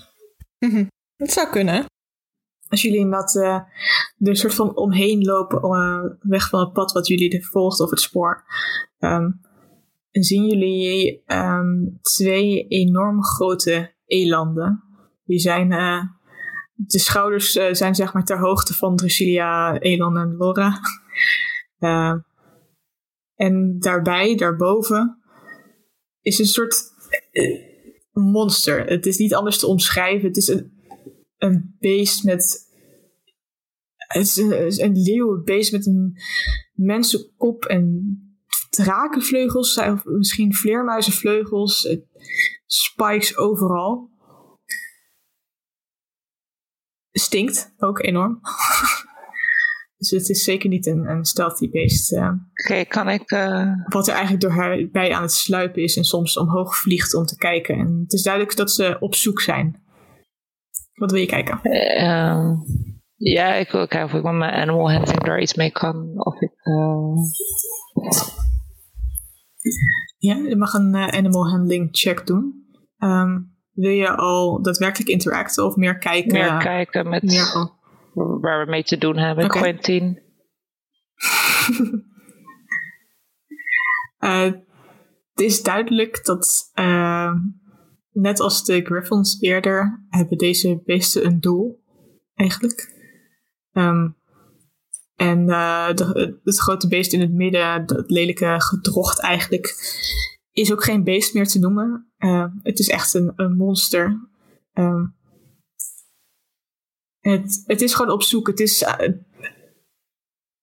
Speaker 2: Dat zou kunnen. Als jullie inderdaad eh er soort van omheen lopen, eh, weg van het pad wat jullie volgt of het spoor, ehm, zien jullie ehm, twee enorm grote elanden. Die zijn, eh, de schouders zijn zeg maar ter hoogte van Drusilia, Elan en Laura. (laughs) Eh, en daarbij, daarboven, is een soort monster. Het is niet anders te omschrijven. Het is een, een beest met het is een, het is een leeuwenbeest met een mensenkop en drakenvleugels, of misschien vleermuizenvleugels, eh, spikes overal. Stinkt ook enorm. (laughs) dus het is zeker niet een, een stealthy beest. eh,
Speaker 6: Oké, kan ik... eh,
Speaker 2: wat er eigenlijk door haar bij aan het sluipen is en soms omhoog vliegt om te kijken. En het is duidelijk dat ze op zoek zijn. Wat wil je kijken?
Speaker 6: ehm, ja, ik wil kijken of ik met mijn animal handling daar iets mee kan. Of ik... eh,
Speaker 2: Ja, je mag een eh, animal handling check doen. Ehm, wil je al daadwerkelijk interacten of meer kijken?
Speaker 6: meer kijken met
Speaker 2: meer
Speaker 6: waar we mee te doen hebben.
Speaker 2: Oké.
Speaker 6: Quentin. (laughs)
Speaker 2: Eh, het is duidelijk dat, eh, net als de Griffons eerder, hebben deze beesten een doel, eigenlijk. Ehm, en eh, de, het grote beest in het midden, dat lelijke gedrocht eigenlijk, is ook geen beest meer te noemen. Eh, het is echt een, een monster. Ehm, het, het is gewoon op zoek. Het is eh,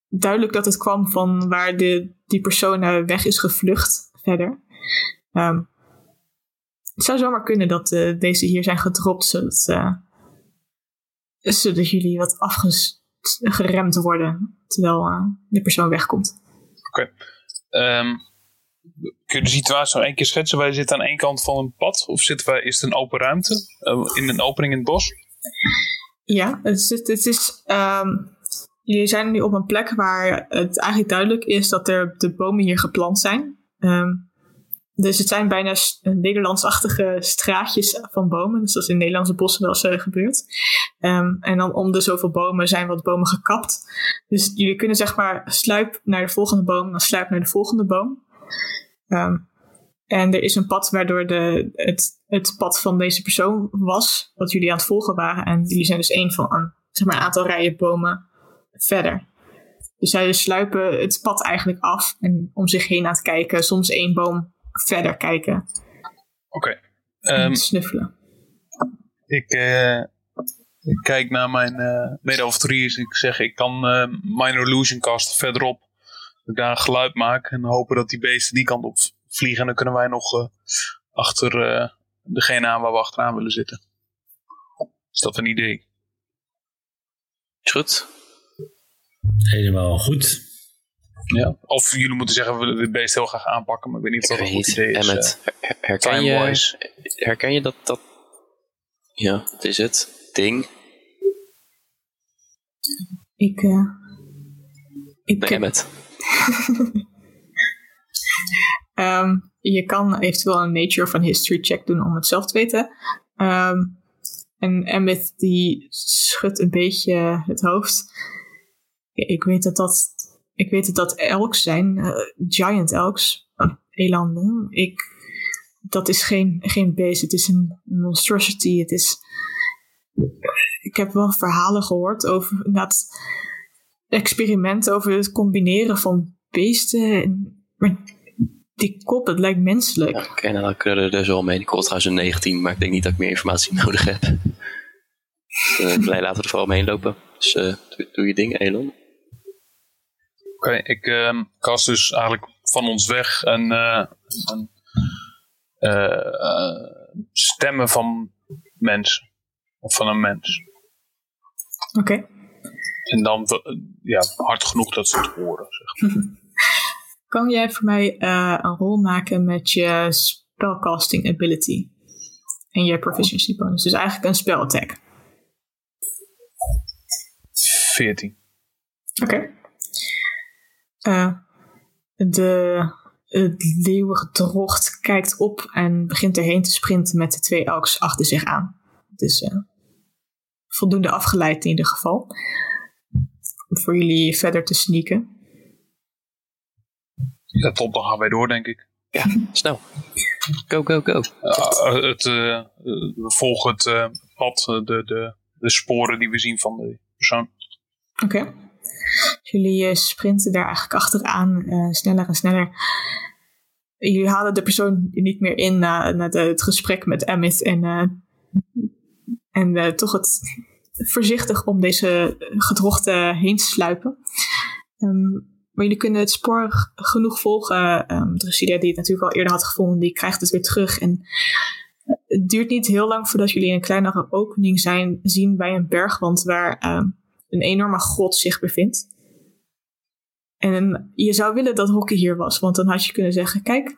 Speaker 2: duidelijk dat het kwam van waar de, die persoon eh, weg is gevlucht verder. Ehm, het zou zomaar kunnen dat eh, deze hier zijn gedropt, zodat, eh, zodat jullie wat afgeremd worden terwijl eh, de persoon wegkomt.
Speaker 7: Ehm, kun je de situatie nog één keer schetsen? Wij zitten aan één kant van een pad. Of zitten wij, is het een open ruimte? In een opening in het bos?
Speaker 2: Ja, het is, het is ehm, jullie zijn nu op een plek waar het eigenlijk duidelijk is dat er de bomen hier geplant zijn. Ehm, dus het zijn bijna s- Nederlandsachtige straatjes van bomen. Dus dat is in Nederlandse bossen wel eens eh, gebeurd. Ehm, en dan om de zoveel bomen zijn wat bomen gekapt. Dus jullie kunnen zeg maar sluip naar de volgende boom, dan sluip naar de volgende boom. Ehm, en er is een pad waardoor de, het, het pad van deze persoon was, wat jullie aan het volgen waren. En jullie zijn dus één van een, zeg maar, een aantal rijen bomen verder. Dus zij sluipen het pad eigenlijk af en om zich heen aan het kijken, soms één boom verder kijken
Speaker 7: Oké.
Speaker 2: en
Speaker 7: Ehm,
Speaker 2: snuffelen.
Speaker 7: ik, eh, ik kijk naar mijn eh mede-avonturiers. Ik zeg, ik kan eh Minor Illusion casten verderop. Dat ik daar een geluid maak. En hopen dat die beesten die kant op vliegen. En dan kunnen wij nog eh, achter eh, degene aan waar we achteraan willen zitten. Is dat een idee?
Speaker 5: Is goed.
Speaker 4: Helemaal goed.
Speaker 7: Ja. Of jullie moeten zeggen, we willen dit beest heel graag aanpakken. Maar ik weet niet of dat een goed idee is.
Speaker 5: Emmet,
Speaker 7: eh,
Speaker 5: her- herken je, herken je dat, dat... Ja, wat is het? Ding?
Speaker 2: Ik, eh, ik,
Speaker 5: Nee, Emmet. (laughs)
Speaker 2: Ehm, je kan eventueel een nature of een history check doen om het zelf te weten. Ehm, en Emmett die schudt een beetje het hoofd. Ja, Ik weet dat dat, ik weet dat, dat elks zijn, eh, giant elks, elanden. Ik, dat is geen, geen beest, het is een monstrosity. Het is, ik heb wel verhalen gehoord over inderdaad experimenten over het combineren van beesten. En, maar die kop, het lijkt menselijk.
Speaker 5: Ja, Oké, nou dan kunnen we er dus wel mee. Ik hoor trouwens een 19, maar ik denk niet dat ik meer informatie (laughs) nodig heb. Uh, laten we er vooral omheen lopen. Dus eh, doe, doe je ding, Elon.
Speaker 7: Ik ehm kast dus eigenlijk van ons weg een, eh, een eh, eh, stemmen van mensen. Of van een mens.
Speaker 2: Oké.
Speaker 7: En dan ja, hard genoeg dat ze het horen. Zeg. (laughs)
Speaker 2: Kan jij voor mij een rol maken met je spellcasting ability? En je proficiency bonus. Dus eigenlijk een spell attack.
Speaker 7: 14.
Speaker 2: Oké. Eh, de het leeuwige drocht kijkt op en begint erheen te sprinten met de twee elks achter zich aan. Dus eh, voldoende afgeleid in ieder geval. Voor jullie verder te sneaken.
Speaker 7: Ja, top, dan gaan wij door, denk ik.
Speaker 5: Ja, snel. Go, go, go.
Speaker 7: Uh, het, uh, uh, we volgen het uh, pad, de, de, de sporen die we zien van de persoon.
Speaker 2: Oké. Okay. Jullie sprinten daar eigenlijk achteraan, sneller en sneller. Jullie halen de persoon niet meer in na, na de, het gesprek met Emmett en, en toch het, voorzichtig om deze gedrochten heen te sluipen. Ehm, maar jullie kunnen het spoor genoeg volgen. Um, Drusilla, die het natuurlijk al eerder had gevonden, die krijgt het weer terug. En het duurt niet heel lang voordat jullie een kleinere opening zijn, zien bij een bergwand waar um, een enorme grot zich bevindt. En je zou willen dat Hockey hier was, want dan had je kunnen zeggen: kijk,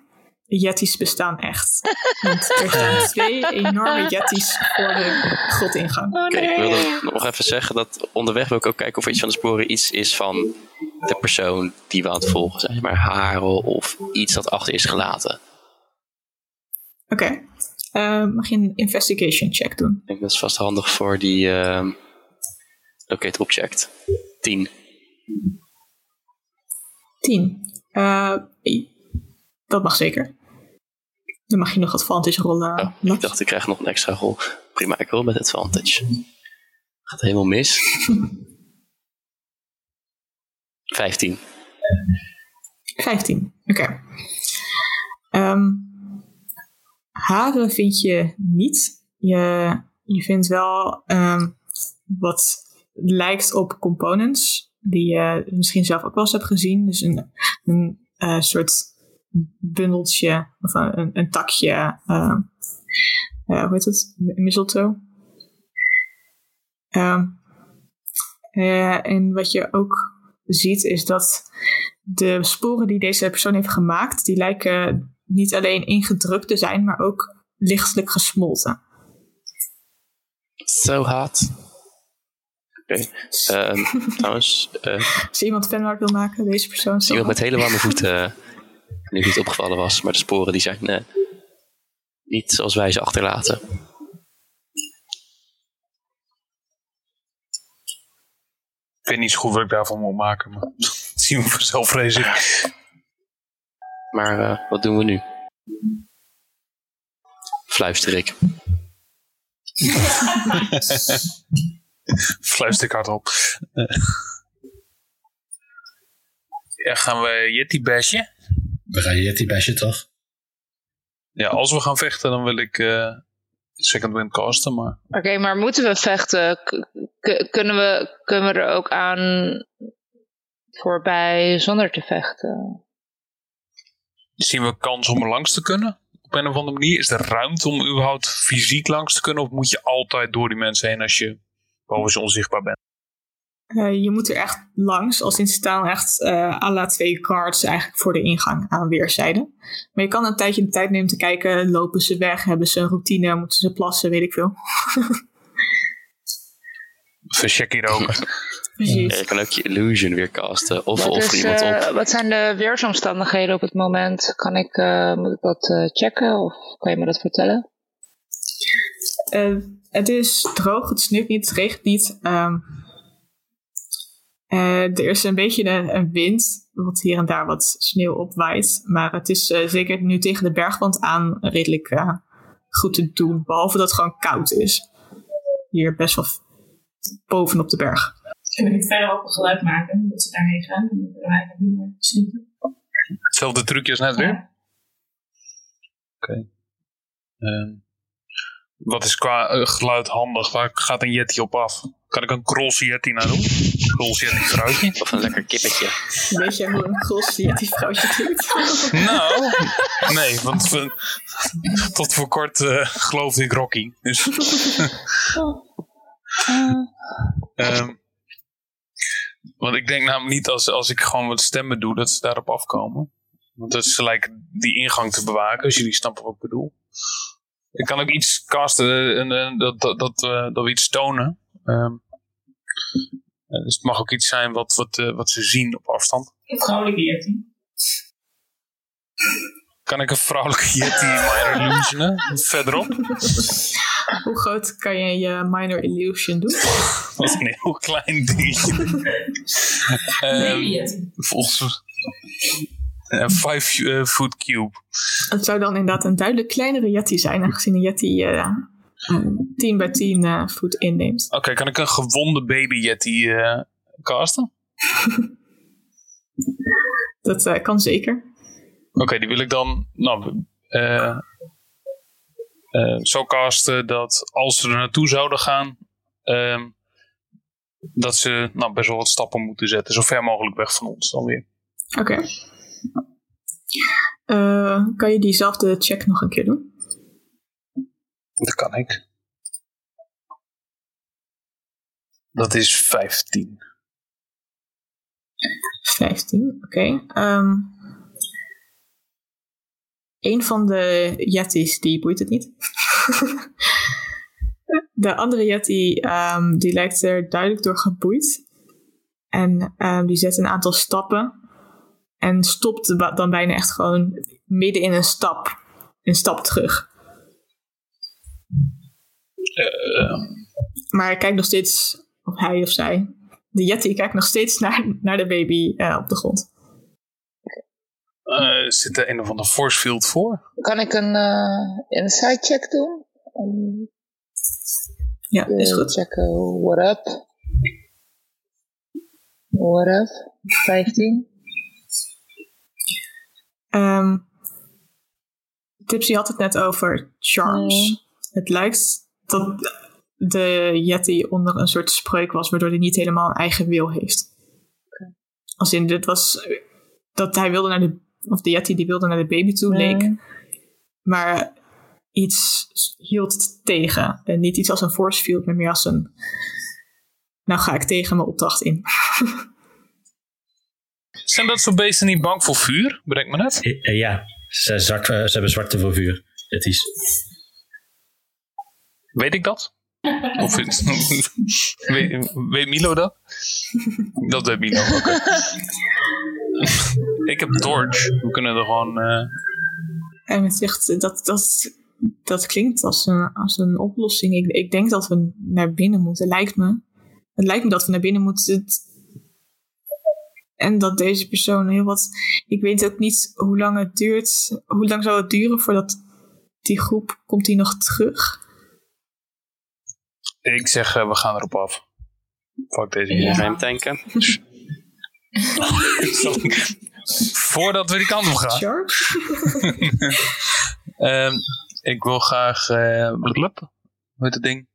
Speaker 2: Yetis bestaan echt. (laughs) Want er staan twee enorme Yetis voor de grotingang.
Speaker 6: Oh,
Speaker 5: Oké,
Speaker 6: nee.
Speaker 5: ik wilde nog even zeggen dat onderweg wil ik ook kijken of er iets van de sporen iets is van de persoon die we aan het volgen zijn. Maar haren of iets dat achter is gelaten.
Speaker 2: Oké. Eh, mag je een investigation check doen?
Speaker 5: Ik denk dat is vast handig voor die ehm locate object. 10.
Speaker 2: 10. Eh, dat mag zeker. Dan mag je nog advantage rollen.
Speaker 5: Oh, ik dacht ik krijg nog een extra rol. Prima, ik wil met advantage. Gaat helemaal mis. (laughs) 15.
Speaker 2: 15. Oké. Ehm, haren vind je niet. Je, je vindt wel ehm, wat lijkt op components. Die je misschien zelf ook wel eens hebt gezien. Dus een, een eh, soort bundeltje of een, een, takje. ehm, eh, hoe heet het? Mistletoe. Ehm, eh, en wat je ook ziet is dat de sporen die deze persoon heeft gemaakt, die lijken niet alleen ingedrukt te zijn, maar ook lichtelijk gesmolten.
Speaker 5: Zo hard. Oké. Ehm, (laughs) trouwens, eh,
Speaker 2: Als iemand fanart wil maken, deze persoon is
Speaker 5: iemand met hele warme voeten. eh, nu niet opgevallen was, maar de sporen die zijn eh, niet zoals wij ze achterlaten.
Speaker 7: Ik weet niet zo goed wat ik daarvan moet maken, maar dat zien we vanzelf, vrees ik.
Speaker 5: Maar eh, wat doen we nu? Fluister ik. (laughs) (laughs)
Speaker 7: Fluister ik hardop. Eh. Ja, gaan we Yeti bashen?
Speaker 8: We gaan Yeti bashen toch?
Speaker 7: Ja, als we gaan vechten, dan wil ik eh, second wind casten, maar...
Speaker 6: Oké, maar moeten we vechten? K- kunnen, we, kunnen we er ook aan voorbij zonder te vechten?
Speaker 7: Zien we kans om er langs te kunnen? Op een of andere manier? Is er ruimte om überhaupt fysiek langs te kunnen? Of moet je altijd door die mensen heen als je boven ze onzichtbaar bent?
Speaker 2: Eh, je moet er echt langs, als in staan echt eh à la twee cards eigenlijk voor de ingang aan weerszijden. Maar je kan een tijdje de tijd nemen te kijken, lopen ze weg, hebben ze een routine, moeten ze plassen, weet ik veel.
Speaker 7: Even check hier ook.
Speaker 2: Precies.
Speaker 5: Ja, je kan ook je illusion weer casten. Of,
Speaker 6: Wat,
Speaker 5: of
Speaker 6: is,
Speaker 5: iemand
Speaker 6: eh,
Speaker 5: op.
Speaker 6: wat zijn de weersomstandigheden op het moment? Kan ik, eh, moet ik dat eh, checken of kan je me dat vertellen?
Speaker 2: Het is droog, het sneeuwt niet, het regent niet. Ehm, eh, er is een beetje een, een wind, wat hier en daar wat sneeuw opwaait. Maar het is eh, zeker nu tegen de bergwand aan redelijk eh, goed te doen. Behalve dat het gewoon koud is. Hier best wel bovenop de berg.
Speaker 3: Kunnen we niet verder op een geluid maken, dat ze daarheen gaan. En dan kunnen wij.
Speaker 7: Hetzelfde trucje als net weer?
Speaker 3: Ja.
Speaker 7: Ehm, wat is qua eh, geluid handig? Waar gaat een Yeti op af? Kan ik een Grols Yeti naar doen? Grols Yeti fruitje?
Speaker 5: Of een lekker kippetje.
Speaker 2: Weet je hoe een gros die vrouwtje klinkt? (laughs)
Speaker 7: Nou, nee, want we- tot voor kort eh, geloofde ik Rocky. Dus, (laughs) Ehm, want ik denk namelijk niet als, als ik gewoon wat stemmen doe, dat ze daarop afkomen. Want dat is gelijk die ingang te bewaken, als jullie snappen wat ik bedoel. Ik kan ook iets casten, eh, en, eh, dat, dat, dat, eh, dat we iets tonen. Ehm, eh, dus het mag ook iets zijn wat, wat, eh, wat ze zien op afstand.
Speaker 3: Een vrouwelijke Yeti.
Speaker 7: Kan ik een vrouwelijke Yeti minor illusionen? Verderop? (laughs)
Speaker 2: hoe groot kan je je minor illusion doen? (laughs)
Speaker 7: Dat is een heel klein dingetje. (laughs) Ehm,
Speaker 3: Yeti.
Speaker 7: volgens een 5 eh, foot cube.
Speaker 2: Het zou dan inderdaad een duidelijk kleinere Yeti zijn, aangezien een Yeti eh, eh, 10 bij 10 eh, voet inneemt.
Speaker 7: Oké, kan ik een gewonde baby Yeti eh, casten? (laughs)
Speaker 2: Dat eh, kan zeker.
Speaker 7: Oké, die wil ik dan nou, eh, eh, zo casten dat als ze er naartoe zouden gaan, ehm, dat ze nou, best wel wat stappen moeten zetten. Zo ver mogelijk weg van ons dan weer.
Speaker 2: Oké. Eh, kan je diezelfde check nog een keer doen?
Speaker 7: Dat kan ik. Dat is 15.
Speaker 2: 15, oké. Ehm, een van de Yetis, die boeit het niet. (laughs) de andere Yeti, ehm, die lijkt er duidelijk door geboeid. En ehm, die zet een aantal stappen. En stopt dan bijna echt gewoon midden in een stap. Een stap terug. Maar hij kijkt nog steeds, of hij of zij, de Yeti kijkt nog steeds naar, naar de baby eh, op de grond.
Speaker 7: Eh, zit er een of ander force field voor?
Speaker 6: Kan ik een eh insight check doen? Om
Speaker 2: Ja, is goed.
Speaker 6: checken what up. What up? 15.
Speaker 2: Ehm Tipsy had het net over charms. Het lijkt dat de Yeti onder een soort spreuk was, waardoor hij niet helemaal een eigen wil heeft. Als in, dit was dat hij wilde naar de, of de Yeti die wilde naar de baby toe, leek. Maar iets hield het tegen. En niet iets als een force field, maar meer als een, nou ga ik tegen mijn opdracht in. (laughs)
Speaker 7: Zijn dat soort beesten niet bang voor vuur? Bedenk me net.
Speaker 4: Eh, eh, ja, ze, zwart, eh, ze hebben zwarte voor vuur. Het is.
Speaker 7: Weet ik dat? Of (laughs) weet, weet Milo dat? dat weet Milo, (laughs) ik heb Torch. We kunnen er gewoon... eh,
Speaker 2: En het zegt, dat, dat, dat klinkt als een, als een oplossing. Ik, ik denk dat we naar binnen moeten, lijkt me. Het lijkt me dat we naar binnen moeten. Het- en dat deze persoon heel wat... Ik weet ook niet hoe lang het duurt. Hoe lang zou het duren voordat die groep... Komt die nog terug?
Speaker 7: ik zeg, eh, we gaan erop af. Fuck deze
Speaker 5: Ja.
Speaker 7: game.
Speaker 5: Ga je hem tanken? (laughs)
Speaker 7: Voordat we die kant op gaan.
Speaker 2: Charge? (laughs)
Speaker 7: Ehm, ik wil graag... eh blub, hoe heet het ding?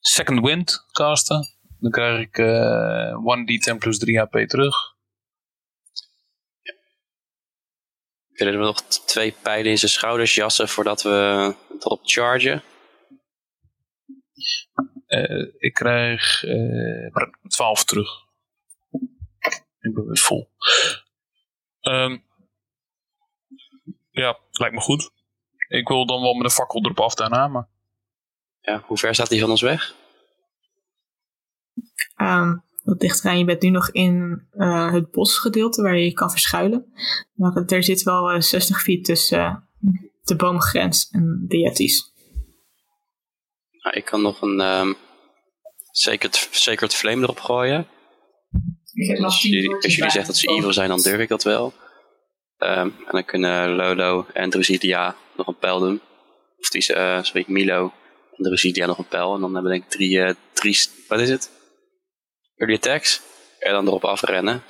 Speaker 7: Second Wind casten. Dan krijg ik eh 1d10 plus 3 HP terug.
Speaker 5: Willen we nog twee pijlen in zijn schouders jassen voordat we erop chargen?
Speaker 7: Eh, ik krijg eh 12 terug. Ik ben weer vol. Ehm, ja, lijkt me goed. Ik wil dan wel met een fakkel erop af daarna, maar...
Speaker 5: Ja, hoe ver staat hij van ons weg?
Speaker 2: Ehm, wat dichter Je bent nu nog in eh, het bosgedeelte waar je je kan verschuilen. Maar er zit wel eh, 60 feet tussen eh, de boomgrens en de Yetis.
Speaker 5: Nou, ik kan nog een ehm Sacred, Sacred Flame erop gooien.
Speaker 3: Ik heb nog
Speaker 5: Als jullie, als zeggen dat ze evil zijn, dan durf ik dat wel. Ehm, en dan kunnen Lolo en Drusidia nog een pijl doen. Of die, eh sorry, Milo en Drusidia nog een pijl. En dan hebben we denk ik drie, eh, drie, wat is het? Early attacks. En dan erop afrennen.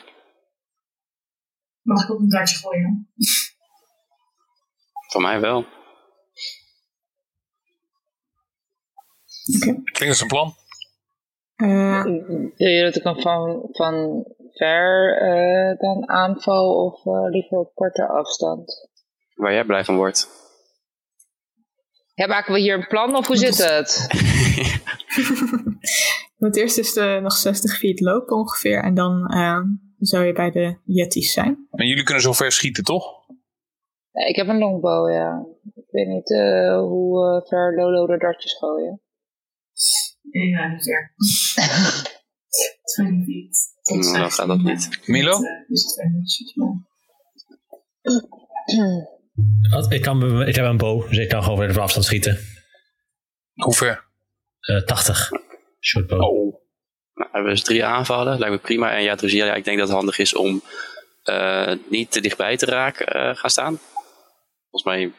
Speaker 3: Mag ik ook een dartje gooien?
Speaker 5: Voor mij wel.
Speaker 7: Klinkt als een plan.
Speaker 2: Eh,
Speaker 6: Wil je dat ik hem van, van ver eh, dan aanval of eh, liever op korte afstand?
Speaker 5: Waar jij blij van wordt.
Speaker 6: Ja, maken we hier een plan of hoe zit het? (laughs) (laughs)
Speaker 2: het eerst is er nog 60 feet lopen ongeveer. En dan eh, zou je bij de Yetis zijn.
Speaker 7: En jullie kunnen zo ver schieten, toch?
Speaker 6: Ja, ik heb een longbow, ja. Ik weet niet eh, hoe eh, ver Lolo de dartjes gooien.
Speaker 3: Ja, niet ver. 20 feet.
Speaker 5: Nou, dan gaat dat niet.
Speaker 7: Milo?
Speaker 3: Met, eh, 200 feet.
Speaker 4: Wat? Ik, kan, ik heb een bow, dus ik kan gewoon weer van afstand schieten.
Speaker 7: Hoe ver?
Speaker 4: Eh 80.
Speaker 7: Oh.
Speaker 5: Nou, hebben we dus drie aanvallen. Lijkt me prima. En ja, Drusidia, ik denk dat het handig is om eh, niet te dichtbij te raken eh, gaan staan. Volgens mij,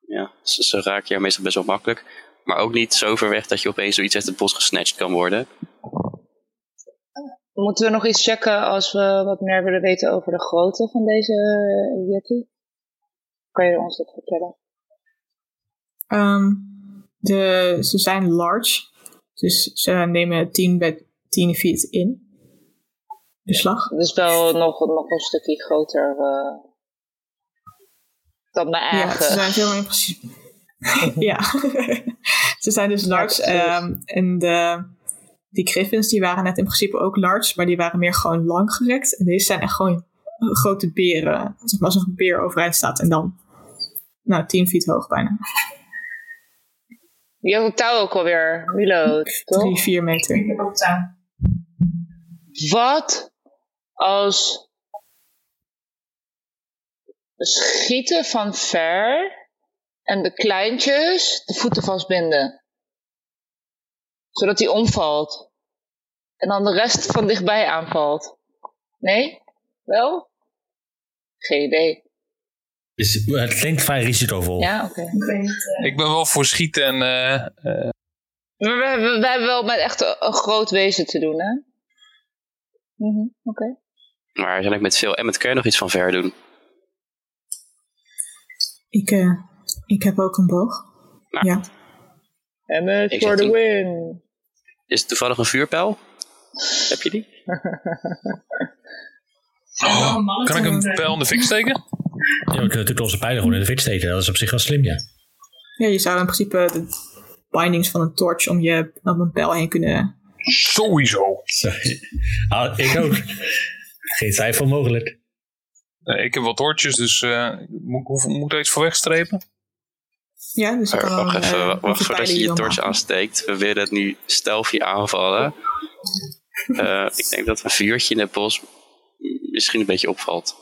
Speaker 5: ja, ze, ze raken jou meestal best wel makkelijk. Maar ook niet zo ver weg dat je opeens zoiets uit het bos gesnatcht kan worden.
Speaker 6: Moeten we nog iets checken als we wat meer willen weten over de grootte van deze eh, Yeti? Kan je ons dat vertellen?
Speaker 2: Ehm, de, ze zijn large. Dus ze nemen 10 bij 10 feet in. De slag.
Speaker 6: Dus wel nog, nog een stukje groter eh, dan mijn
Speaker 2: Ja,
Speaker 6: eigen.
Speaker 2: ze zijn veel in principe. (laughs) ja, ze zijn dus large.
Speaker 6: precies.
Speaker 2: ehm, en de, die griffins die waren net in principe ook large, maar die waren meer gewoon lang gerekt. En deze zijn echt gewoon grote beren. Zeg maar als een beer overeind staat en dan nou, 10 feet hoog bijna.
Speaker 6: Die had het touw ook alweer, Milo, toch?
Speaker 2: 3, 4 meter.
Speaker 3: Ik heb ook touw.
Speaker 6: Wat als schieten van ver en de kleintjes de voeten vastbinden? Zodat hij omvalt. En dan de rest van dichtbij aanvalt. Nee? Wel? Geen idee.
Speaker 4: Het klinkt vrij risicovol.
Speaker 6: Ja, oké.
Speaker 3: Ik eh,
Speaker 7: Ik ben wel voor schieten en... eh, eh,
Speaker 6: Maar we, we, we hebben wel met echt een, een groot wezen te doen, hè? Mhm, Oké.
Speaker 5: Maar zijn ik met veel en met kun je nog iets van ver doen?
Speaker 2: Ik, eh, ik heb ook een boog.
Speaker 5: Nou.
Speaker 2: Ja.
Speaker 6: Emmet for the win.
Speaker 5: Is het toevallig een vuurpijl? Heb je die?
Speaker 3: mannetje (laughs)
Speaker 7: kan ik een pijl in de fik steken?
Speaker 4: Ja, we kunnen natuurlijk onze pijlen gewoon in de fik steken. Dat is op zich wel slim, ja.
Speaker 2: ja, je zou in principe de bindings van een torch om je om een pijl heen kunnen.
Speaker 7: Sowieso.
Speaker 4: Sorry. Ah, ik ook. (laughs) Geen twijfel mogelijk.
Speaker 7: Nee, ik heb wat oortjes, dus eh, moet, hoef- moet ik er iets voor wegstrepen?
Speaker 2: Ja, dus je
Speaker 5: Maar
Speaker 2: kan
Speaker 5: wacht even,
Speaker 2: eh,
Speaker 5: wacht voordat je je torch aansteekt. We willen het nu stealthy aanvallen. (laughs) Eh, ik denk dat een vuurtje in het bos misschien een beetje opvalt.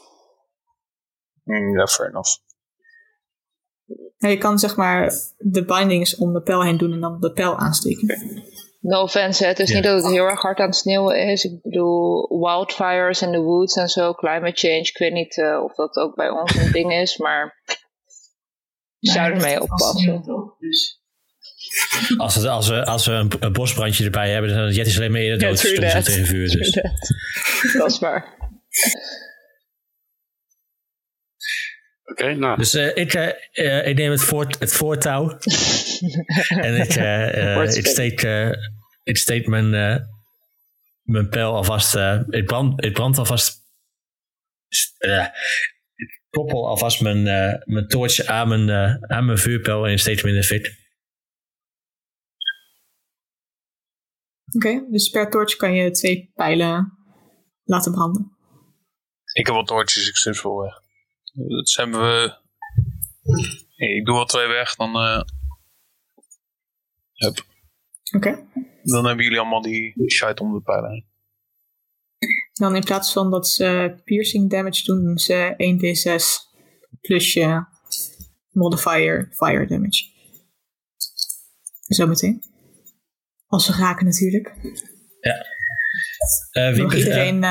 Speaker 7: Mm, Ja, fair enough.
Speaker 2: Ja, je kan zeg maar de bindings om de pijl heen doen en dan de pijl aansteken.
Speaker 6: No offense, hè. het is niet dat het heel erg hard aan het sneeuwen is. Ik bedoel, wildfires in the woods en zo, climate change. Ik weet niet eh, of dat ook bij ons een (laughs) ding is, maar je zou ermee oppassen.
Speaker 3: Dus
Speaker 4: Als, het, als, we, als we een, een bosbrandje erbij hebben, dan is Jet is alleen maar eerder dood tegen vuur. Dus. (laughs)
Speaker 6: dat is waar.
Speaker 5: Oké, nou.
Speaker 4: Dus eh, ik, eh, eh, ik neem het, voort, het voortouw. (laughs) en ik, ik steek, eh, ik steek mijn, eh, mijn pijl alvast. eh ik, brand, ik brand alvast. ik koppel alvast mijn, eh, mijn toortje aan mijn, eh, aan mijn vuurpijl en ik steek hem in de fik.
Speaker 2: Oké, dus per torch kan je twee pijlen laten branden.
Speaker 7: Ik heb wat oortjes, ik stuur ze wel weg. Dat hebben we... Ik doe wel twee weg, dan... eh, hup.
Speaker 2: Oké.
Speaker 7: Dan hebben jullie allemaal die shite om de pijlen heen.
Speaker 2: Dan in plaats van dat ze piercing damage doen, doen ze 1d6 plus je modifier fire damage. Zometeen. Als ze raken natuurlijk.
Speaker 4: Eh, wie
Speaker 2: mag
Speaker 4: eh,
Speaker 2: iedereen...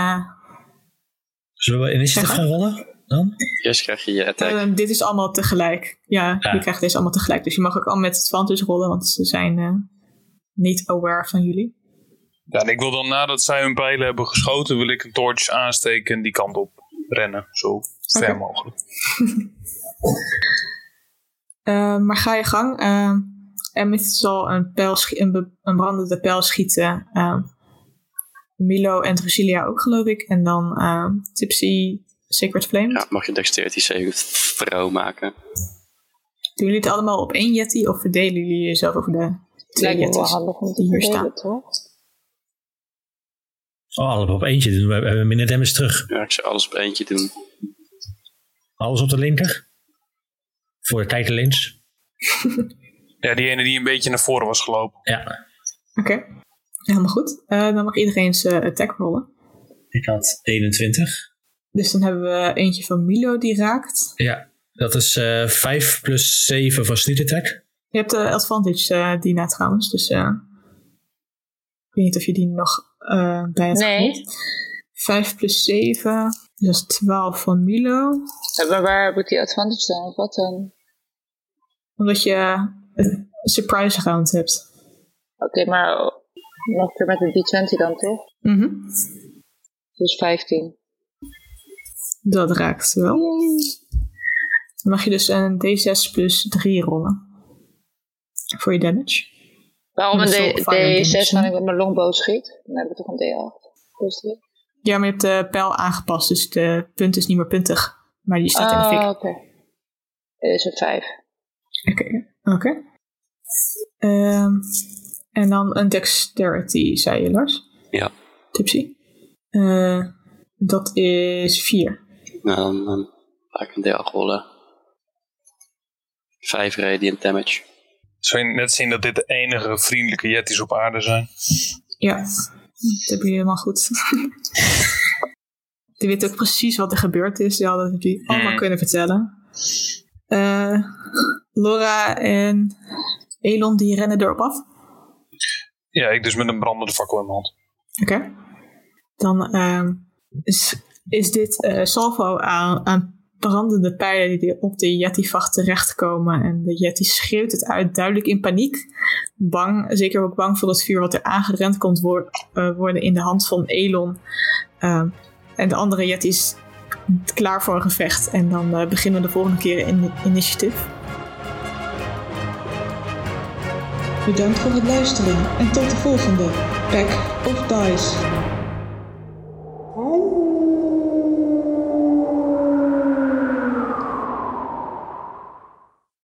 Speaker 4: zullen we initiatief gaan rollen? Dan?
Speaker 5: Eerst krijg je je attack.
Speaker 2: eh, dit is allemaal tegelijk. Ja,
Speaker 4: Ja.
Speaker 2: je krijgt deze allemaal tegelijk. Dus je mag ook al met advantage rollen, want ze zijn eh, niet aware van jullie.
Speaker 7: Ja, en ik wil dan nadat zij hun pijlen hebben geschoten, wil ik een toortje aansteken en die kant op rennen. Zo ver mogelijk. (laughs)
Speaker 2: Eh, maar ga je gang. Uh, Emmett zal een, pijl een, een brandende pijl schieten. Milo en Drusilia ook, geloof ik. En dan eh, Tipsy Sacred Flame.
Speaker 5: Ja, mag je dexterity save vrouw maken.
Speaker 2: Doen jullie het allemaal op één Yeti? Of verdelen jullie jezelf over de twee
Speaker 6: wel
Speaker 2: Yetis die hier staan?
Speaker 6: toch?
Speaker 4: Oh, allemaal op eentje doen. We hebben minder damage terug.
Speaker 5: Ja, ik zou alles op eentje doen.
Speaker 4: Alles op de linker. Voor de kijker links. (laughs)
Speaker 7: Ja, die ene die een beetje naar voren was gelopen.
Speaker 4: Ja,
Speaker 2: Oké, helemaal goed. Eh, dan mag iedereen zijn attack rollen.
Speaker 4: ik had 21.
Speaker 2: Dus dan hebben we eentje van Milo die raakt.
Speaker 4: Ja, dat is eh 5 plus 7 voor sneak attack.
Speaker 2: Je hebt de advantage eh Dina trouwens, dus eh, ik weet niet of je die nog eh, bij hebt
Speaker 6: Nee.
Speaker 2: gerold. 5 plus 7, dus dat is 12 van Milo.
Speaker 6: Maar waar ik die advantage dan? Of Wat dan?
Speaker 2: Omdat je een surprise round hebt.
Speaker 6: Oké, maar nog een keer met de D20 dan, toch?
Speaker 2: Mhm.
Speaker 6: Dus 15.
Speaker 2: Dat raakt wel. Dan mag je dus een D6 plus 3 rollen. Voor je damage.
Speaker 6: Waarom een
Speaker 2: Dat is
Speaker 6: D-
Speaker 2: ook fire
Speaker 6: D6
Speaker 2: damage,
Speaker 6: wanneer ik met mijn longbow schiet? Dan heb ik toch een D8. Plus drie.
Speaker 2: Ja, maar je hebt de pijl aangepast, dus de punt is niet meer puntig. Maar die staat in de
Speaker 6: Ah,
Speaker 2: fik.
Speaker 6: oké. Dit is een 5.
Speaker 2: Oké. Oké. Ehm, en dan een dexterity, zei je, Lars?
Speaker 5: Ja.
Speaker 2: Tipsy. Eh, dat is 4.
Speaker 5: Nou, dan, dan ga ik een D8 rollen. 5 radiant damage.
Speaker 7: Zou je net zien dat dit de enige vriendelijke Yetis op aarde zijn?
Speaker 2: Ja, dat heb je helemaal goed. (laughs) Die weet ook precies wat er gebeurd is. Die hadden het die allemaal
Speaker 7: Hmm.
Speaker 2: kunnen vertellen. Eh, Laura en Elon die rennen erop af.
Speaker 7: Ja, ik dus met een brandende fakkel in mijn hand.
Speaker 2: Oké. Dan ehm, is, is dit eh, salvo aan, aan brandende pijlen die op de Yeti-vacht terechtkomen. En de Yeti schreeuwt het uit, duidelijk in paniek. Bang, zeker ook bang voor het vuur wat er aangerend komt eh, worden in de hand van Elon. Ehm, en de andere Yetis klaar voor een gevecht. En dan eh, beginnen we de volgende keer in initiative.
Speaker 1: Bedankt voor het luisteren en tot de volgende Pack of Dice.